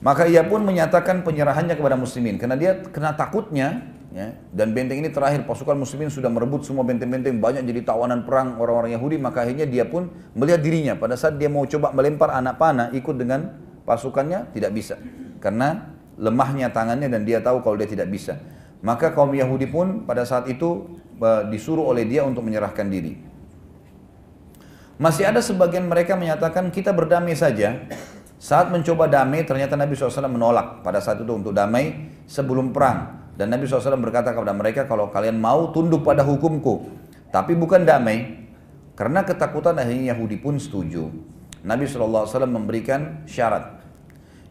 Maka ia pun menyatakan penyerahannya kepada muslimin. Karena dia kena takutnya ya, dan benteng ini terakhir pasukan muslimin sudah merebut semua benteng-benteng banyak jadi tawanan perang orang-orang Yahudi maka akhirnya dia pun melihat dirinya pada saat dia mau coba melempar anak panah ikut dengan pasukannya tidak bisa karena lemahnya tangannya dan dia tahu kalau dia tidak bisa. Maka kaum Yahudi pun pada saat itu disuruh oleh dia untuk menyerahkan diri. Masih ada sebagian mereka menyatakan kita berdamai saja. Saat mencoba damai ternyata Nabi SAW menolak pada saat itu untuk damai sebelum perang. Dan Nabi SAW berkata kepada mereka kalau kalian mau tunduk pada hukumku. Tapi bukan damai. Karena ketakutan akhirnya Yahudi pun setuju. Nabi SAW memberikan syarat.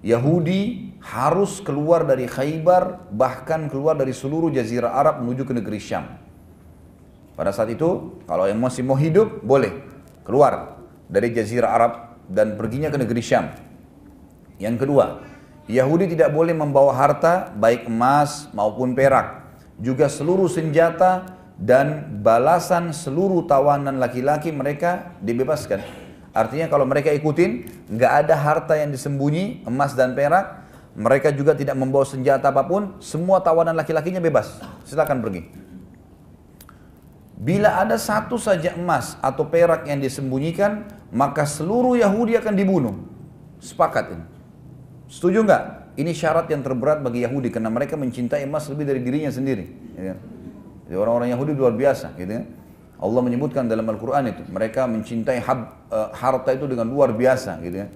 Yahudi harus keluar dari Khaybar, bahkan keluar dari seluruh jazirah Arab menuju ke negeri Syam. Pada saat itu, kalau yang masih mau hidup, boleh keluar dari jazirah Arab dan perginya ke negeri Syam. Yang kedua, Yahudi tidak boleh membawa harta, baik emas maupun perak. Juga seluruh senjata dan balasan seluruh tawanan laki-laki mereka dibebaskan. Artinya kalau mereka ikutin, nggak ada harta yang disembunyi, emas dan perak, mereka juga tidak membawa senjata apa pun, semua tawanan laki-lakinya bebas. Silakan pergi. Bila ada satu saja emas atau perak yang disembunyikan, maka seluruh Yahudi akan dibunuh. Sepakat ini. Setuju nggak? Ini syarat yang terberat bagi Yahudi karena mereka mencintai emas lebih dari dirinya sendiri. Ya. Jadi orang-orang Yahudi luar biasa, gitu ya. Allah menyebutkan dalam Al-Quran itu. Mereka mencintai uh, harta itu dengan luar biasa gitu ya.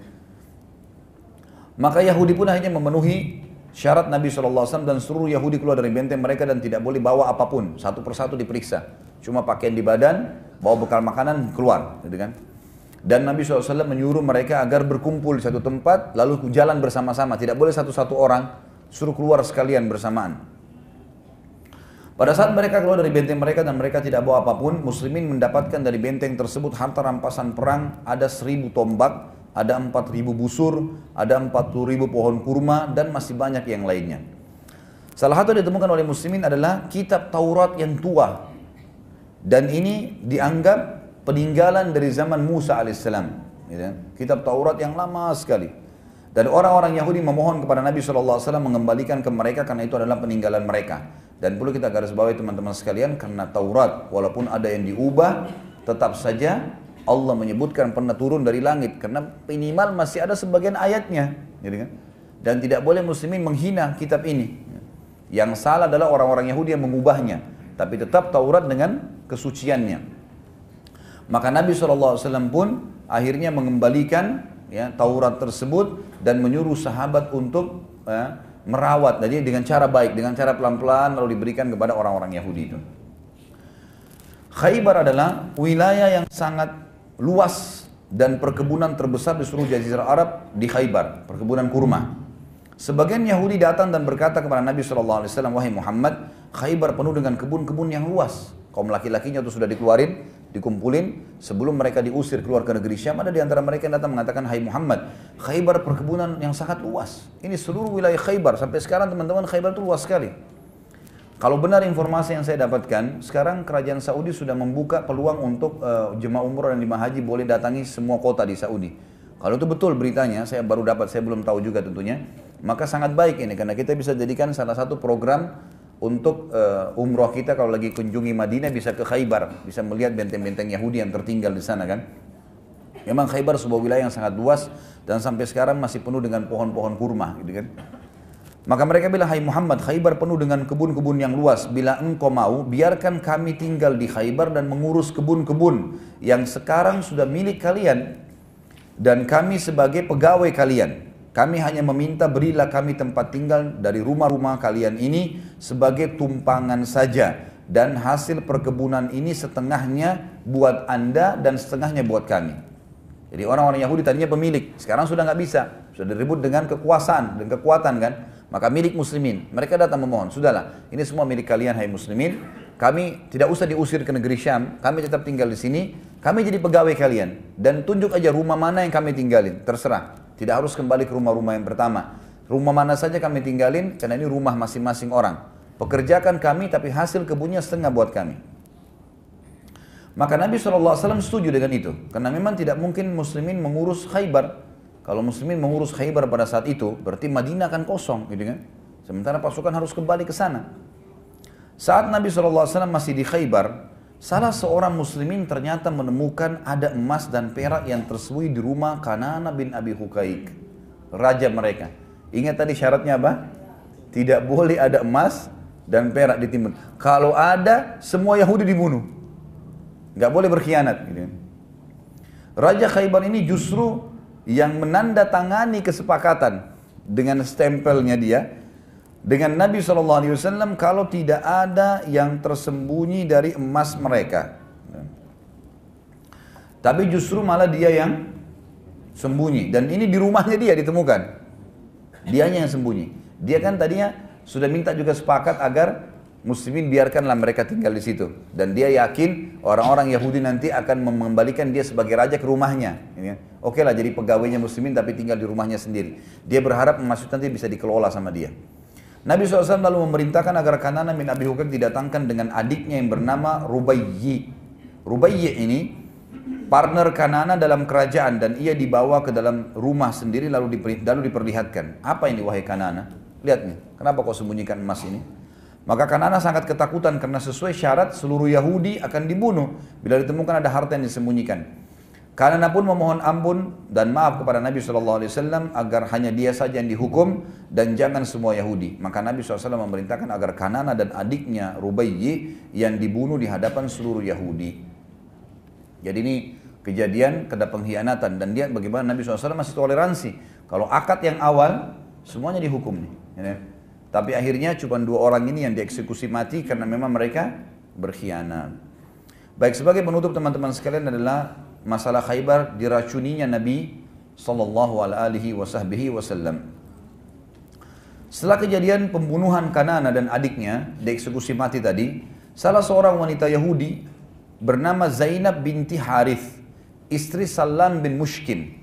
Maka Yahudi pun akhirnya memenuhi syarat Nabi SAW dan seluruh Yahudi keluar dari benteng mereka dan tidak boleh bawa apa pun. Satu persatu diperiksa. Cuma pakaian di badan, bawa bekal makanan, keluar. Gitu kan. Dan Nabi SAW menyuruh mereka agar berkumpul di satu tempat, lalu jalan bersama-sama. Tidak boleh satu-satu orang, suruh keluar sekalian bersamaan. Pada saat mereka keluar dari benteng mereka dan mereka tidak bawa apa pun, muslimin mendapatkan dari benteng tersebut harta rampasan perang, ada seribu tombak, ada empat ribu busur, ada empat puluh ribu pohon kurma, dan masih banyak yang lainnya. Salah satu yang ditemukan oleh muslimin adalah kitab Taurat yang tua. Dan ini dianggap peninggalan dari zaman Musa alaihissalam. Gitu kan? Kitab Taurat yang lama sekali. Dan orang-orang Yahudi memohon kepada Nabi SAW mengembalikan ke mereka karena itu adalah peninggalan mereka. Dan perlu kita garis bawahi teman-teman sekalian karena Taurat walaupun ada yang diubah tetap saja Allah menyebutkan pernah turun dari langit karena minimal masih ada sebagian ayatnya, gitu kan? Dan tidak boleh muslimin menghina kitab ini. Yang salah adalah orang-orang Yahudi yang mengubahnya, tapi tetap Taurat dengan kesuciannya. Maka Nabi SAW pun akhirnya mengembalikan ya, Taurat tersebut dan menyuruh sahabat untuk ya, merawat jadi dengan cara baik dengan cara pelan-pelan lalu diberikan kepada orang-orang Yahudi itu Khaybar adalah wilayah yang sangat luas dan perkebunan terbesar di seluruh jazirah Arab di Khaybar perkebunan kurma. Sebagian Yahudi datang dan berkata kepada Nabi SAW wahai Muhammad Khaybar penuh dengan kebun-kebun yang luas. Kaum laki-lakinya itu sudah dikeluarin dikumpulin. Sebelum mereka diusir keluar ke negeri Syam ada di antara mereka yang datang mengatakan Hai Muhammad Khaybar perkebunan yang sangat luas. Ini seluruh wilayah Khaybar. Sampai sekarang teman-teman Khaybar itu luas sekali kalau benar informasi yang saya dapatkan sekarang kerajaan Saudi sudah membuka peluang untuk uh, jemaah umroh dan jemaah haji boleh datangi semua kota di Saudi kalau itu betul beritanya saya baru dapat saya belum tahu juga tentunya maka sangat baik ini karena kita bisa jadikan salah satu program untuk uh, umroh kita kalau lagi kunjungi Madinah bisa ke Khaybar, bisa melihat benteng-benteng Yahudi yang tertinggal di sana kan. Memang Khaybar sebuah wilayah yang sangat luas dan sampai sekarang masih penuh dengan pohon-pohon kurma gitu kan. Maka mereka bilang, Hai Muhammad, Khaybar penuh dengan kebun-kebun yang luas. Bila engkau mau, biarkan kami tinggal di Khaybar dan mengurus kebun-kebun yang sekarang sudah milik kalian. Dan kami sebagai pegawai kalian. Kami hanya meminta berilah kami tempat tinggal dari rumah-rumah kalian ini sebagai tumpangan saja. Dan hasil perkebunan ini setengahnya buat anda dan setengahnya buat kami. Jadi orang-orang Yahudi tadinya pemilik, sekarang sudah nggak bisa. Sudah diribut dengan kekuasaan dan kekuatan kan. Maka milik muslimin. Mereka datang memohon, sudahlah ini semua milik kalian hai muslimin. Kami tidak usah diusir ke negeri Syam, kami tetap tinggal di sini. Kami jadi pegawai kalian. Dan tunjuk aja rumah mana yang kami tinggalin, terserah. Tidak harus kembali ke rumah-rumah yang pertama. Rumah mana saja kami tinggalin, karena ini rumah masing-masing orang. Pekerjakan kami, tapi hasil kebunnya setengah buat kami. Maka Nabi SAW setuju dengan itu. Karena memang tidak mungkin muslimin mengurus khaybar. Kalau muslimin mengurus khaybar pada saat itu, berarti Madinah akan kosong. gitu kan? Sementara pasukan harus kembali ke sana. Saat Nabi SAW masih di khaybar, Salah seorang muslimin ternyata menemukan ada emas dan perak yang tersembunyi di rumah Kanana bin Abi Hukaik. Raja mereka. Ingat tadi syaratnya apa? tidak boleh ada emas dan perak di timur. Kalau ada, semua Yahudi dibunuh. Nggak boleh berkhianat. Gitu. Raja Khaybar ini justru yang menandatangani kesepakatan dengan stempelnya dia dengan Nabi SAW kalau tidak ada yang tersembunyi dari emas mereka. Tapi justru malah dia yang sembunyi dan ini di rumahnya dia ditemukan. Dianya yang sembunyi. Dia kan tadinya sudah minta juga sepakat agar muslimin biarkanlah mereka tinggal di situ dan dia yakin orang-orang Yahudi nanti akan mengembalikan dia sebagai raja ke rumahnya. Ya. Oke lah jadi pegawainya muslimin tapi tinggal di rumahnya sendiri. Dia berharap masjid nanti bisa dikelola sama dia. Nabi SAW lalu memerintahkan agar Kanana bin Abi Hukam didatangkan dengan adiknya yang bernama Rubayyi. Rubayyi ini partner Kanana dalam kerajaan dan ia dibawa ke dalam rumah sendiri lalu diperlihatkan. Apa ini wahai Kanana? Lihat nih, kenapa kau sembunyikan emas ini? Maka Kanana sangat ketakutan karena sesuai syarat seluruh Yahudi akan dibunuh bila ditemukan ada harta yang disembunyikan. Karena pun memohon ampun dan maaf kepada Nabi SAW agar hanya dia saja yang dihukum dan jangan semua Yahudi. Maka Nabi SAW memerintahkan agar Kanana dan adiknya Rubayyi yang dibunuh di hadapan seluruh Yahudi. Jadi ini kejadian kena pengkhianatan dan dia bagaimana Nabi SAW masih toleransi. Kalau akad yang awal semuanya dihukum nih. Tapi akhirnya cuma dua orang ini yang dieksekusi mati karena memang mereka berkhianat. Baik sebagai penutup teman-teman sekalian adalah masalah Khaybar diracuninya Nabi sallallahu alaihi wasallam. Setelah kejadian pembunuhan Kanana dan adiknya dieksekusi mati tadi, salah seorang wanita Yahudi bernama Zainab binti Harith, istri Salam bin Mushkim.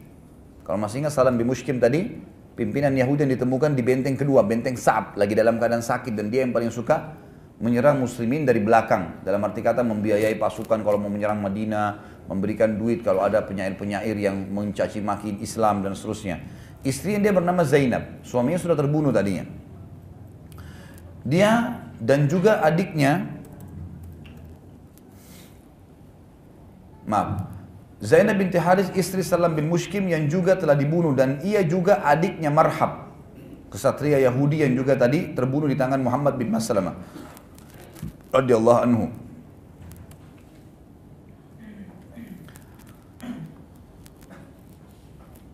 Kalau masih ingat Salam bin Mushkim tadi, pimpinan Yahudi yang ditemukan di benteng kedua, benteng Sa'ab, lagi dalam keadaan sakit dan dia yang paling suka menyerang muslimin dari belakang. Dalam arti kata membiayai pasukan kalau mau menyerang Madinah, memberikan duit kalau ada penyair-penyair yang mencaci maki Islam dan seterusnya. Istri yang dia bernama Zainab, suaminya sudah terbunuh tadinya. Dia dan juga adiknya, maaf, Zainab binti Haris istri Salam bin Mushkim yang juga telah dibunuh dan ia juga adiknya Marhab, kesatria Yahudi yang juga tadi terbunuh di tangan Muhammad bin Maslamah radhiyallahu anhu.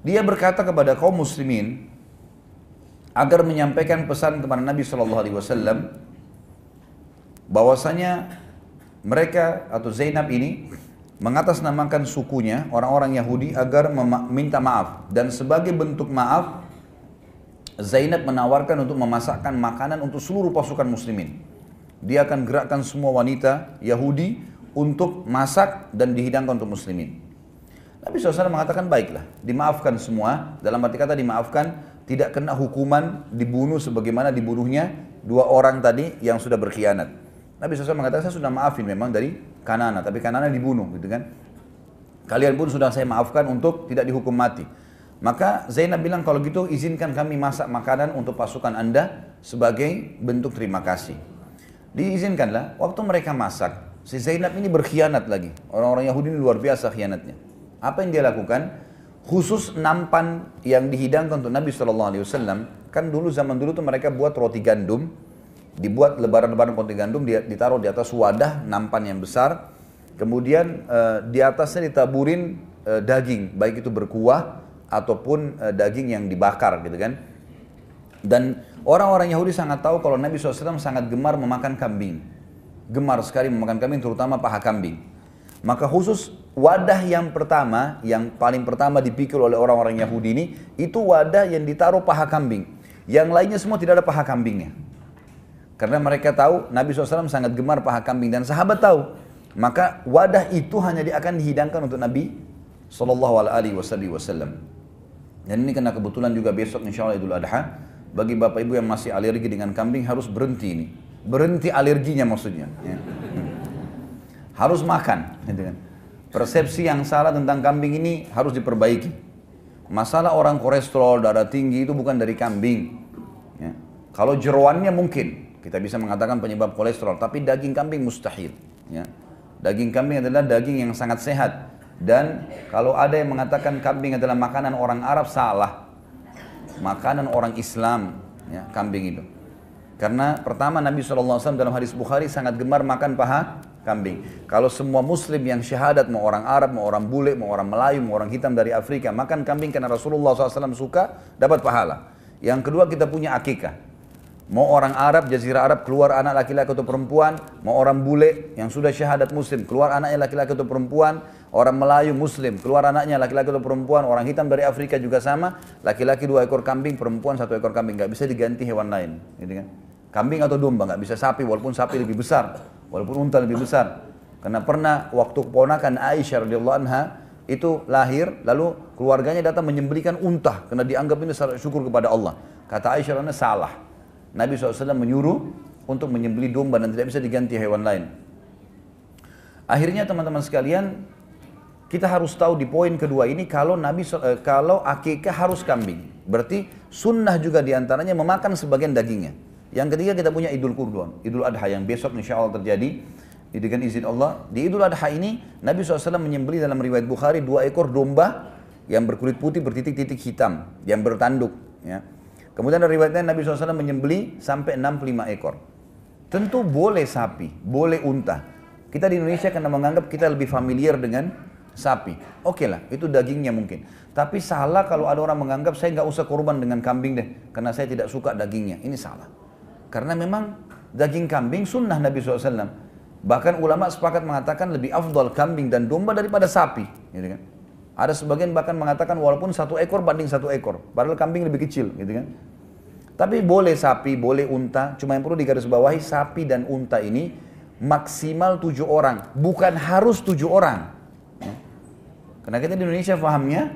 Dia berkata kepada kaum muslimin agar menyampaikan pesan kepada Nabi Shallallahu Alaihi Wasallam bahwasanya mereka atau Zainab ini mengatasnamakan sukunya orang-orang Yahudi agar meminta maaf dan sebagai bentuk maaf Zainab menawarkan untuk memasakkan makanan untuk seluruh pasukan muslimin. Dia akan gerakkan semua wanita Yahudi untuk masak dan dihidangkan untuk muslimin. Nabi SAW mengatakan baiklah, dimaafkan semua. Dalam arti kata dimaafkan, tidak kena hukuman dibunuh sebagaimana dibunuhnya dua orang tadi yang sudah berkhianat. Nabi SAW mengatakan saya sudah maafin memang dari Kanana, tapi Kanana dibunuh gitu kan. Kalian pun sudah saya maafkan untuk tidak dihukum mati. Maka Zainab bilang kalau gitu izinkan kami masak makanan untuk pasukan anda sebagai bentuk terima kasih. Diizinkanlah, waktu mereka masak, si Zainab ini berkhianat lagi. Orang-orang Yahudi ini luar biasa khianatnya. Apa yang dia lakukan? Khusus nampan yang dihidangkan untuk Nabi Wasallam, kan dulu zaman dulu tuh mereka buat roti gandum, dibuat lebaran-lebaran roti gandum, ditaruh di atas wadah nampan yang besar, kemudian uh, di atasnya ditaburin uh, daging, baik itu berkuah ataupun uh, daging yang dibakar gitu kan. Dan orang-orang Yahudi sangat tahu kalau Nabi SAW sangat gemar memakan kambing. Gemar sekali memakan kambing, terutama paha kambing. Maka khusus wadah yang pertama, yang paling pertama dipikir oleh orang-orang Yahudi ini, itu wadah yang ditaruh paha kambing. Yang lainnya semua tidak ada paha kambingnya. Karena mereka tahu Nabi SAW sangat gemar paha kambing dan sahabat tahu. Maka wadah itu hanya akan dihidangkan untuk Nabi Wasallam. Dan ini kena kebetulan juga besok insya Allah Idul Adha. Bagi bapak ibu yang masih alergi dengan kambing harus berhenti ini. Berhenti alerginya maksudnya. Ya. Harus makan. Gitu kan. Persepsi yang salah tentang kambing ini harus diperbaiki. Masalah orang kolesterol, darah tinggi itu bukan dari kambing. Ya. Kalau jeruannya mungkin kita bisa mengatakan penyebab kolesterol, tapi daging kambing mustahil. Ya. Daging kambing adalah daging yang sangat sehat. Dan kalau ada yang mengatakan kambing adalah makanan orang Arab, salah. Makanan orang Islam, ya, kambing itu. Karena pertama Nabi SAW dalam hadis Bukhari sangat gemar makan paha kambing. Kalau semua muslim yang syahadat, mau orang Arab, mau orang bule, mau orang Melayu, mau orang hitam dari Afrika, makan kambing karena Rasulullah SAW suka, dapat pahala. Yang kedua kita punya akikah. Mau orang Arab, jazirah Arab, keluar anak laki-laki atau perempuan. Mau orang bule yang sudah syahadat muslim, keluar anaknya laki-laki atau perempuan. Orang Melayu muslim, keluar anaknya laki-laki atau perempuan. Orang hitam dari Afrika juga sama. Laki-laki dua ekor kambing, perempuan satu ekor kambing. Gak bisa diganti hewan lain. Gitu kan? Kambing atau domba, nggak bisa sapi walaupun sapi lebih besar, walaupun unta lebih besar. Karena pernah waktu keponakan Aisyah radhiyallahu anha itu lahir, lalu keluarganya datang menyembelikan unta karena dianggap ini syukur kepada Allah. Kata Aisyah salah. Nabi SAW menyuruh untuk menyembeli domba dan tidak bisa diganti hewan lain. Akhirnya teman-teman sekalian, kita harus tahu di poin kedua ini kalau Nabi eh, kalau akikah harus kambing. Berarti sunnah juga di antaranya memakan sebagian dagingnya. Yang ketiga kita punya Idul Kurban, Idul Adha yang besok insya Allah terjadi dengan izin Allah. Di Idul Adha ini Nabi SAW menyembeli dalam riwayat Bukhari dua ekor domba yang berkulit putih bertitik-titik hitam yang bertanduk. Ya. Kemudian dari riwayatnya Nabi SAW menyembeli sampai 65 ekor. Tentu boleh sapi, boleh unta. Kita di Indonesia karena menganggap kita lebih familiar dengan sapi. Oke okay lah, itu dagingnya mungkin. Tapi salah kalau ada orang menganggap saya nggak usah korban dengan kambing deh, karena saya tidak suka dagingnya. Ini salah. Karena memang daging kambing sunnah Nabi SAW. Bahkan ulama sepakat mengatakan lebih afdal kambing dan domba daripada sapi. Gitu kan. Ada sebagian bahkan mengatakan walaupun satu ekor banding satu ekor. Padahal kambing lebih kecil. Gitu kan. Tapi boleh sapi, boleh unta. Cuma yang perlu digarisbawahi sapi dan unta ini maksimal tujuh orang. Bukan harus tujuh orang. Ya. Karena kita di Indonesia pahamnya,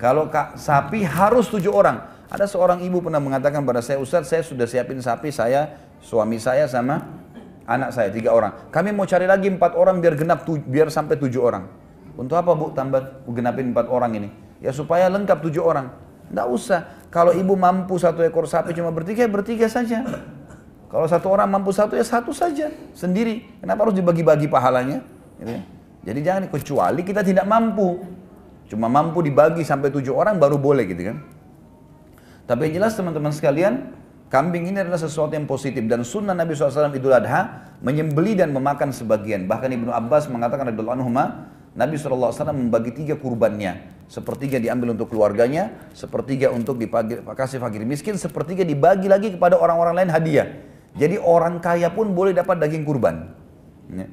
kalau sapi harus tujuh orang. Ada seorang ibu pernah mengatakan pada saya, Ustaz saya sudah siapin sapi saya, suami saya sama anak saya, tiga orang. Kami mau cari lagi empat orang biar genap, biar sampai tujuh orang. Untuk apa bu tambah genapin empat orang ini? Ya supaya lengkap tujuh orang. Tidak usah. Kalau ibu mampu satu ekor sapi cuma bertiga, ya bertiga saja. Kalau satu orang mampu satu ya satu saja sendiri. Kenapa harus dibagi-bagi pahalanya? Gitu ya. Jadi jangan kecuali kita tidak mampu. Cuma mampu dibagi sampai tujuh orang baru boleh gitu kan. Tapi yang jelas teman-teman sekalian, kambing ini adalah sesuatu yang positif dan sunnah Nabi SAW Idul Adha menyembeli dan memakan sebagian. Bahkan Ibnu Abbas mengatakan radhiyallahu anhu Nabi SAW membagi tiga kurbannya. Sepertiga diambil untuk keluarganya, sepertiga untuk dikasih fakir miskin, sepertiga dibagi lagi kepada orang-orang lain hadiah. Jadi orang kaya pun boleh dapat daging kurban. Ya.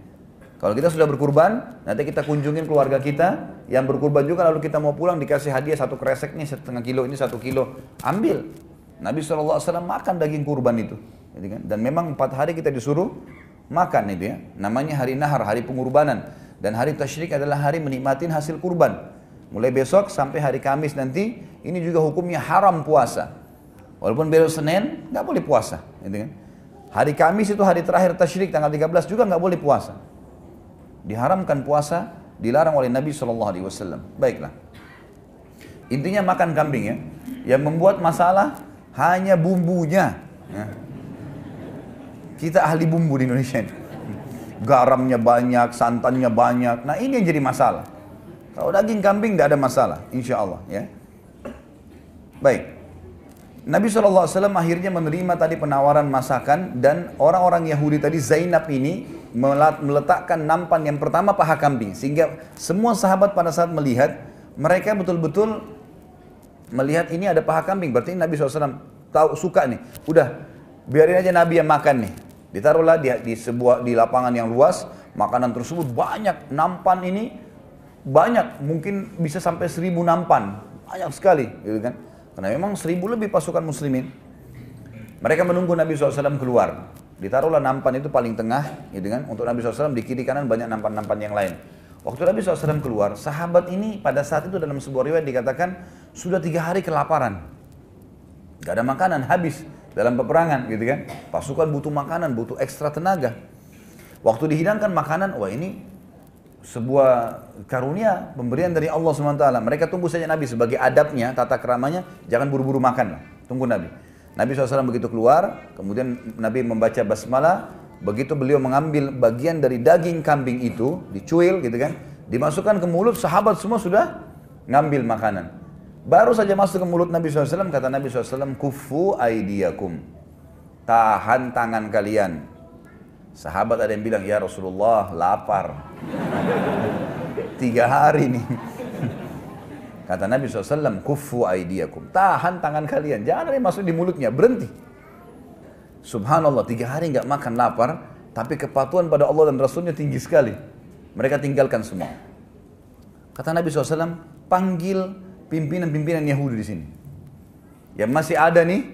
Kalau kita sudah berkurban, nanti kita kunjungin keluarga kita yang berkurban juga lalu kita mau pulang dikasih hadiah satu kresek nih setengah kilo ini satu kilo, ambil. Nabi SAW makan daging kurban itu. Kan? Dan memang empat hari kita disuruh makan itu ya. Namanya hari nahar, hari pengurbanan. Dan hari tasyrik adalah hari menikmatin hasil kurban. Mulai besok sampai hari Kamis nanti, ini juga hukumnya haram puasa. Walaupun besok Senin, nggak boleh puasa. Gitu kan? Hari Kamis itu hari terakhir tasyrik, tanggal 13 juga nggak boleh puasa diharamkan puasa, dilarang oleh Nabi Wasallam. Baiklah. Intinya makan kambing ya. Yang membuat masalah hanya bumbunya. Ya. Kita ahli bumbu di Indonesia ini. Garamnya banyak, santannya banyak. Nah ini yang jadi masalah. Kalau daging kambing tidak ada masalah, insya Allah ya. Baik. Nabi SAW akhirnya menerima tadi penawaran masakan dan orang-orang Yahudi tadi Zainab ini meletakkan nampan yang pertama paha kambing sehingga semua sahabat pada saat melihat mereka betul-betul melihat ini ada paha kambing berarti Nabi SAW tahu suka nih udah biarin aja Nabi yang makan nih ditaruhlah di, di sebuah di lapangan yang luas makanan tersebut banyak nampan ini banyak mungkin bisa sampai seribu nampan banyak sekali gitu kan karena memang seribu lebih pasukan muslimin mereka menunggu Nabi SAW keluar Ditaruhlah nampan itu paling tengah, gitu kan? Untuk Nabi SAW di kiri kanan banyak nampan-nampan yang lain. Waktu Nabi SAW keluar, sahabat ini pada saat itu dalam sebuah riwayat dikatakan sudah tiga hari kelaparan. Gak ada makanan, habis dalam peperangan gitu kan. Pasukan butuh makanan, butuh ekstra tenaga. Waktu dihidangkan makanan, wah ini sebuah karunia pemberian dari Allah SWT. Mereka tunggu saja Nabi sebagai adabnya, tata keramanya, jangan buru-buru makan lah. Tunggu Nabi. Nabi SAW begitu keluar, kemudian Nabi membaca basmalah, begitu beliau mengambil bagian dari daging kambing itu, dicuil gitu kan, dimasukkan ke mulut, sahabat semua sudah ngambil makanan. Baru saja masuk ke mulut Nabi SAW, kata Nabi SAW, kufu aidiyakum. tahan tangan kalian. Sahabat ada yang bilang, ya Rasulullah lapar. Tiga hari nih. Kata Nabi SAW, kufu aidiakum. Tahan tangan kalian. Jangan ada yang masuk di mulutnya. Berhenti. Subhanallah, tiga hari nggak makan lapar. Tapi kepatuhan pada Allah dan Rasulnya tinggi sekali. Mereka tinggalkan semua. Kata Nabi SAW, panggil pimpinan-pimpinan Yahudi di sini. Yang masih ada nih,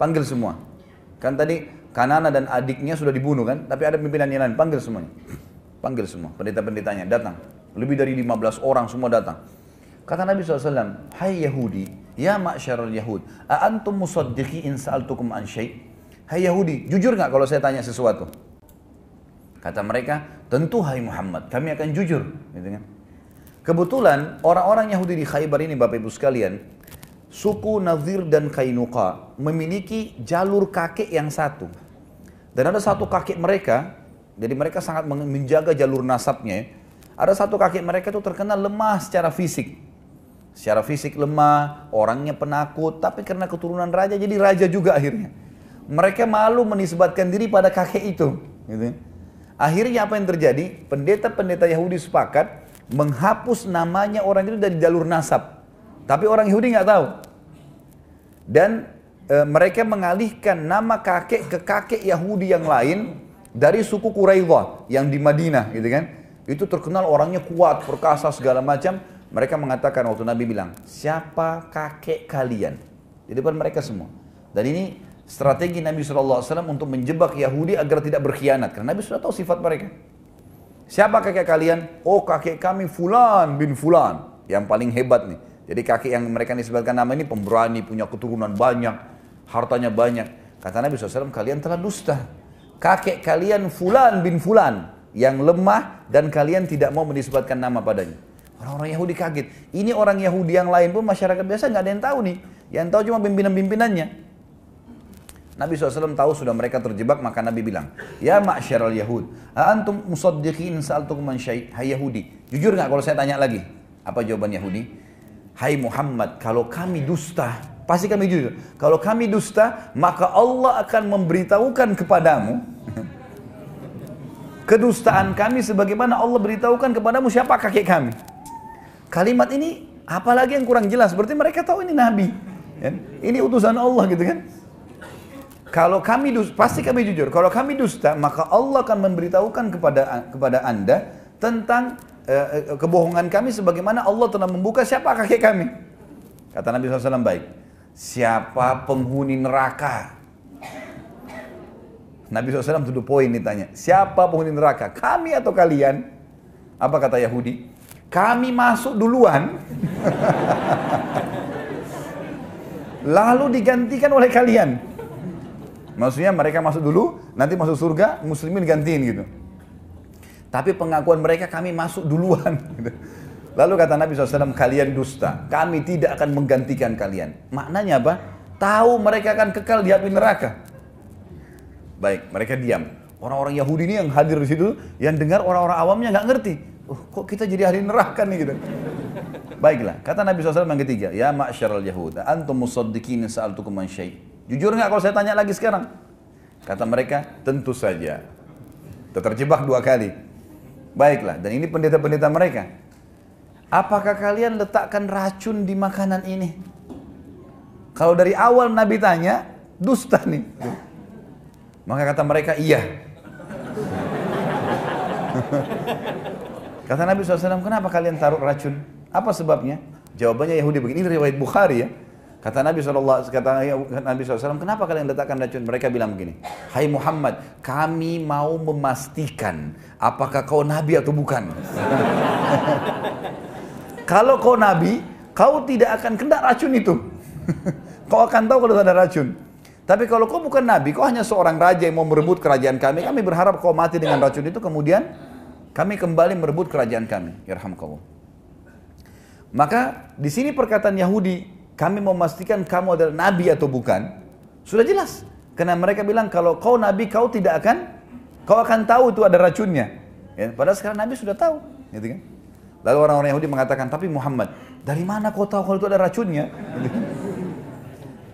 panggil semua. Kan tadi Kanana dan adiknya sudah dibunuh kan, tapi ada pimpinan yang lain, panggil semuanya. Panggil semua, pendeta-pendetanya datang. Lebih dari 15 orang semua datang. Kata Nabi SAW, Hai Yahudi, ya ma'syarul Yahud, a'antum musaddiqi in sa'altukum an syai' Hai Yahudi, jujur nggak kalau saya tanya sesuatu? Kata mereka, tentu hai Muhammad, kami akan jujur. Gitu kan? Kebetulan orang-orang Yahudi di Khaybar ini Bapak Ibu sekalian, suku Nazir dan Kainuka memiliki jalur kakek yang satu. Dan ada satu kakek mereka, jadi mereka sangat menjaga jalur nasabnya. Ya. Ada satu kakek mereka itu terkenal lemah secara fisik. Secara fisik lemah, orangnya penakut, tapi karena keturunan raja jadi raja juga akhirnya. Mereka malu menisbatkan diri pada kakek itu. Gitu. Akhirnya apa yang terjadi? Pendeta-pendeta Yahudi sepakat menghapus namanya orang itu dari jalur nasab. Tapi orang Yahudi nggak tahu. Dan e, mereka mengalihkan nama kakek ke kakek Yahudi yang lain dari suku Quraidah yang di Madinah gitu kan. Itu terkenal orangnya kuat, perkasa segala macam. Mereka mengatakan waktu Nabi bilang, siapa kakek kalian? Di depan mereka semua. Dan ini strategi Nabi SAW untuk menjebak Yahudi agar tidak berkhianat. Karena Nabi sudah tahu sifat mereka. Siapa kakek kalian? Oh kakek kami Fulan bin Fulan. Yang paling hebat nih. Jadi kakek yang mereka disebutkan nama ini pemberani, punya keturunan banyak, hartanya banyak. Kata Nabi SAW, kalian telah dusta. Kakek kalian Fulan bin Fulan yang lemah dan kalian tidak mau menisbatkan nama padanya. Orang-orang Yahudi kaget. Ini orang Yahudi yang lain pun masyarakat biasa nggak ada yang tahu nih. Yang tahu cuma pimpinan-pimpinannya. Nabi SAW tahu sudah mereka terjebak maka Nabi bilang, Ya ma'syaral Yahud, antum musaddiqin sa'altukum man Hai Yahudi, jujur nggak kalau saya tanya lagi? Apa jawaban Yahudi? Hai Muhammad, kalau kami dusta, pasti kami jujur. Kalau kami dusta, maka Allah akan memberitahukan kepadamu kedustaan kami sebagaimana Allah beritahukan kepadamu siapa kakek kami. Kalimat ini apalagi yang kurang jelas, berarti mereka tahu ini nabi. Ya? Ini utusan Allah gitu kan. Kalau kami dusta, pasti kami jujur. Kalau kami dusta, maka Allah akan memberitahukan kepada kepada Anda tentang eh, kebohongan kami sebagaimana Allah telah membuka siapa kakek kami. Kata Nabi SAW baik. Siapa penghuni neraka? Nabi SAW tuduh poin ditanya. Siapa penghuni neraka? Kami atau kalian? Apa kata Yahudi? Kami masuk duluan. Lalu digantikan oleh kalian. Maksudnya mereka masuk dulu, nanti masuk surga, muslimin gantiin gitu. Tapi pengakuan mereka kami masuk duluan. Lalu kata Nabi SAW, kalian dusta. Kami tidak akan menggantikan kalian. Maknanya apa? Tahu mereka akan kekal di api neraka. Baik, mereka diam. Orang-orang Yahudi ini yang hadir di situ, yang dengar orang-orang awamnya nggak ngerti. Oh, kok kita jadi ahli neraka nih gitu. Baiklah, kata Nabi SAW yang ketiga, Ya ma'asyaral Yahud, antum musaddiqin sa'altukum man syai' Jujur nggak kalau saya tanya lagi sekarang? Kata mereka, tentu saja. Terjebak dua kali. Baiklah, dan ini pendeta-pendeta mereka. Apakah kalian letakkan racun di makanan ini? Kalau dari awal Nabi tanya, dusta nih. Maka kata mereka, iya. kata Nabi SAW, kenapa kalian taruh racun? Apa sebabnya? Jawabannya Yahudi begini, ini riwayat Bukhari ya. Kata Nabi SAW, kata Nabi SAW, kenapa kalian letakkan racun? Mereka bilang begini, Hai Muhammad, kami mau memastikan apakah kau Nabi atau bukan. kalau kau Nabi, kau tidak akan kena racun itu. kau akan tahu kalau ada racun. Tapi kalau kau bukan Nabi, kau hanya seorang raja yang mau merebut kerajaan kami, kami berharap kau mati dengan racun itu, kemudian kami kembali merebut kerajaan kami. kau. Maka di sini perkataan Yahudi kami memastikan kamu adalah nabi atau bukan, sudah jelas. Karena mereka bilang kalau kau nabi kau tidak akan kau akan tahu itu ada racunnya. Ya, padahal sekarang nabi sudah tahu, gitu kan? Lalu orang-orang Yahudi mengatakan, tapi Muhammad, dari mana kau tahu kalau itu ada racunnya?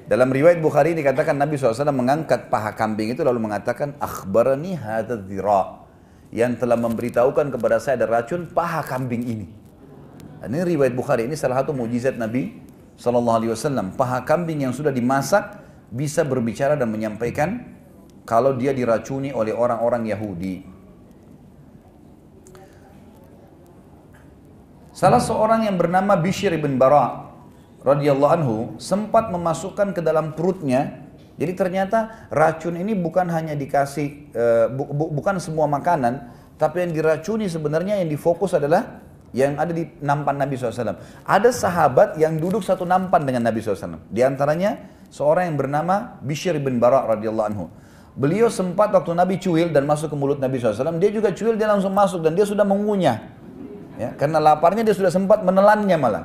Dalam riwayat Bukhari dikatakan Nabi SAW mengangkat paha kambing itu lalu mengatakan akhbarani hadadzira yang telah memberitahukan kepada saya ada racun paha kambing ini. Dan ini riwayat Bukhari ini salah satu mujizat Nabi SAW. Paha kambing yang sudah dimasak bisa berbicara dan menyampaikan kalau dia diracuni oleh orang-orang Yahudi. Salah seorang yang bernama Bishr bin Bara radhiyallahu anhu sempat memasukkan ke dalam perutnya. Jadi ternyata racun ini bukan hanya dikasih bu, bukan semua makanan, tapi yang diracuni sebenarnya yang difokus adalah yang ada di nampan Nabi SAW. Ada sahabat yang duduk satu nampan dengan Nabi SAW. Di antaranya seorang yang bernama Bishr bin Bara radhiyallahu anhu. Beliau sempat waktu Nabi cuil dan masuk ke mulut Nabi SAW, dia juga cuil, dia langsung masuk dan dia sudah mengunyah. Ya, karena laparnya dia sudah sempat menelannya malah.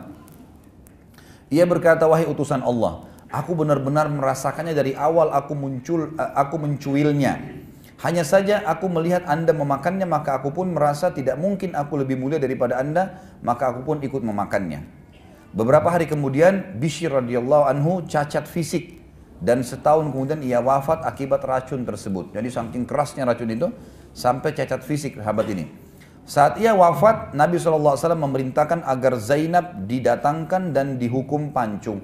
Ia berkata, wahai utusan Allah, aku benar-benar merasakannya dari awal aku muncul, aku mencuilnya. Hanya saja aku melihat anda memakannya, maka aku pun merasa tidak mungkin aku lebih mulia daripada anda, maka aku pun ikut memakannya. Beberapa hari kemudian, Bishr radhiyallahu anhu cacat fisik dan setahun kemudian ia wafat akibat racun tersebut. Jadi saking kerasnya racun itu sampai cacat fisik sahabat ini. Saat ia wafat, Nabi SAW memerintahkan agar Zainab didatangkan dan dihukum pancung.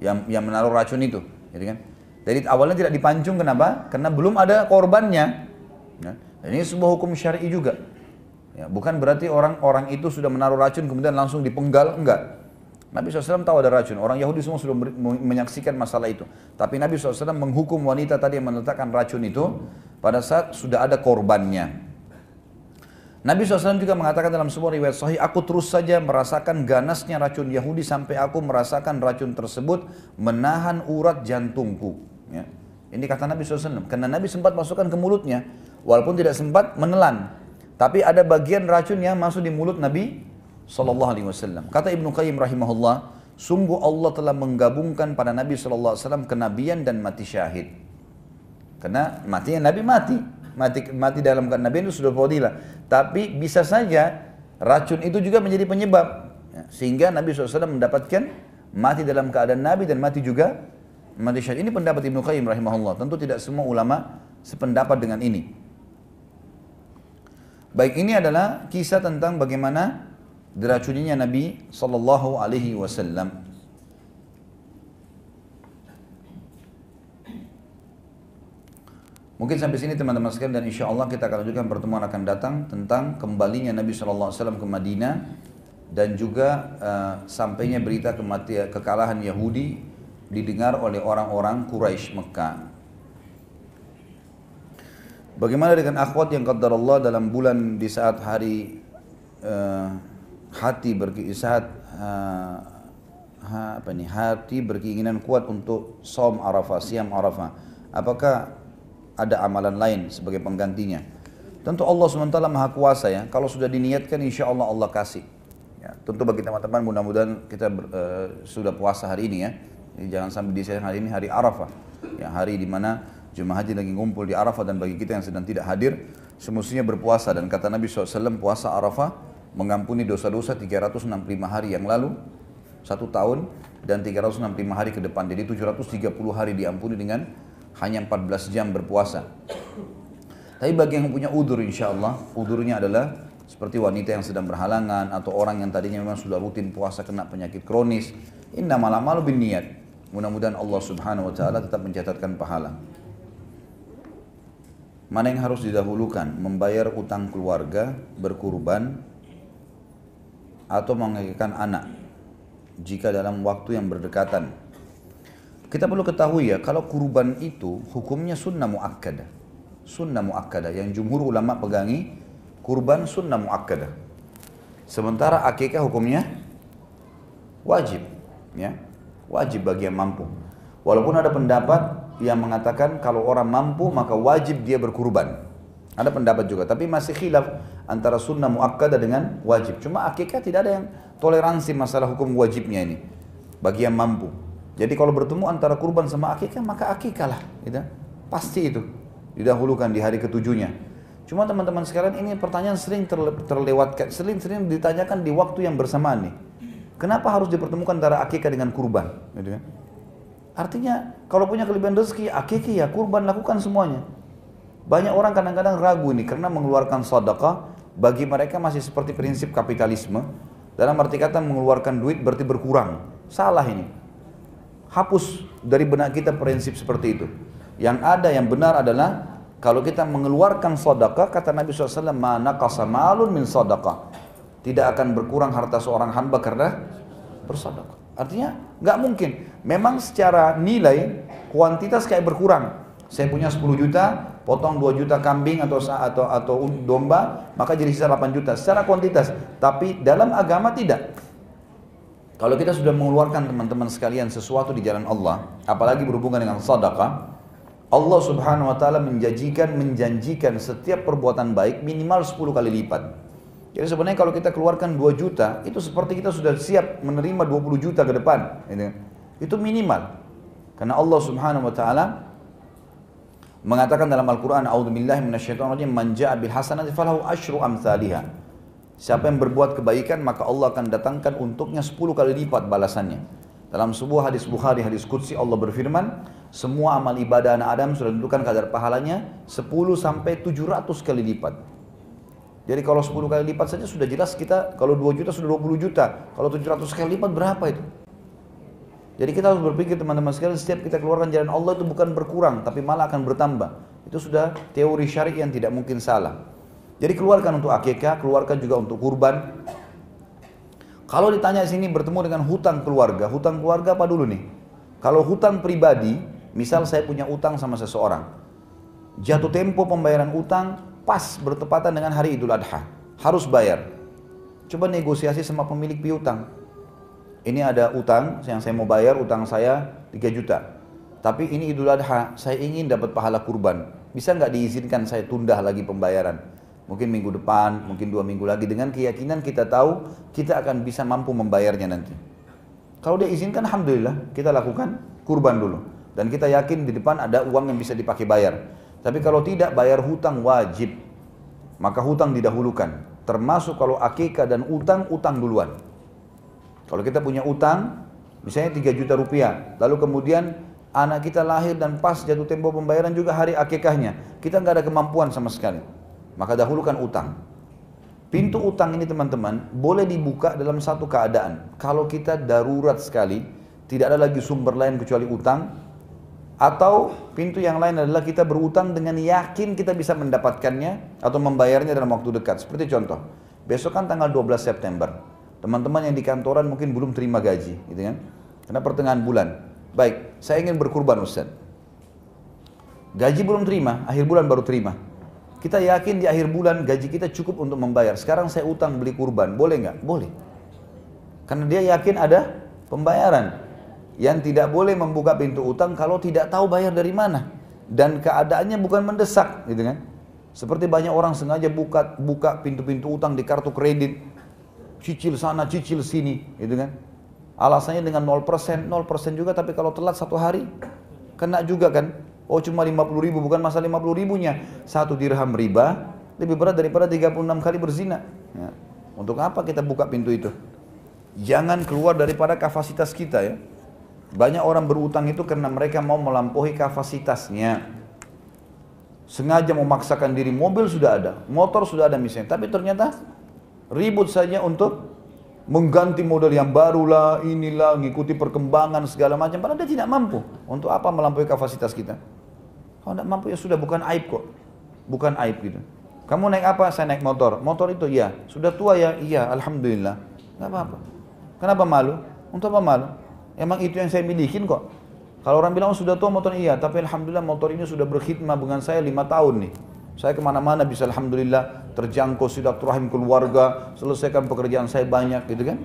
Yang, yang menaruh racun itu. Jadi kan? Jadi awalnya tidak dipancung kenapa? Karena belum ada korbannya. Ya. ini sebuah hukum syari juga. Ya, bukan berarti orang-orang itu sudah menaruh racun kemudian langsung dipenggal, enggak. Nabi SAW tahu ada racun. Orang Yahudi semua sudah menyaksikan masalah itu. Tapi Nabi SAW menghukum wanita tadi yang meletakkan racun itu pada saat sudah ada korbannya. Nabi SAW juga mengatakan dalam sebuah riwayat sahih, aku terus saja merasakan ganasnya racun Yahudi sampai aku merasakan racun tersebut menahan urat jantungku. Ya. Ini kata Nabi SAW, karena Nabi sempat masukkan ke mulutnya, walaupun tidak sempat menelan. Tapi ada bagian racun yang masuk di mulut Nabi SAW. Kata Ibnu Qayyim rahimahullah, sungguh Allah telah menggabungkan pada Nabi SAW kenabian dan mati syahid. Karena matinya Nabi mati, mati mati dalam Nabi itu sudah fadilah. Tapi bisa saja racun itu juga menjadi penyebab. Ya, sehingga Nabi SAW mendapatkan mati dalam keadaan Nabi dan mati juga mati syahid. Ini pendapat Ibnu Qayyim rahimahullah. Tentu tidak semua ulama sependapat dengan ini. Baik ini adalah kisah tentang bagaimana diracuninya Nabi Sallallahu Alaihi Wasallam. Mungkin sampai sini teman-teman sekalian dan insya Allah kita akan lanjutkan pertemuan akan datang tentang kembalinya Nabi SAW ke Madinah dan juga uh, sampainya berita kematian kekalahan Yahudi didengar oleh orang-orang Quraisy Mekah. Bagaimana dengan akhwat yang qaddar Allah dalam bulan di saat hari uh, hati berki saat uh, ha, apa nih hati berkeinginan kuat untuk som Arafah, siam Arafah. Apakah ada amalan lain sebagai penggantinya. Tentu Allah SWT Maha Kuasa ya. Kalau sudah diniatkan insya Allah Allah kasih. Ya, tentu bagi teman-teman mudah-mudahan kita uh, sudah puasa hari ini ya. Jadi jangan sampai di hari ini hari Arafah. Ya, hari di mana jemaah haji lagi ngumpul di Arafah dan bagi kita yang sedang tidak hadir semestinya berpuasa dan kata Nabi SAW puasa Arafah mengampuni dosa-dosa 365 hari yang lalu satu tahun dan 365 hari ke depan jadi 730 hari diampuni dengan hanya 14 jam berpuasa. Tapi bagi yang punya udur insya Allah, udurnya adalah seperti wanita yang sedang berhalangan atau orang yang tadinya memang sudah rutin puasa kena penyakit kronis. Inna malam malu bin niat. Mudah-mudahan Allah subhanahu wa ta'ala tetap mencatatkan pahala. Mana yang harus didahulukan? Membayar utang keluarga, berkurban, atau mengagihkan anak jika dalam waktu yang berdekatan kita perlu ketahui ya, kalau kurban itu hukumnya sunnah muakkadah. Sunnah muakkadah yang jumhur ulama pegangi kurban sunnah muakkadah. Sementara akikah hukumnya wajib, ya. Wajib bagi yang mampu. Walaupun ada pendapat yang mengatakan kalau orang mampu maka wajib dia berkurban. Ada pendapat juga, tapi masih khilaf antara sunnah muakkadah dengan wajib. Cuma akikah tidak ada yang toleransi masalah hukum wajibnya ini bagi yang mampu. Jadi kalau bertemu antara kurban sama akikah maka akikah lah, gitu. Pasti itu didahulukan di hari ketujuhnya. Cuma teman-teman sekalian ini pertanyaan sering terle terlewatkan, sering-sering ditanyakan di waktu yang bersamaan nih. Kenapa harus dipertemukan antara akikah dengan kurban? Gitu kan? Artinya kalau punya kelebihan rezeki, akikah ya kurban lakukan semuanya. Banyak orang kadang-kadang ragu ini karena mengeluarkan sedekah bagi mereka masih seperti prinsip kapitalisme. Dalam arti kata mengeluarkan duit berarti berkurang. Salah ini. Hapus dari benak kita prinsip seperti itu. Yang ada yang benar adalah kalau kita mengeluarkan sedekah kata Nabi SAW mana kasamalun min sedekah tidak akan berkurang harta seorang hamba karena bersedekah. Artinya nggak mungkin. Memang secara nilai kuantitas kayak berkurang. Saya punya 10 juta, potong 2 juta kambing atau atau atau domba, maka jadi sisa 8 juta secara kuantitas. Tapi dalam agama tidak. Kalau kita sudah mengeluarkan teman-teman sekalian sesuatu di jalan Allah, apalagi berhubungan dengan sedekah, Allah Subhanahu wa taala menjanjikan menjanjikan setiap perbuatan baik minimal 10 kali lipat. Jadi sebenarnya kalau kita keluarkan 2 juta, itu seperti kita sudah siap menerima 20 juta ke depan. Gitu. Itu minimal. Karena Allah subhanahu wa ta'ala mengatakan dalam Al-Quran, A'udzubillahi minasyaitonirrajim, man ja'a bil hasanati falahu asyru amthaliha. Siapa yang berbuat kebaikan, maka Allah akan datangkan untuknya 10 kali lipat balasannya. Dalam sebuah hadis Bukhari, hadis Qudsi Allah berfirman, semua amal ibadah anak Adam sudah ditentukan kadar pahalanya 10 sampai 700 kali lipat. Jadi kalau 10 kali lipat saja sudah jelas kita kalau 2 juta sudah 20 juta. Kalau 700 kali lipat berapa itu? Jadi kita harus berpikir teman-teman sekalian setiap kita keluarkan jalan Allah itu bukan berkurang tapi malah akan bertambah. Itu sudah teori syari yang tidak mungkin salah. Jadi keluarkan untuk akikah, keluarkan juga untuk kurban. Kalau ditanya sini bertemu dengan hutang keluarga, hutang keluarga apa dulu nih? Kalau hutang pribadi, misal saya punya utang sama seseorang, jatuh tempo pembayaran utang pas bertepatan dengan hari Idul Adha. Harus bayar. Coba negosiasi sama pemilik piutang. Ini ada utang yang saya mau bayar, utang saya 3 juta. Tapi ini Idul Adha, saya ingin dapat pahala kurban. Bisa nggak diizinkan saya tunda lagi pembayaran? Mungkin minggu depan, mungkin dua minggu lagi. Dengan keyakinan kita tahu kita akan bisa mampu membayarnya nanti. Kalau dia izinkan, Alhamdulillah, kita lakukan kurban dulu. Dan kita yakin di depan ada uang yang bisa dipakai bayar. Tapi kalau tidak bayar hutang wajib. Maka hutang didahulukan. Termasuk kalau akikah dan utang, utang duluan. Kalau kita punya utang, misalnya 3 juta rupiah. Lalu kemudian anak kita lahir dan pas jatuh tempo pembayaran juga hari akikahnya. Kita nggak ada kemampuan sama sekali. Maka dahulukan utang. Pintu utang ini teman-teman boleh dibuka dalam satu keadaan. Kalau kita darurat sekali, tidak ada lagi sumber lain kecuali utang, atau pintu yang lain adalah kita berutang dengan yakin kita bisa mendapatkannya atau membayarnya dalam waktu dekat. Seperti contoh, besok kan tanggal 12 September. Teman-teman yang di kantoran mungkin belum terima gaji, gitu kan? Karena pertengahan bulan. Baik, saya ingin berkurban Ustaz. Gaji belum terima, akhir bulan baru terima. Kita yakin di akhir bulan gaji kita cukup untuk membayar. Sekarang saya utang beli kurban, boleh nggak? Boleh. Karena dia yakin ada pembayaran yang tidak boleh membuka pintu utang kalau tidak tahu bayar dari mana. Dan keadaannya bukan mendesak gitu kan? Seperti banyak orang sengaja buka buka pintu-pintu utang di kartu kredit. Cicil sana cicil sini gitu kan? Alasannya dengan 0% 0% juga tapi kalau telat satu hari kena juga kan? Oh cuma 50 ribu bukan masalah 50 ribunya. Satu dirham riba lebih berat daripada 36 kali berzina. Ya. untuk apa kita buka pintu itu? Jangan keluar daripada kapasitas kita ya banyak orang berutang itu karena mereka mau melampaui kapasitasnya. Sengaja memaksakan diri, mobil sudah ada, motor sudah ada misalnya. Tapi ternyata ribut saja untuk mengganti model yang baru lah, inilah, mengikuti perkembangan segala macam. Padahal dia tidak mampu. Untuk apa melampaui kapasitas kita? Kalau tidak mampu ya sudah, bukan aib kok. Bukan aib gitu. Kamu naik apa? Saya naik motor. Motor itu ya. Sudah tua ya? Iya, Alhamdulillah. Gak apa-apa. Kenapa malu? Untuk apa malu? Emang itu yang saya milikin kok. Kalau orang bilang oh, sudah tua motor iya, tapi alhamdulillah motor ini sudah berkhidmat dengan saya lima tahun nih. Saya ke mana-mana bisa alhamdulillah terjangkau silaturahim keluarga, selesaikan pekerjaan saya banyak gitu kan.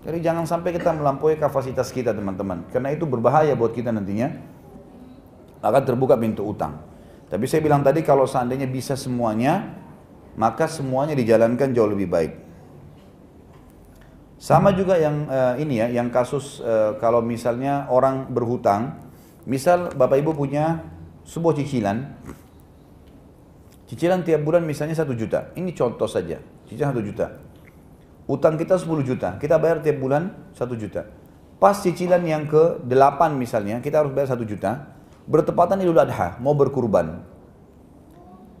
Jadi jangan sampai kita melampaui kapasitas kita teman-teman. Karena itu berbahaya buat kita nantinya. Akan terbuka pintu utang. Tapi saya bilang tadi kalau seandainya bisa semuanya, maka semuanya dijalankan jauh lebih baik. Sama juga yang uh, ini ya, yang kasus uh, kalau misalnya orang berhutang, misal Bapak Ibu punya sebuah cicilan, cicilan tiap bulan misalnya satu juta, ini contoh saja, cicilan satu juta. Utang kita 10 juta, kita bayar tiap bulan satu juta. pas cicilan yang ke 8 misalnya, kita harus bayar 1 juta, bertepatan Idul Adha, mau berkurban.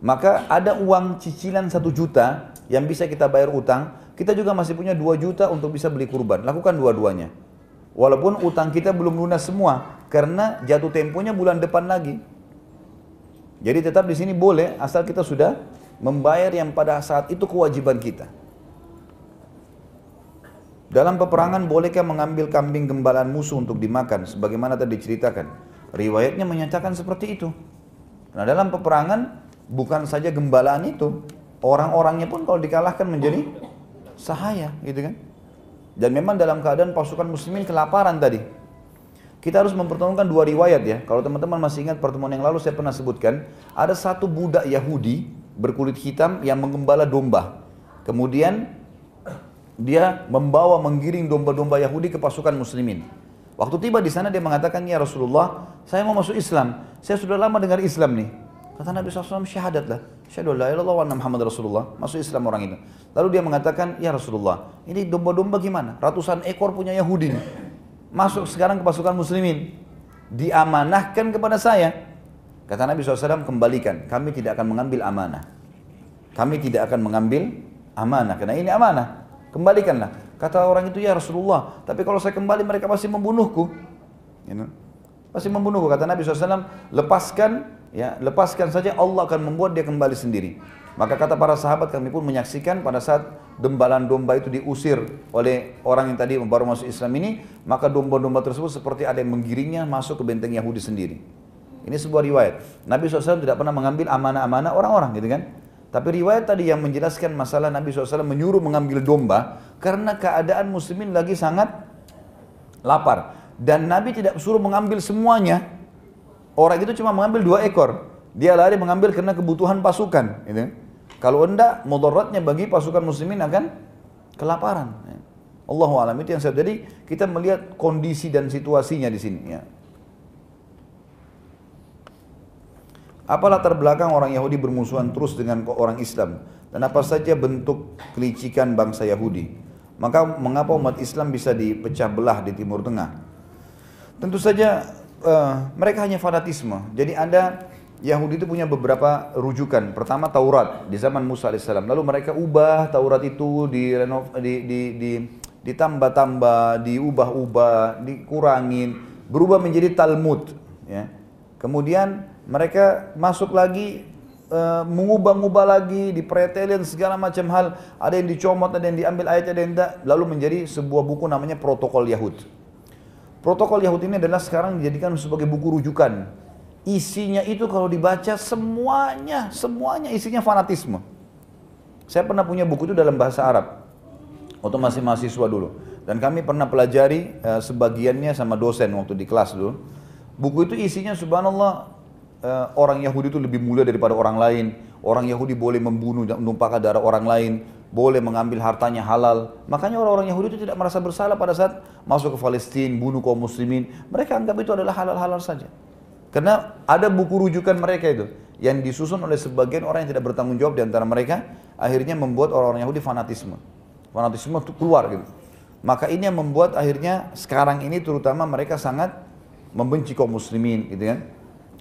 Maka ada uang cicilan 1 juta yang bisa kita bayar utang, kita juga masih punya 2 juta untuk bisa beli kurban. Lakukan dua-duanya. Walaupun utang kita belum lunas semua, karena jatuh temponya bulan depan lagi. Jadi tetap di sini boleh asal kita sudah membayar yang pada saat itu kewajiban kita. Dalam peperangan bolehkah mengambil kambing gembalaan musuh untuk dimakan sebagaimana tadi diceritakan? Riwayatnya menyatakan seperti itu. Nah, dalam peperangan bukan saja gembalaan itu, orang-orangnya pun kalau dikalahkan menjadi sahaya, gitu kan? Dan memang dalam keadaan pasukan muslimin kelaparan tadi. Kita harus mempertemukan dua riwayat ya. Kalau teman-teman masih ingat pertemuan yang lalu saya pernah sebutkan, ada satu budak Yahudi berkulit hitam yang mengembala domba. Kemudian dia membawa menggiring domba-domba Yahudi ke pasukan muslimin. Waktu tiba di sana dia mengatakan, "Ya Rasulullah, saya mau masuk Islam. Saya sudah lama dengar Islam nih." Kata Nabi SAW, syahadat lah. Syahadu la ilallah wa Muhammad Rasulullah. Masuk Islam orang itu. Lalu dia mengatakan, ya Rasulullah, ini domba-domba gimana? Ratusan ekor punya Yahudi. Masuk sekarang ke pasukan muslimin. Diamanahkan kepada saya. Kata Nabi SAW, kembalikan. Kami tidak akan mengambil amanah. Kami tidak akan mengambil amanah. Karena ini amanah. Kembalikanlah. Kata orang itu, ya Rasulullah. Tapi kalau saya kembali mereka pasti membunuhku. You know? Pasti membunuhku. Kata Nabi SAW, lepaskan ya lepaskan saja Allah akan membuat dia kembali sendiri. Maka kata para sahabat kami pun menyaksikan pada saat dembalan domba itu diusir oleh orang yang tadi baru masuk Islam ini, maka domba-domba tersebut seperti ada yang menggiringnya masuk ke benteng Yahudi sendiri. Ini sebuah riwayat. Nabi SAW tidak pernah mengambil amanah-amanah orang-orang gitu kan. Tapi riwayat tadi yang menjelaskan masalah Nabi SAW menyuruh mengambil domba karena keadaan muslimin lagi sangat lapar. Dan Nabi tidak suruh mengambil semuanya, Orang itu cuma mengambil dua ekor. Dia lari mengambil karena kebutuhan pasukan. Gitu. Kalau enggak, mudaratnya bagi pasukan muslimin akan kelaparan. Allah alam itu yang saya jadi kita melihat kondisi dan situasinya di sini. Ya. Apa latar belakang orang Yahudi bermusuhan terus dengan orang Islam? Dan apa saja bentuk kelicikan bangsa Yahudi? Maka mengapa umat Islam bisa dipecah belah di Timur Tengah? Tentu saja uh, mereka hanya fanatisme. Jadi ada Yahudi itu punya beberapa rujukan. Pertama Taurat di zaman Musa alaihissalam. Lalu mereka ubah Taurat itu di di di, di ditambah-tambah, diubah-ubah, dikurangin, berubah menjadi Talmud. Ya. Kemudian mereka masuk lagi uh, mengubah-ubah lagi, dipretelin segala macam hal. Ada yang dicomot, ada yang diambil ayat, ada yang tidak. Lalu menjadi sebuah buku namanya Protokol Yahud. Protokol Yahudi ini adalah sekarang dijadikan sebagai buku rujukan. Isinya itu kalau dibaca semuanya, semuanya isinya fanatisme. Saya pernah punya buku itu dalam bahasa Arab. Waktu masih mahasiswa dulu. Dan kami pernah pelajari uh, sebagiannya sama dosen waktu di kelas dulu. Buku itu isinya subhanallah uh, orang Yahudi itu lebih mulia daripada orang lain. Orang Yahudi boleh membunuh dan menumpahkan darah orang lain boleh mengambil hartanya halal. Makanya orang-orang Yahudi itu tidak merasa bersalah pada saat masuk ke Palestina, bunuh kaum muslimin. Mereka anggap itu adalah halal-halal saja. Karena ada buku rujukan mereka itu yang disusun oleh sebagian orang yang tidak bertanggung jawab di antara mereka, akhirnya membuat orang-orang Yahudi fanatisme. Fanatisme itu keluar gitu. Maka ini yang membuat akhirnya sekarang ini terutama mereka sangat membenci kaum muslimin gitu kan.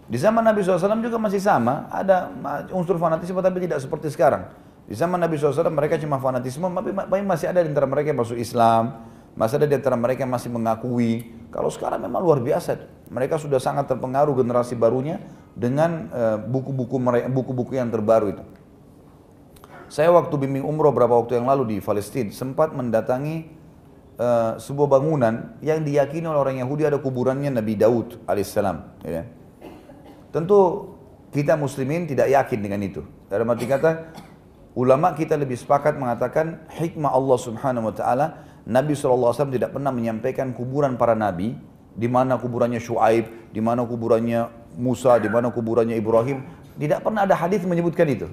Di zaman Nabi SAW juga masih sama, ada unsur fanatisme tapi tidak seperti sekarang. Di zaman Nabi SAW mereka cuma fanatisme, tapi masih ada di antara mereka yang masuk Islam, masih ada di antara mereka yang masih mengakui. Kalau sekarang memang luar biasa. Mereka sudah sangat terpengaruh generasi barunya dengan eh, buku-buku uh, buku-buku yang terbaru itu. Saya waktu bimbing umroh beberapa waktu yang lalu di Palestina sempat mendatangi uh, sebuah bangunan yang diyakini oleh orang Yahudi ada kuburannya Nabi Daud alaihissalam. Ya. Tentu kita muslimin tidak yakin dengan itu. Dalam arti kata Ulama kita lebih sepakat mengatakan hikmah Allah Subhanahu wa taala Nabi SAW tidak pernah menyampaikan kuburan para nabi di mana kuburannya Shu'aib, di mana kuburannya Musa, di mana kuburannya Ibrahim. Tidak pernah ada hadis menyebutkan itu.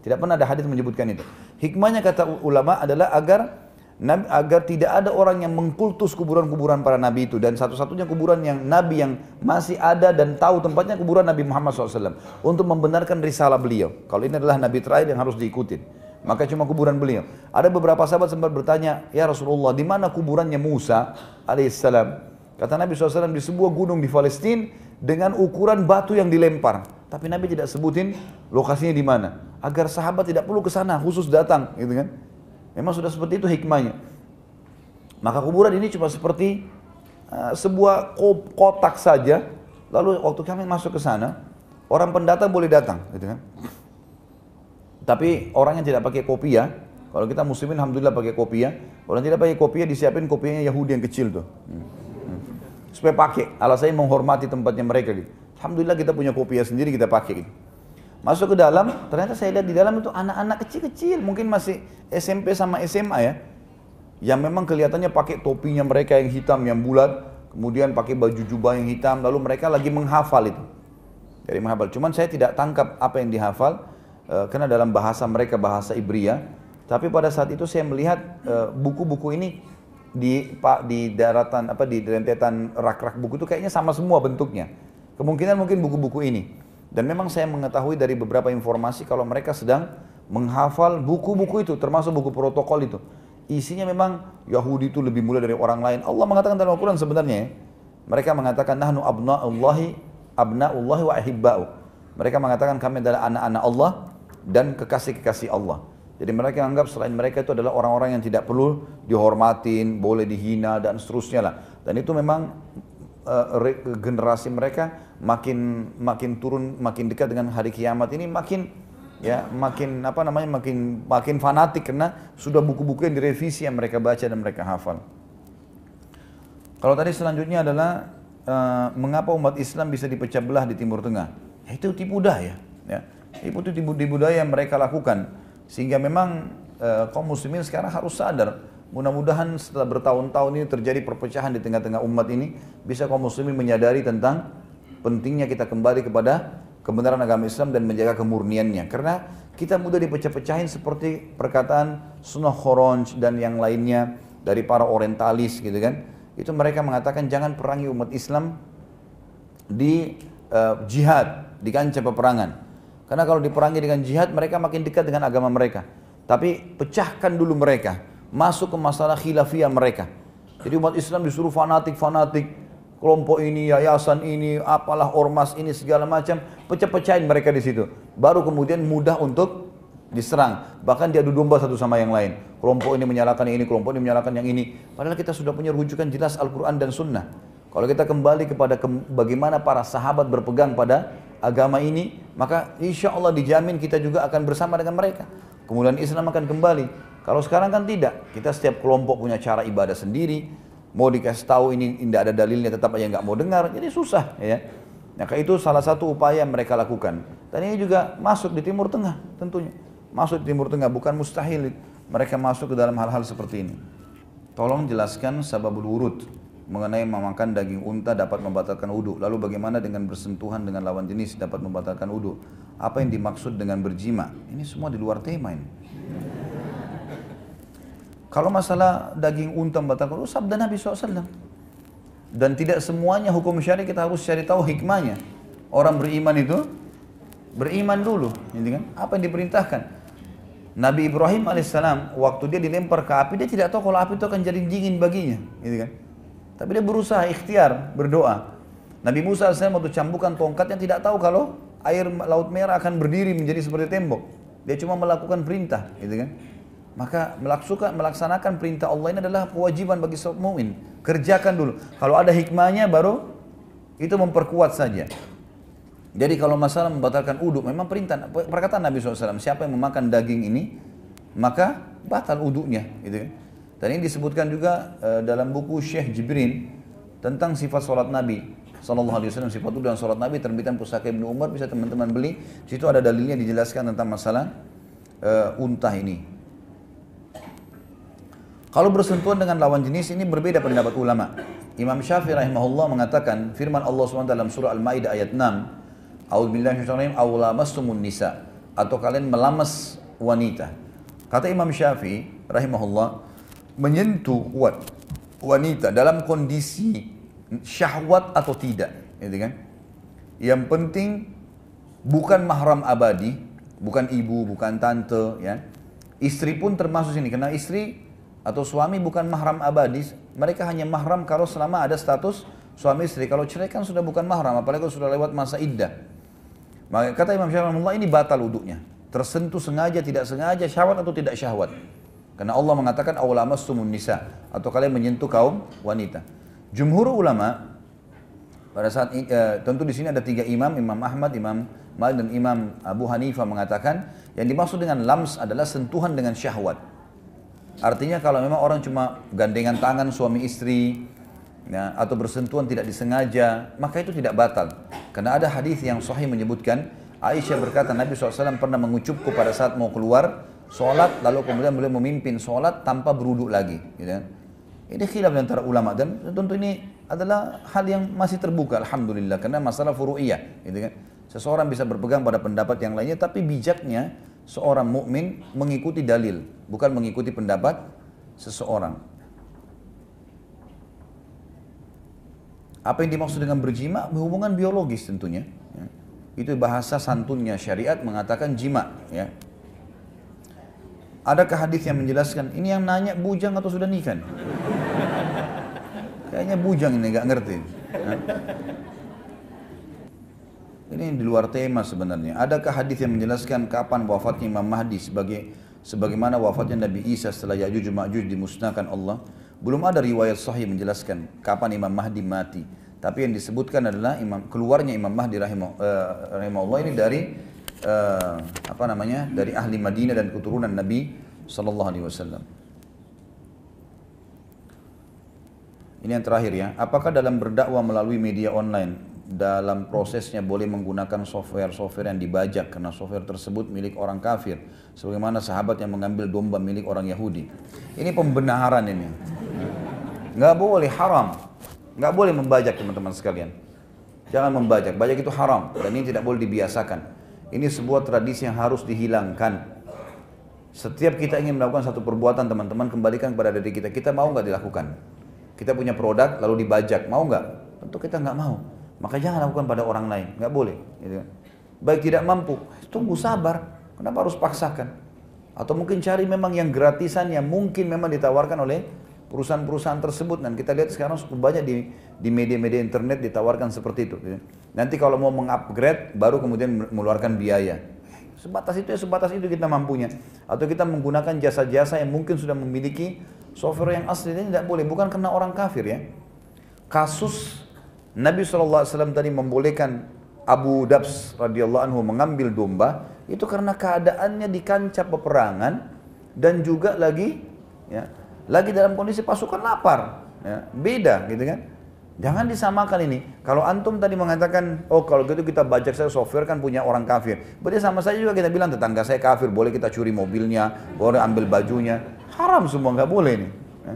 Tidak pernah ada hadis menyebutkan itu. Hikmahnya kata ulama adalah agar agar tidak ada orang yang mengkultus kuburan-kuburan para nabi itu dan satu-satunya kuburan yang nabi yang masih ada dan tahu tempatnya kuburan Nabi Muhammad SAW untuk membenarkan risalah beliau. Kalau ini adalah nabi terakhir yang harus diikuti. maka cuma kuburan beliau. Ada beberapa sahabat sempat bertanya, ya Rasulullah, di mana kuburannya Musa alaihissalam? Kata Nabi SAW di sebuah gunung di Palestina dengan ukuran batu yang dilempar. Tapi Nabi tidak sebutin lokasinya di mana, agar sahabat tidak perlu ke sana khusus datang, gitu kan? Memang sudah seperti itu hikmahnya. Maka kuburan ini cuma seperti uh, sebuah kotak saja. Lalu waktu kami masuk ke sana, orang pendatang boleh datang, gitu kan? Tapi orang yang tidak pakai kopi ya, kalau kita muslimin alhamdulillah pakai kopi ya. Kalau tidak pakai kopi ya disiapin kopinya Yahudi yang kecil tuh. Hmm. Hmm. Supaya pakai, alasannya menghormati tempatnya mereka gitu. Alhamdulillah kita punya kopi ya sendiri kita pakai gitu. Masuk ke dalam, ternyata saya lihat di dalam itu anak-anak kecil-kecil, mungkin masih SMP sama SMA ya. Yang memang kelihatannya pakai topinya mereka yang hitam, yang bulat, kemudian pakai baju jubah yang hitam, lalu mereka lagi menghafal itu. Jadi menghafal. Cuman saya tidak tangkap apa yang dihafal, Eh, karena dalam bahasa mereka bahasa Ibria. Tapi pada saat itu saya melihat eh, buku-buku ini di pak di daratan apa di rentetan rak-rak buku itu kayaknya sama semua bentuknya. Kemungkinan mungkin buku-buku ini. Dan memang saya mengetahui dari beberapa informasi kalau mereka sedang menghafal buku-buku itu termasuk buku protokol itu. Isinya memang Yahudi itu lebih mulia dari orang lain. Allah mengatakan dalam Al-Quran sebenarnya ya. Mereka mengatakan nahnu abna'ullahi abna'ullahi wa ahibba'u. Mereka mengatakan kami adalah anak-anak Allah dan kekasih-kekasih Allah. Jadi mereka anggap selain mereka itu adalah orang-orang yang tidak perlu dihormatin, boleh dihina dan seterusnya lah. Dan itu memang uh, generasi mereka makin makin turun, makin dekat dengan hari kiamat ini makin ya makin apa namanya makin makin fanatik karena sudah buku-buku yang direvisi yang mereka baca dan mereka hafal. Kalau tadi selanjutnya adalah uh, mengapa umat Islam bisa dipecah belah di Timur Tengah? Ya, itu tipu daya. Ya. Itu di budaya yang mereka lakukan. Sehingga memang e, kaum muslimin sekarang harus sadar. Mudah-mudahan setelah bertahun-tahun ini terjadi perpecahan di tengah-tengah umat ini, bisa kaum muslimin menyadari tentang pentingnya kita kembali kepada kebenaran agama Islam dan menjaga kemurniannya. Karena kita mudah dipecah-pecahin seperti perkataan sunnah khoronj dan yang lainnya dari para orientalis gitu kan. Itu mereka mengatakan jangan perangi umat Islam di uh, jihad, di kancah peperangan. Karena kalau diperangi dengan jihad mereka makin dekat dengan agama mereka. Tapi pecahkan dulu mereka. Masuk ke masalah khilafiyah mereka. Jadi umat Islam disuruh fanatik-fanatik. Kelompok ini, yayasan ini, apalah ormas ini segala macam. Pecah-pecahin mereka di situ. Baru kemudian mudah untuk diserang. Bahkan dia adu domba satu sama yang lain. Kelompok ini menyalahkan yang ini, kelompok ini menyalahkan yang ini. Padahal kita sudah punya rujukan jelas Al-Quran dan Sunnah. Kalau kita kembali kepada ke, bagaimana para sahabat berpegang pada agama ini, maka insya Allah dijamin kita juga akan bersama dengan mereka. Kemudian Islam akan kembali. Kalau sekarang kan tidak. Kita setiap kelompok punya cara ibadah sendiri. Mau dikasih tahu ini tidak ada dalilnya tetap aja nggak mau dengar. Jadi susah ya. Maka itu salah satu upaya yang mereka lakukan. Dan ini juga masuk di Timur Tengah tentunya. Masuk di Timur Tengah bukan mustahil mereka masuk ke dalam hal-hal seperti ini. Tolong jelaskan sababul wurud mengenai memakan daging unta dapat membatalkan wudhu. Lalu bagaimana dengan bersentuhan dengan lawan jenis dapat membatalkan wudhu? Apa yang dimaksud dengan berjima? Ini semua di luar tema ini. Kalau masalah daging unta membatalkan wudhu, sabda Nabi SAW. Dan tidak semuanya hukum syari kita harus cari tahu hikmahnya. Orang beriman itu beriman dulu, gitu kan? Apa yang diperintahkan? Nabi Ibrahim alaihissalam waktu dia dilempar ke api dia tidak tahu kalau api itu akan jadi dingin baginya, gitu kan? Tapi dia berusaha ikhtiar, berdoa. Nabi Musa AS waktu cambukan tongkatnya tidak tahu kalau air laut merah akan berdiri menjadi seperti tembok. Dia cuma melakukan perintah, gitu kan? Maka melaksanakan, melaksanakan perintah Allah ini adalah kewajiban bagi seorang mukmin. Kerjakan dulu. Kalau ada hikmahnya baru itu memperkuat saja. Jadi kalau masalah membatalkan uduk, memang perintah perkataan Nabi SAW, siapa yang memakan daging ini, maka batal uduknya, gitu kan? Dan ini disebutkan juga uh, dalam buku Syekh Jibrin tentang sifat sholat Nabi Sallallahu Alaihi Wasallam sifat itu dan sholat Nabi terbitan pusaka Ibnu Umar bisa teman-teman beli. Di situ ada dalilnya dijelaskan tentang masalah uh, unta ini. Kalau bersentuhan dengan lawan jenis ini berbeda pendapat ulama. Imam Syafi'i rahimahullah mengatakan firman Allah SWT dalam surah Al-Maidah ayat 6, "A'udzubillahi nisa" atau kalian melamas wanita. Kata Imam Syafi'i rahimahullah, menyentuh wanita dalam kondisi syahwat atau tidak, gitu kan? Yang penting bukan mahram abadi, bukan ibu, bukan tante, ya. Istri pun termasuk sini karena istri atau suami bukan mahram abadi, mereka hanya mahram kalau selama ada status suami istri. Kalau cerai kan sudah bukan mahram, apalagi kalau sudah lewat masa iddah. Maka kata Imam Syafi'i ini batal wuduknya. Tersentuh sengaja, tidak sengaja, syahwat atau tidak syahwat. Karena Allah mengatakan awlamas sumun nisa atau kalian menyentuh kaum wanita. Jumhur ulama pada saat uh, tentu di sini ada tiga imam, Imam Ahmad, Imam Malik dan Imam Abu Hanifah mengatakan yang dimaksud dengan lams adalah sentuhan dengan syahwat. Artinya kalau memang orang cuma gandengan tangan suami istri ya, atau bersentuhan tidak disengaja, maka itu tidak batal. Karena ada hadis yang sahih menyebutkan Aisyah berkata Nabi SAW pernah mengucupku pada saat mau keluar sholat lalu kemudian beliau memimpin sholat tanpa beruduk lagi. Gitu kan. Ini khilaf antara ulama dan tentu ini adalah hal yang masih terbuka alhamdulillah karena masalah furu'iyah gitu kan. Seseorang bisa berpegang pada pendapat yang lainnya tapi bijaknya seorang mukmin mengikuti dalil bukan mengikuti pendapat seseorang. Apa yang dimaksud dengan berjima? Hubungan biologis tentunya. Ya. Itu bahasa santunnya syariat mengatakan jima. Ya. Adakah hadis yang menjelaskan ini yang nanya bujang atau sudah nikah? Kayaknya bujang ini nggak ngerti. Ini di luar tema sebenarnya. Adakah hadis yang menjelaskan kapan wafatnya Imam Mahdi sebagai sebagaimana wafatnya Nabi Isa setelah Ya'juj Ma'juj dimusnahkan Allah? Belum ada riwayat sahih menjelaskan kapan Imam Mahdi mati. Tapi yang disebutkan adalah imam keluarnya Imam Mahdi rahimah, uh, rahimahullah ini dari uh, apa namanya? dari ahli Madinah dan keturunan Nabi sallallahu alaihi wasallam. Ini yang terakhir ya. Apakah dalam berdakwah melalui media online dalam prosesnya boleh menggunakan software-software yang dibajak. Karena software tersebut milik orang kafir. Sebagaimana sahabat yang mengambil domba milik orang Yahudi. Ini pembenaran ini. Nggak boleh haram. Nggak boleh membajak teman-teman sekalian. Jangan membajak. Bajak itu haram. Dan ini tidak boleh dibiasakan. Ini sebuah tradisi yang harus dihilangkan. Setiap kita ingin melakukan satu perbuatan teman-teman kembalikan kepada diri kita. Kita mau nggak dilakukan? Kita punya produk lalu dibajak, mau nggak? Tentu kita nggak mau. Maka jangan lakukan pada orang lain, nggak boleh. Gitu. Baik tidak mampu, tunggu sabar. Kenapa harus paksakan? Atau mungkin cari memang yang gratisan yang mungkin memang ditawarkan oleh perusahaan-perusahaan tersebut dan kita lihat sekarang banyak di di media-media internet ditawarkan seperti itu. Gitu. Nanti kalau mau mengupgrade baru kemudian mengeluarkan biaya. Sebatas itu ya sebatas itu kita mampunya. Atau kita menggunakan jasa-jasa yang mungkin sudah memiliki software yang asli ini tidak boleh, bukan karena orang kafir ya. Kasus Nabi SAW tadi membolehkan Abu Dabs radhiyallahu anhu mengambil domba itu karena keadaannya di kancah peperangan dan juga lagi ya lagi dalam kondisi pasukan lapar ya, beda gitu kan jangan disamakan ini kalau antum tadi mengatakan oh kalau gitu kita bajak saya software kan punya orang kafir berarti sama saja juga kita bilang tetangga saya kafir boleh kita curi mobilnya boleh ambil bajunya Haram semua, nggak boleh ini. Ya.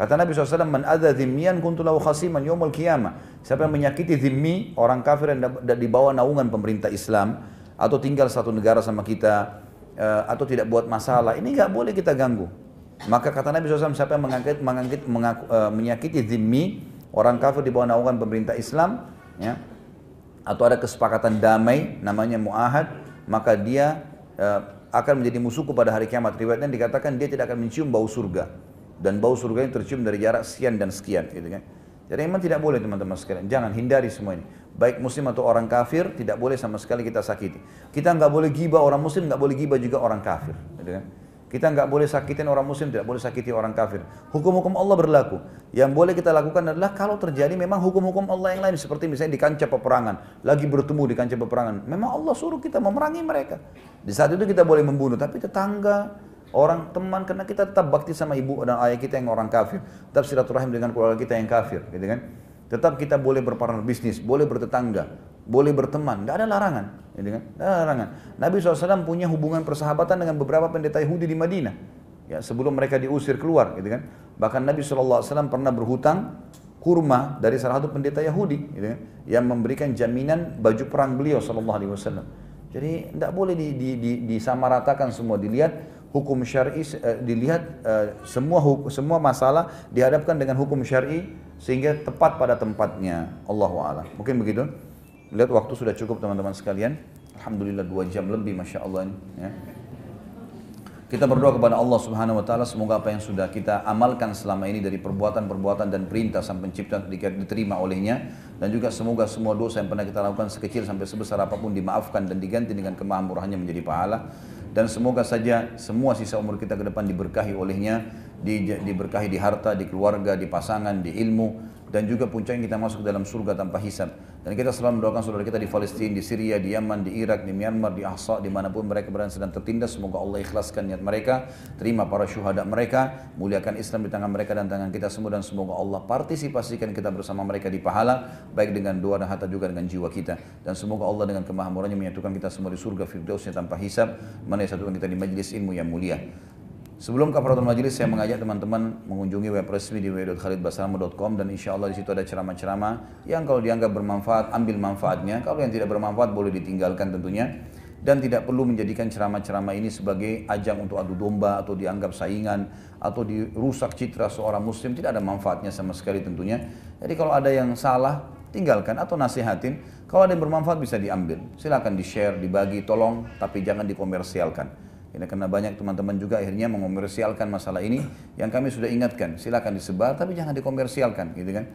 Kata Nabi SAW, Man adha dhimmiyan kuntu lahu khasiman yawmal qiyamah. Siapa yang menyakiti dhimmi, orang kafir yang di bawah naungan pemerintah Islam, atau tinggal satu negara sama kita, eh, atau tidak buat masalah, ini nggak boleh kita ganggu. Maka kata Nabi SAW, siapa yang mengangkit, mengangkit, mengaku, uh, menyakiti dhimmi, orang kafir di bawah naungan pemerintah Islam, ya, atau ada kesepakatan damai, namanya mu'ahad, maka dia uh, akan menjadi musuhku pada hari kiamat. Riwayatnya dikatakan dia tidak akan mencium bau surga. Dan bau surga ini tercium dari jarak sekian dan sekian. Gitu kan. Jadi memang tidak boleh teman-teman sekalian. Jangan hindari semua ini. Baik muslim atau orang kafir, tidak boleh sama sekali kita sakiti. Kita nggak boleh gibah orang muslim, nggak boleh gibah juga orang kafir. Gitu kan. Kita nggak boleh sakitin orang muslim, tidak boleh sakiti orang kafir. Hukum-hukum Allah berlaku. Yang boleh kita lakukan adalah kalau terjadi memang hukum-hukum Allah yang lain. Seperti misalnya di kancah peperangan. Lagi bertemu di kancah peperangan. Memang Allah suruh kita memerangi mereka. Di saat itu kita boleh membunuh. Tapi tetangga, orang teman, karena kita tetap bakti sama ibu dan ayah kita yang orang kafir. Tetap silaturahim dengan keluarga kita yang kafir. Gitu kan? Tetap kita boleh berpartner bisnis, boleh bertetangga, boleh berteman, tidak ada larangan. Gitu kan? Tidak ada larangan. Nabi SAW punya hubungan persahabatan dengan beberapa pendeta Yahudi di Madinah. Ya, sebelum mereka diusir keluar, gitu kan. Bahkan Nabi SAW pernah berhutang kurma dari salah satu pendeta Yahudi, gitu kan, yang memberikan jaminan baju perang beliau SAW. Jadi tidak boleh di, di, di, disamaratakan semua, dilihat hukum syar'i, uh, dilihat uh, semua semua masalah dihadapkan dengan hukum syar'i sehingga tepat pada tempatnya. Allahu a'lam. Mungkin begitu. Lihat waktu sudah cukup teman-teman sekalian. Alhamdulillah dua jam lebih, masya Allah ini. Ya. Kita berdoa kepada Allah Subhanahu wa taala semoga apa yang sudah kita amalkan selama ini dari perbuatan-perbuatan dan perintah sang pencipta diterima olehnya dan juga semoga semua dosa yang pernah kita lakukan sekecil sampai sebesar apa pun dimaafkan dan diganti dengan kemahamurahannya menjadi pahala dan semoga saja semua sisa umur kita ke depan diberkahi olehnya di, diberkahi di harta, di keluarga, di pasangan, di ilmu dan juga puncaknya kita masuk dalam surga tanpa hisab. Dan kita selalu mendoakan saudara kita di Palestina, di Syria, di Yaman, di Irak, di Myanmar, di Ahsa, di mana pun mereka berada sedang tertindas. Semoga Allah ikhlaskan niat mereka, terima para syuhada mereka, muliakan Islam di tangan mereka dan tangan kita semua dan semoga Allah partisipasikan kita bersama mereka di pahala, baik dengan doa dan harta juga dengan jiwa kita. Dan semoga Allah dengan kemahamurannya menyatukan kita semua di surga firdausnya tanpa hisab, mana satukan kita di majlis ilmu yang mulia. Sebelum kafaratul majelis saya mengajak teman-teman mengunjungi web resmi di www.khalidbasrama.com dan insya Allah di situ ada ceramah-ceramah yang kalau dianggap bermanfaat ambil manfaatnya, kalau yang tidak bermanfaat boleh ditinggalkan tentunya dan tidak perlu menjadikan ceramah-ceramah ini sebagai ajang untuk adu domba atau dianggap saingan atau dirusak citra seorang muslim tidak ada manfaatnya sama sekali tentunya. Jadi kalau ada yang salah tinggalkan atau nasihatin. Kalau ada yang bermanfaat bisa diambil. Silakan di-share, dibagi, tolong tapi jangan dikomersialkan. Ini karena banyak teman-teman juga akhirnya mengomersialkan masalah ini yang kami sudah ingatkan. Silakan disebar tapi jangan dikomersialkan gitu kan.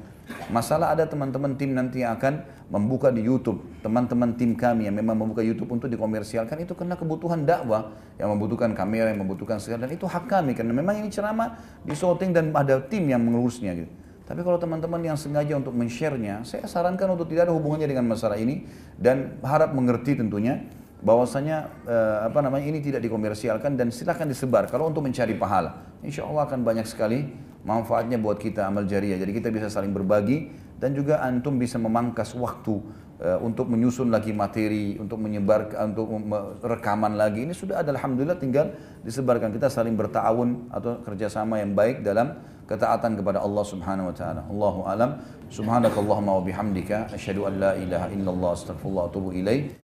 Masalah ada teman-teman tim nanti yang akan membuka di YouTube. Teman-teman tim kami yang memang membuka YouTube untuk dikomersialkan itu karena kebutuhan dakwah yang membutuhkan kamera, yang membutuhkan segala dan itu hak kami karena memang ini ceramah disorting dan ada tim yang mengurusnya gitu. Tapi kalau teman-teman yang sengaja untuk men-share-nya, saya sarankan untuk tidak ada hubungannya dengan masalah ini dan harap mengerti tentunya bahwasanya eh, apa namanya ini tidak dikomersialkan dan silahkan disebar kalau untuk mencari pahala. Insya Allah akan banyak sekali manfaatnya buat kita amal jariah. Jadi kita bisa saling berbagi dan juga antum bisa memangkas waktu uh, untuk menyusun lagi materi, untuk menyebar, untuk rekaman lagi. Ini sudah ada Alhamdulillah tinggal disebarkan. Kita saling bertawun atau kerjasama yang baik dalam ketaatan kepada Allah Subhanahu wa taala. Allahu alam. Subhanakallahumma wa bihamdika asyhadu an la ilaha illallah astaghfirullah wa atubu ilaik.